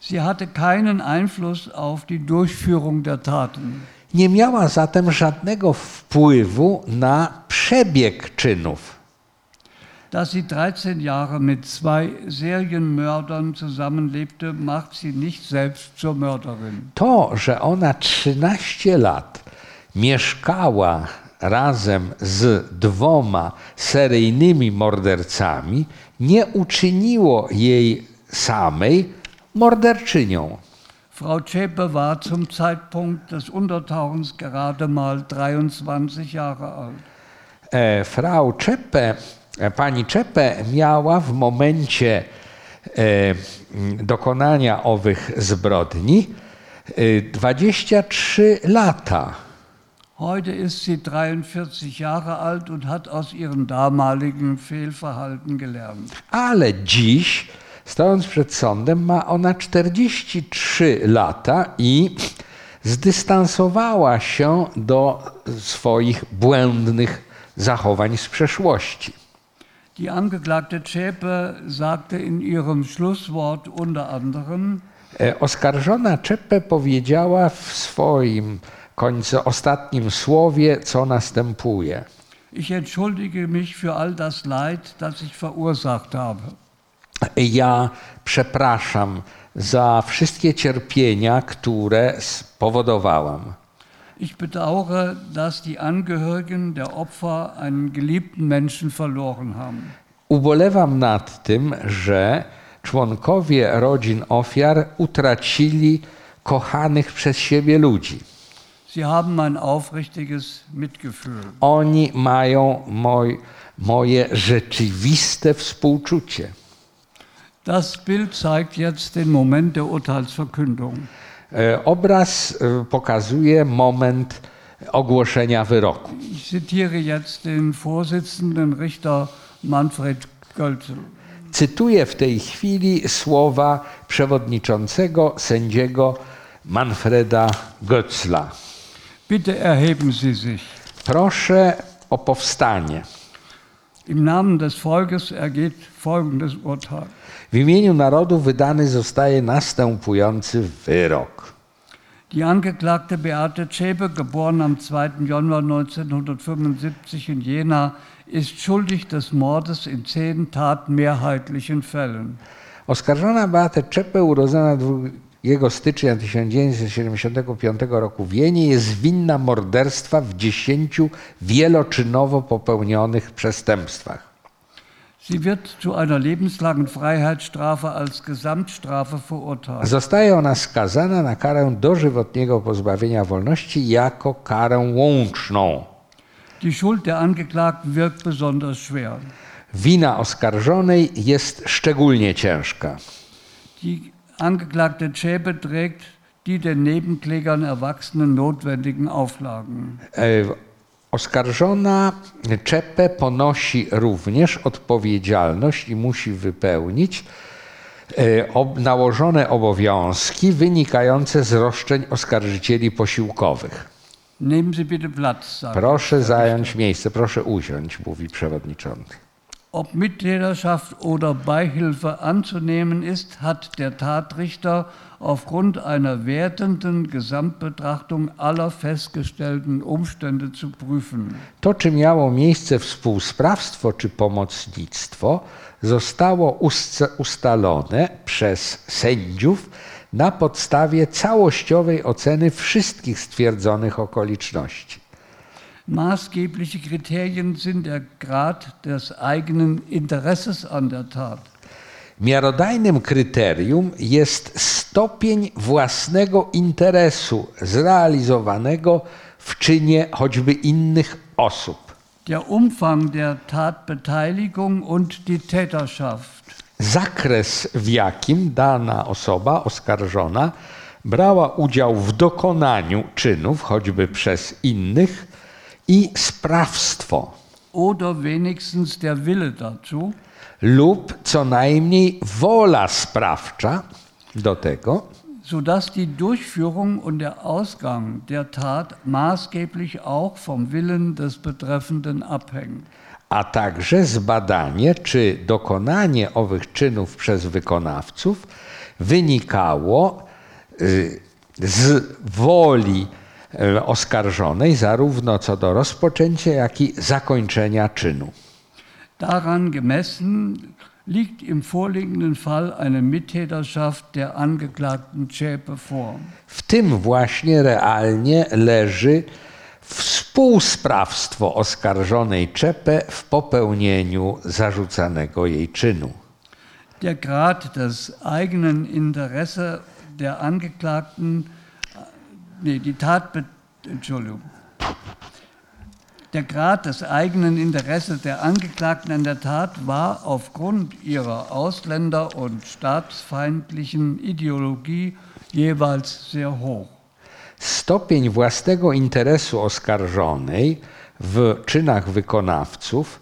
Sie hatte keinen Einfluss auf die Durchführung der Taten. Nie miała zatem żadnego wpływu na przebieg czynów. Dass sie 13 Jahre mit zwei Serienmördern zusammenlebte, macht sie nicht selbst zur Mörderin. To, że ona 13 lat mieszkała razem z dwoma seryjnymi mordercami, nie uczyniło jej samej morderczynią. Frau Zschäpe war zum Zeitpunkt des Untertauchens gerade mal 23 Jahre alt. E, Frau Czeppe, e, pani Czeppe miała w momencie e, dokonania owych zbrodni e, 23 lata. Heute ist sie 43 Jahre alt und hat aus ihrem damaligen Fehlverhalten gelernt. Ale dziś, stojąc przed sądem, ma ona 43 lata i zdystansowała się do swoich błędnych zachowań z przeszłości. Die Angeklagte Zschäpe sagte in ihrem Schlusswort unter anderem, E, Oskarżona Czeppe powiedziała w swoim końcu, ostatnim słowie, co następuje. ich entschuldige mich für all das Leid, das ich verursacht habe. Ja przepraszam za wszystkie cierpienia, które spowodowałam. Ich bedauere, dass die Angehörigen der Opfer einen geliebten Menschen verloren haben. Ubolewam nad tym, że członkowie rodzin ofiar utracili kochanych przez siebie ludzi. Sie haben mein aufrichtiges Mitgefühl. Oni mają moj, moje rzeczywiste współczucie. Das Bild zeigt jetzt den Moment der Urteilsverkündung. E, Obraz e, pokazuje moment ogłoszenia wyroku. Ich zitiere jetzt den Vorsitzenden Richter Manfred Gölzel. Cytuję w tej chwili słowa przewodniczącego sędziego Manfreda Götzla. Bitte erheben Sie sich. Proszę o powstanie. Im Namen des Volkes ergeht folgendes Urteil. W imieniu narodu wydany zostaje następujący wyrok. Die Angeklagte Beate Zschäpe, geboren am 2. Januar 1975 in Jena, ist schuldig des Mordes in zehn tatmehrheitlichen Fällen. Oskarżona Beatę Czepę, urodzona 2 stycznia 1975 roku w Wienie, jest winna morderstwa w 10 wieloczynowo popełnionych przestępstwach. Zostaje ona skazana na karę dożywotniego pozbawienia wolności jako karę łączną. Die Schuld der Angeklagten wirkt besonders schwer. Wina oskarżonej jest szczególnie ciężka. Die Angeklagte Zschäpe trägt die den Nebenklägern erwachsenen notwendigen Auflagen. E, Oskarżona Czepę ponosi również odpowiedzialność i musi wypełnić e, nałożone obowiązki wynikające z roszczeń oskarżycieli posiłkowych. Nehmen Sie bitte Platz. Proszę zająć miejsce, proszę usiąść, mówi przewodniczący. Ob Mittäterschaft oder Beihilfe anzunehmen ist, hat der Tatrichter aufgrund einer wertenden Gesamtbetrachtung aller festgestellten Umstände zu prüfen. To, czy miało miejsce współsprawstwo czy pomocnictwo, zostało ust- ustalone przez sędziów na podstawie całościowej oceny wszystkich stwierdzonych okoliczności. Maßgebliche Kriterien sind der Grad des eigenen Interesses an der Tat. Miarodajnym kryterium jest stopień własnego interesu zrealizowanego w czynie choćby innych osób. Der Umfang der Tatbeteiligung und die Täterschaft. zakres, w jakim dana osoba oskarżona brała udział w dokonaniu czynów, choćby przez innych, i sprawstwo, Oder wenigstens der Wille dazu. lub co najmniej wola sprawcza do tego, sodass die Durchführung und der Ausgang der Tat maßgeblich auch vom Willen des Betreffenden abhängen. a także zbadanie, czy dokonanie owych czynów przez wykonawców wynikało y, z woli oskarżonej, zarówno co do rozpoczęcia, jak i zakończenia czynu. Daran gemessen liegt im vorliegenden Fall eine Mittäterschaft der Angeklagten Zschäpe vor. W tym właśnie realnie leży współsprawstwo oskarżonej Czepę w popełnieniu zarzucanego jej czynu. Der Grad des eigenen Interesse der Angeklagten, nee, die Tat, Entschuldigung. Der Grad des eigenen Interesses der Angeklagten an der Tat war aufgrund ihrer ausländer- und staatsfeindlichen Ideologie jeweils sehr hoch. Stopień własnego interesu oskarżonej w czynach wykonawców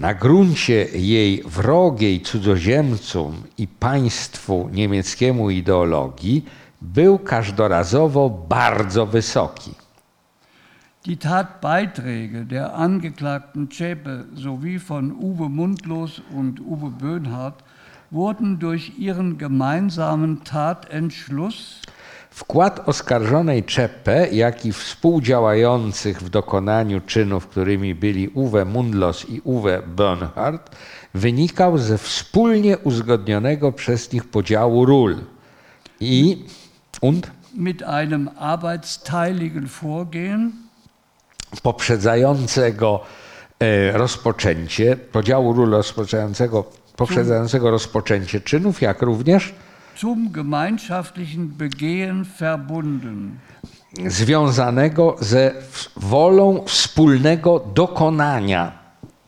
na gruncie jej wrogiej cudzoziemcom i państwu niemieckiemu ideologii był każdorazowo bardzo wysoki. Die Tatbeiträge der Angeklagten Zschäpe sowie von Uwe Mundlos und Uwe Böhnhardt wurden durch ihren gemeinsamen Tatentschluss Wkład oskarżonej Czeppe, jak i współdziałających w dokonaniu czynów, którymi byli Uwe Mundlos i Uwe Bernhardt, wynikał ze wspólnie uzgodnionego przez nich podziału ról. I und mit einem arbeitsteiligen Vorgehen poprzedzającego e, rozpoczęcie, podziału ról rozpoczynającego, poprzedzającego rozpoczęcie czynów, jak również zum gemeinschaftlichen Begehen verbunden. związanego ze wolą wspólnego dokonania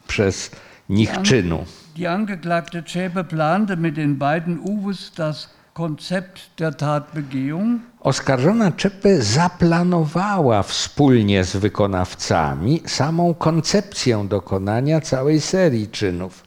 przez nich czynu. Die Angeklagte Zschäpe plante mit den beiden Uwes das Konzept der Tatbegehung Oskarżona Czeppe zaplanowała wspólnie z wykonawcami samą koncepcję dokonania całej serii czynów.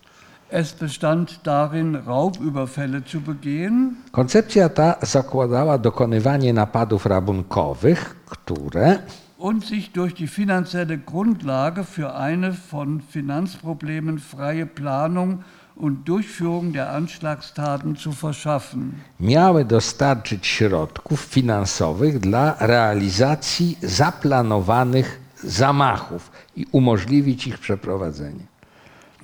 Es bestand darin, Raubüberfälle zu begehen, Koncepcja ta zakładała dokonywanie napadów rabunkowych, które und sich durch die finanzielle Grundlage für eine von Finanzproblemen freie Planung und Durchführung der Anschlagstaten zu verschaffen. Miały dostarczyć środków finansowych dla realizacji zaplanowanych zamachów i umożliwić ich przeprowadzenie.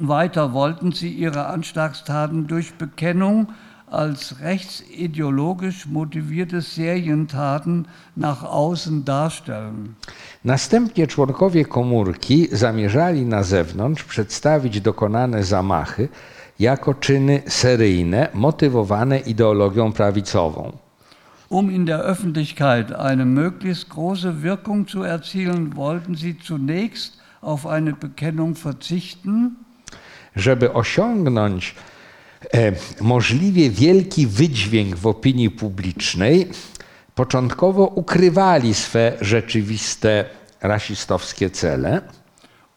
Weiter wollten sie ihre Anschlagstaten durch Bekennung als rechtsideologisch motivierte Serientaten nach außen darstellen. Następnie członkowie komórki zamierzali na zewnątrz przedstawić dokonane zamachy jako czyny seryjne, motywowane ideologią prawicową. Um in der Öffentlichkeit eine möglichst große Wirkung zu erzielen, wollten sie zunächst auf eine Bekennung verzichten. Żeby osiągnąć e, możliwie wielki wydźwięk w opinii publicznej, początkowo ukrywali swe rzeczywiste rasistowskie cele.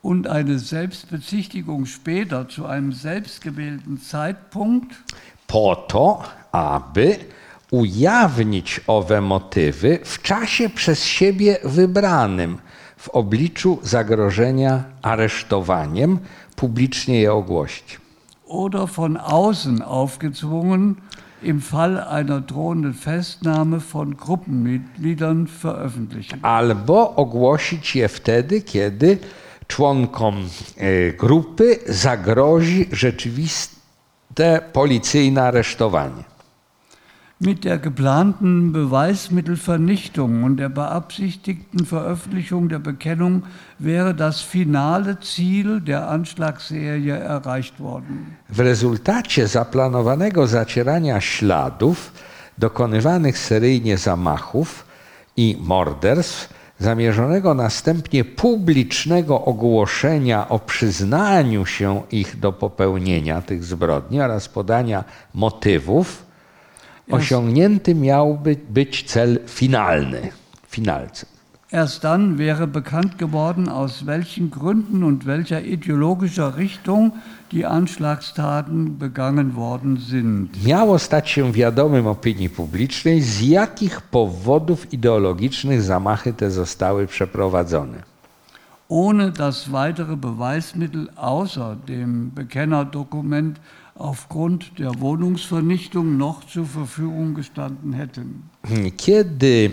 Und eine Selbstbezichtigung später zu einem selbstgewählten Zeitpunkt po to, aby ujawnić owe motywy w czasie przez siebie wybranym, w obliczu zagrożenia aresztowaniem, publicznie je ogłosić. oder von außen aufgezwungen im Fall einer drohenden Festnahme von Gruppenmitgliedern veröffentlichen. Albo ogłosić je wtedy, kiedy członkom e, grupy zagrozi rzeczywiste policyjne aresztowanie. Mit der geplanten Beweismittelvernichtung und der beabsichtigten Veröffentlichung der Bekennung wäre das finale Ziel der Anschlagsserie erreicht worden. W rezultacie zaplanowanego zacierania śladów, dokonywanych seryjnie zamachów i morderstw, zamierzonego następnie publicznego ogłoszenia o przyznaniu się ich do popełnienia tych zbrodni oraz podania motywów, osiągnięty miałby być cel finalny, finalcy. Erst dann wäre bekannt geworden, aus welchen Gründen und welcher ideologischer Richtung die Anschlagstaten begangen worden sind. Miało stać się wiadomym opinii publicznej, z jakich powodów ideologicznych zamachy te zostały przeprowadzone. Ohne dass weitere Beweismittel außer dem Bekennerdokument aufgrund der Wohnungsvernichtung noch zur Verfügung gestanden hätten. Kiedy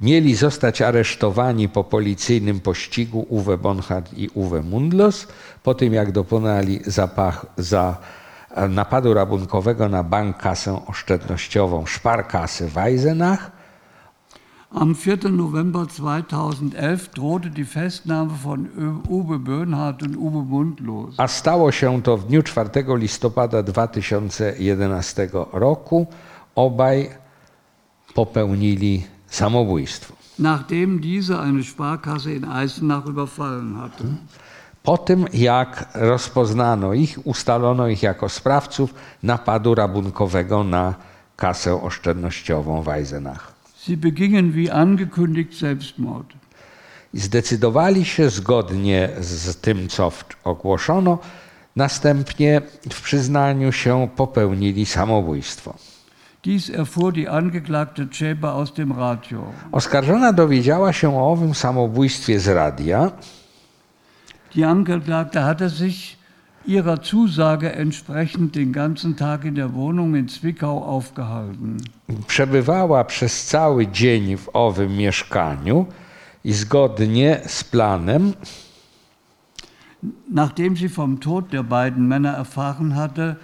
mieli zostać aresztowani po policyjnym pościgu Uwe Bonhardt i Uwe Mundlos, po tym jak dokonali zapach za napadu rabunkowego na bank kasę oszczędnościową Sparkasse Weisenach, Am 4. November 2011 drohte die Festnahme von Uwe Böhnhardt und Uwe Mundlos. a stało się to w dniu 4 listopada 2011 roku. Obaj popełnili samobójstwo. nachdem diese eine Sparkasse in Eisenach überfallen hatte. Po tym, jak rozpoznano ich, ustalono ich jako sprawców napadu rabunkowego na kasę oszczędnościową w Eisenach. Sie begingen wie angekündigt Selbstmord. Zdecydowali się zgodnie z tym, co ogłoszono, następnie w przyznaniu się popełnili samobójstwo. Dies erfuhr die Angeklagte Czeber aus dem Radio. Oskarżona dowiedziała się o owym samobójstwie z radia, Die Angeklagte hatte sich ihrer Zusage entsprechend den ganzen Tag in der Wohnung in Zwickau aufgehalten. przebywała przez cały dzień w owym mieszkaniu i zgodnie z planem Nachdem sie vom Tod der beiden Männer erfahren hatte,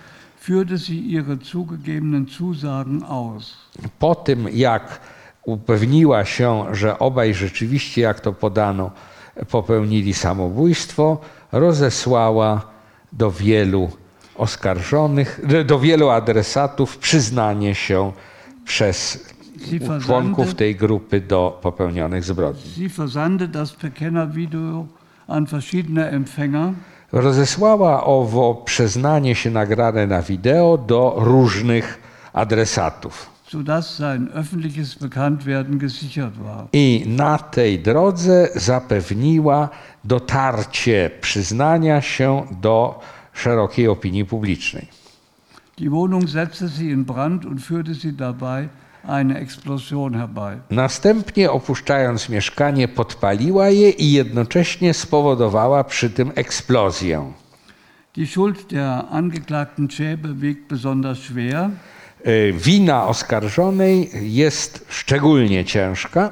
führte sie ihre zugegebenen Zusagen aus. po tym, jak upewniła się, że obaj rzeczywiście, jak to podano, popełnili samobójstwo, rozesłała do wielu oskarżonych, do wielu adresatów przyznanie się przez członków tej grupy do popełnionych zbrodni. sie versandte das Bekennervideo an verschiedene Empfänger. Rozesłała owo przyznanie się nagrane na wideo do różnych adresatów. sodass sein öffentliches Bekanntwerden gesichert war. I na tej drodze zapewniła dotarcie przyznania się do szerokiej opinii publicznej. Die Wohnung setzte sie in Brand und führte sie dabei. Następnie, opuszczając mieszkanie, podpaliła je i jednocześnie spowodowała przy tym eksplozję. Die Schuld der Angeklagten Schäbe wiegt besonders schwer. E, Wina oskarżonej jest szczególnie ciężka,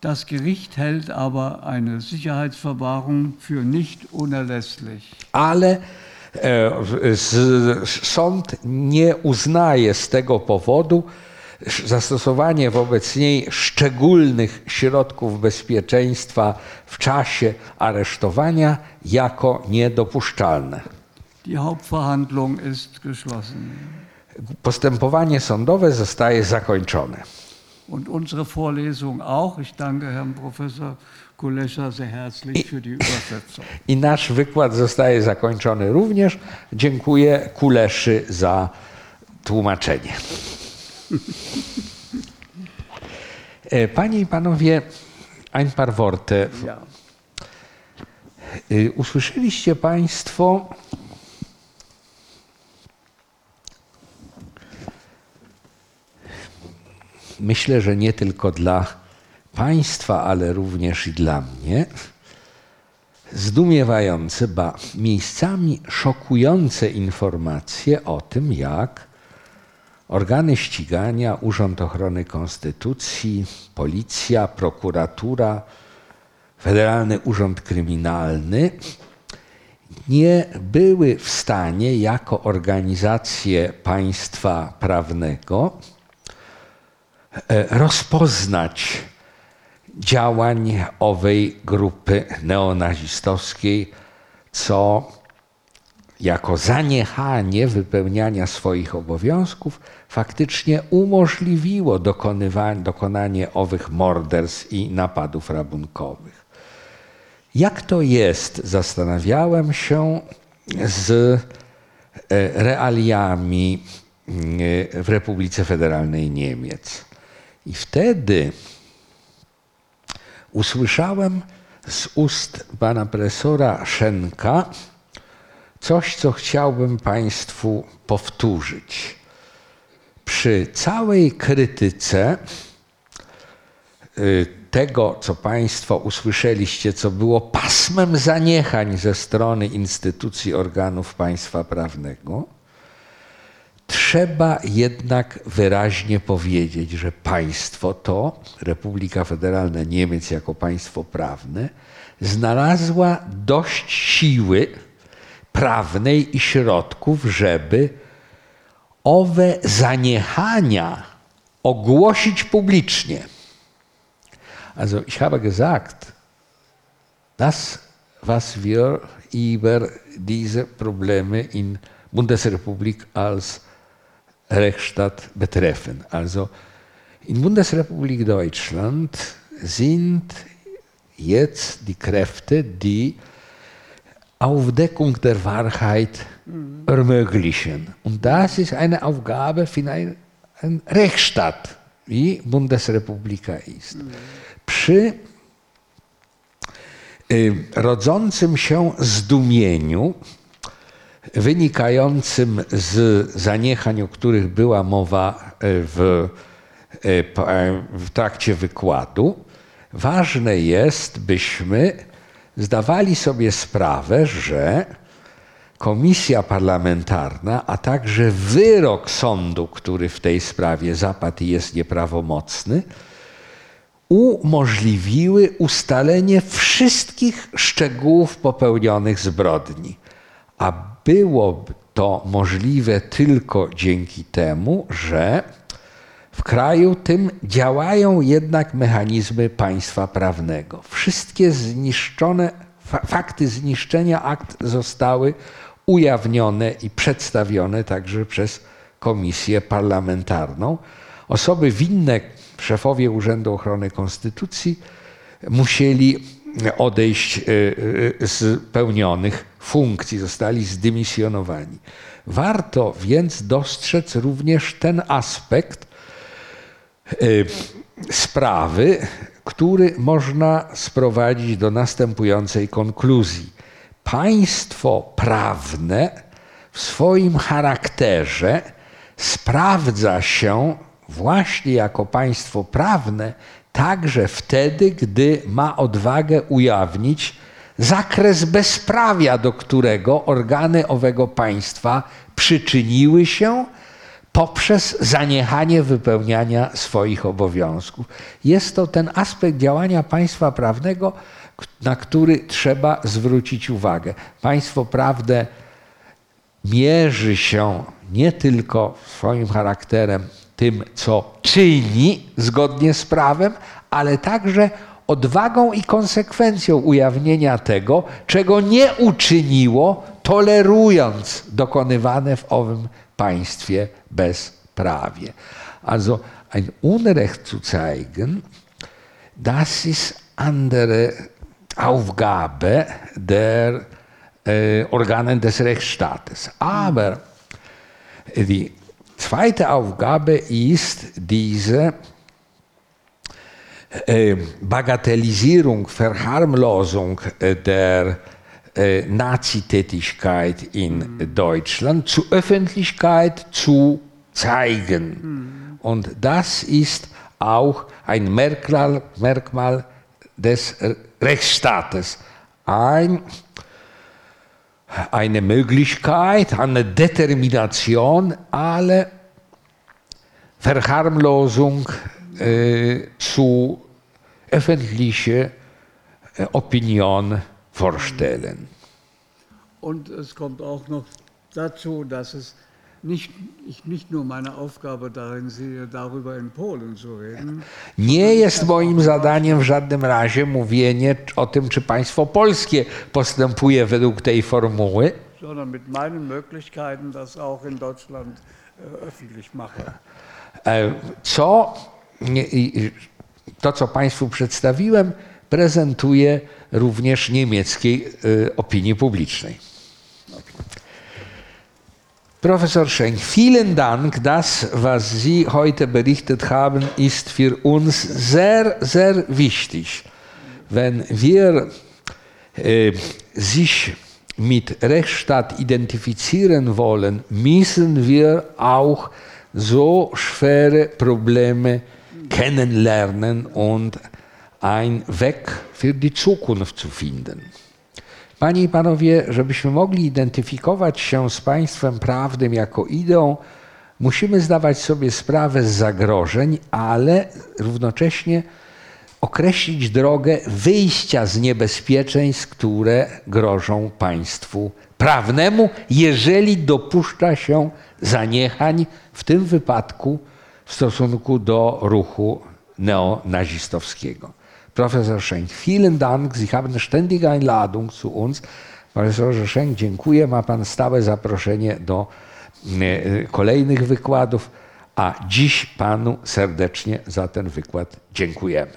Das Gericht hält aber eine Sicherheitsverwahrung für nicht unerlässlich. ale e, z, sąd nie uznaje z tego powodu zastosowanie wobec niej szczególnych środków bezpieczeństwa w czasie aresztowania jako niedopuszczalne. Die Hauptverhandlung ist geschlossen. Postępowanie sądowe zostaje zakończone. Und unsere Vorlesung auch. Ich danke Herrn Professor Kulesza sehr herzlich für die Übersetzung. I nasz wykład zostaje zakończony również. Dziękuję Kuleszy za tłumaczenie. E, Panie i panowie, ein paar Worte. Ja. Y, Usłyszeliście Państwo myślę, że nie tylko dla Państwa, ale również i dla mnie, zdumiewające, ba miejscami szokujące informacje o tym, jak organy ścigania, Urząd Ochrony Konstytucji, Policja, Prokuratura, Federalny Urząd Kryminalny nie były w stanie jako organizacje państwa prawnego e, rozpoznać działań owej grupy neonazistowskiej, co jako zaniechanie wypełniania swoich obowiązków faktycznie umożliwiło dokonanie owych morderstw i napadów rabunkowych. Jak to jest, zastanawiałem się, z e, realiami e, w Republice Federalnej Niemiec. I wtedy usłyszałem z ust pana profesora Szenka coś, co chciałbym Państwu powtórzyć. Przy całej krytyce y, tego, co Państwo usłyszeliście, co było pasmem zaniechań ze strony instytucji organów państwa prawnego, trzeba jednak wyraźnie powiedzieć, że państwo to, Republika Federalna Niemiec jako państwo prawne, znalazła dość siły prawnej i środków, żeby owe zaniechania ogłosić publicznie. Also ich habe gesagt, das, was wir über diese Probleme in Bundesrepublik als Rechtsstaat betreffen. Also in Bundesrepublik Deutschland sind jetzt die Kräfte, die Aufdeckung der Wahrheit ermöglichen. Und das ist eine Aufgabe für einen Rechtsstaat, wie Bundesrepublika ist. Przy y, rodzącym się zdumieniu, wynikającym z zaniechań, o których była mowa y, w, e, w trakcie wykładu, ważne jest, byśmy zdawali sobie sprawę, że komisja parlamentarna, a także wyrok sądu, który w tej sprawie zapadł i jest nieprawomocny, umożliwiły ustalenie wszystkich szczegółów popełnionych zbrodni. A było to możliwe tylko dzięki temu, że w kraju tym działają jednak mechanizmy państwa prawnego. Wszystkie zniszczone, fa- fakty zniszczenia akt zostały ujawnione i przedstawione także przez komisję parlamentarną. Osoby winne, szefowie Urzędu Ochrony Konstytucji, musieli odejść e, e, z pełnionych funkcji, zostali zdymisjonowani. Warto więc dostrzec również ten aspekt sprawy, który można sprowadzić do następującej konkluzji. Państwo prawne w swoim charakterze sprawdza się właśnie jako państwo prawne także wtedy, gdy ma odwagę ujawnić zakres bezprawia, do którego organy owego państwa przyczyniły się poprzez zaniechanie wypełniania swoich obowiązków. Jest to ten aspekt działania państwa prawnego, na który trzeba zwrócić uwagę. Państwo prawne mierzy się nie tylko swoim charakterem, tym, co czyni zgodnie z prawem, ale także odwagą i konsekwencją ujawnienia tego, czego nie uczyniło, tolerując dokonywane w owym państwie bezprawie. Also ein Unrecht zu zeigen, das ist andere Aufgabe der äh, Organen des Rechtsstaates. Aber die zweite Aufgabe ist diese äh, Bagatellisierung, Verharmlosung äh, der äh, Nazitätigkeit in mhm. Deutschland zur Öffentlichkeit zu zeigen. Mhm. Und das ist auch ein Merkmal, Merkmal des Rechtsstaates. Ein, eine Möglichkeit, eine Determination, alle Verharmlosung äh, zu öffentlicher äh, Opinion vorstellen. Und es kommt auch noch dazu, dass es nicht, ich nicht nur meine Aufgabe darin sehe, darüber in Polen zu reden. Nie jest moim zadaniem w żadnym razie mówienie o tym, czy państwo polskie postępuje według tej formuły. Sondern mit meinen Möglichkeiten das auch in Deutschland äh, öffentlich mache. E, co, to co Państwu przedstawiłem, prezentuje również niemieckiej e, opinii publicznej. Professor Schenk, vielen Dank. Das, was Sie heute berichtet haben, ist für uns sehr, sehr wichtig. Wenn wir äh, sich mit Rechtsstaat identifizieren wollen, müssen wir auch so schwere Probleme kennenlernen und einen Weg für die Zukunft zu finden. Panie i panowie, żebyśmy mogli identyfikować się z państwem prawnym jako ideą, musimy zdawać sobie sprawę z zagrożeń, ale równocześnie określić drogę wyjścia z niebezpieczeństw, które grożą państwu prawnemu, jeżeli dopuszcza się zaniechań, w tym wypadku w stosunku do ruchu neonazistowskiego. Professor Schenk, vielen Dank. Sie haben eine ständige Einladung zu uns. Profesorze Schenk, dziękuję. Ma Pan stałe zaproszenie do e, kolejnych wykładów, a dziś Panu serdecznie za ten wykład dziękujemy.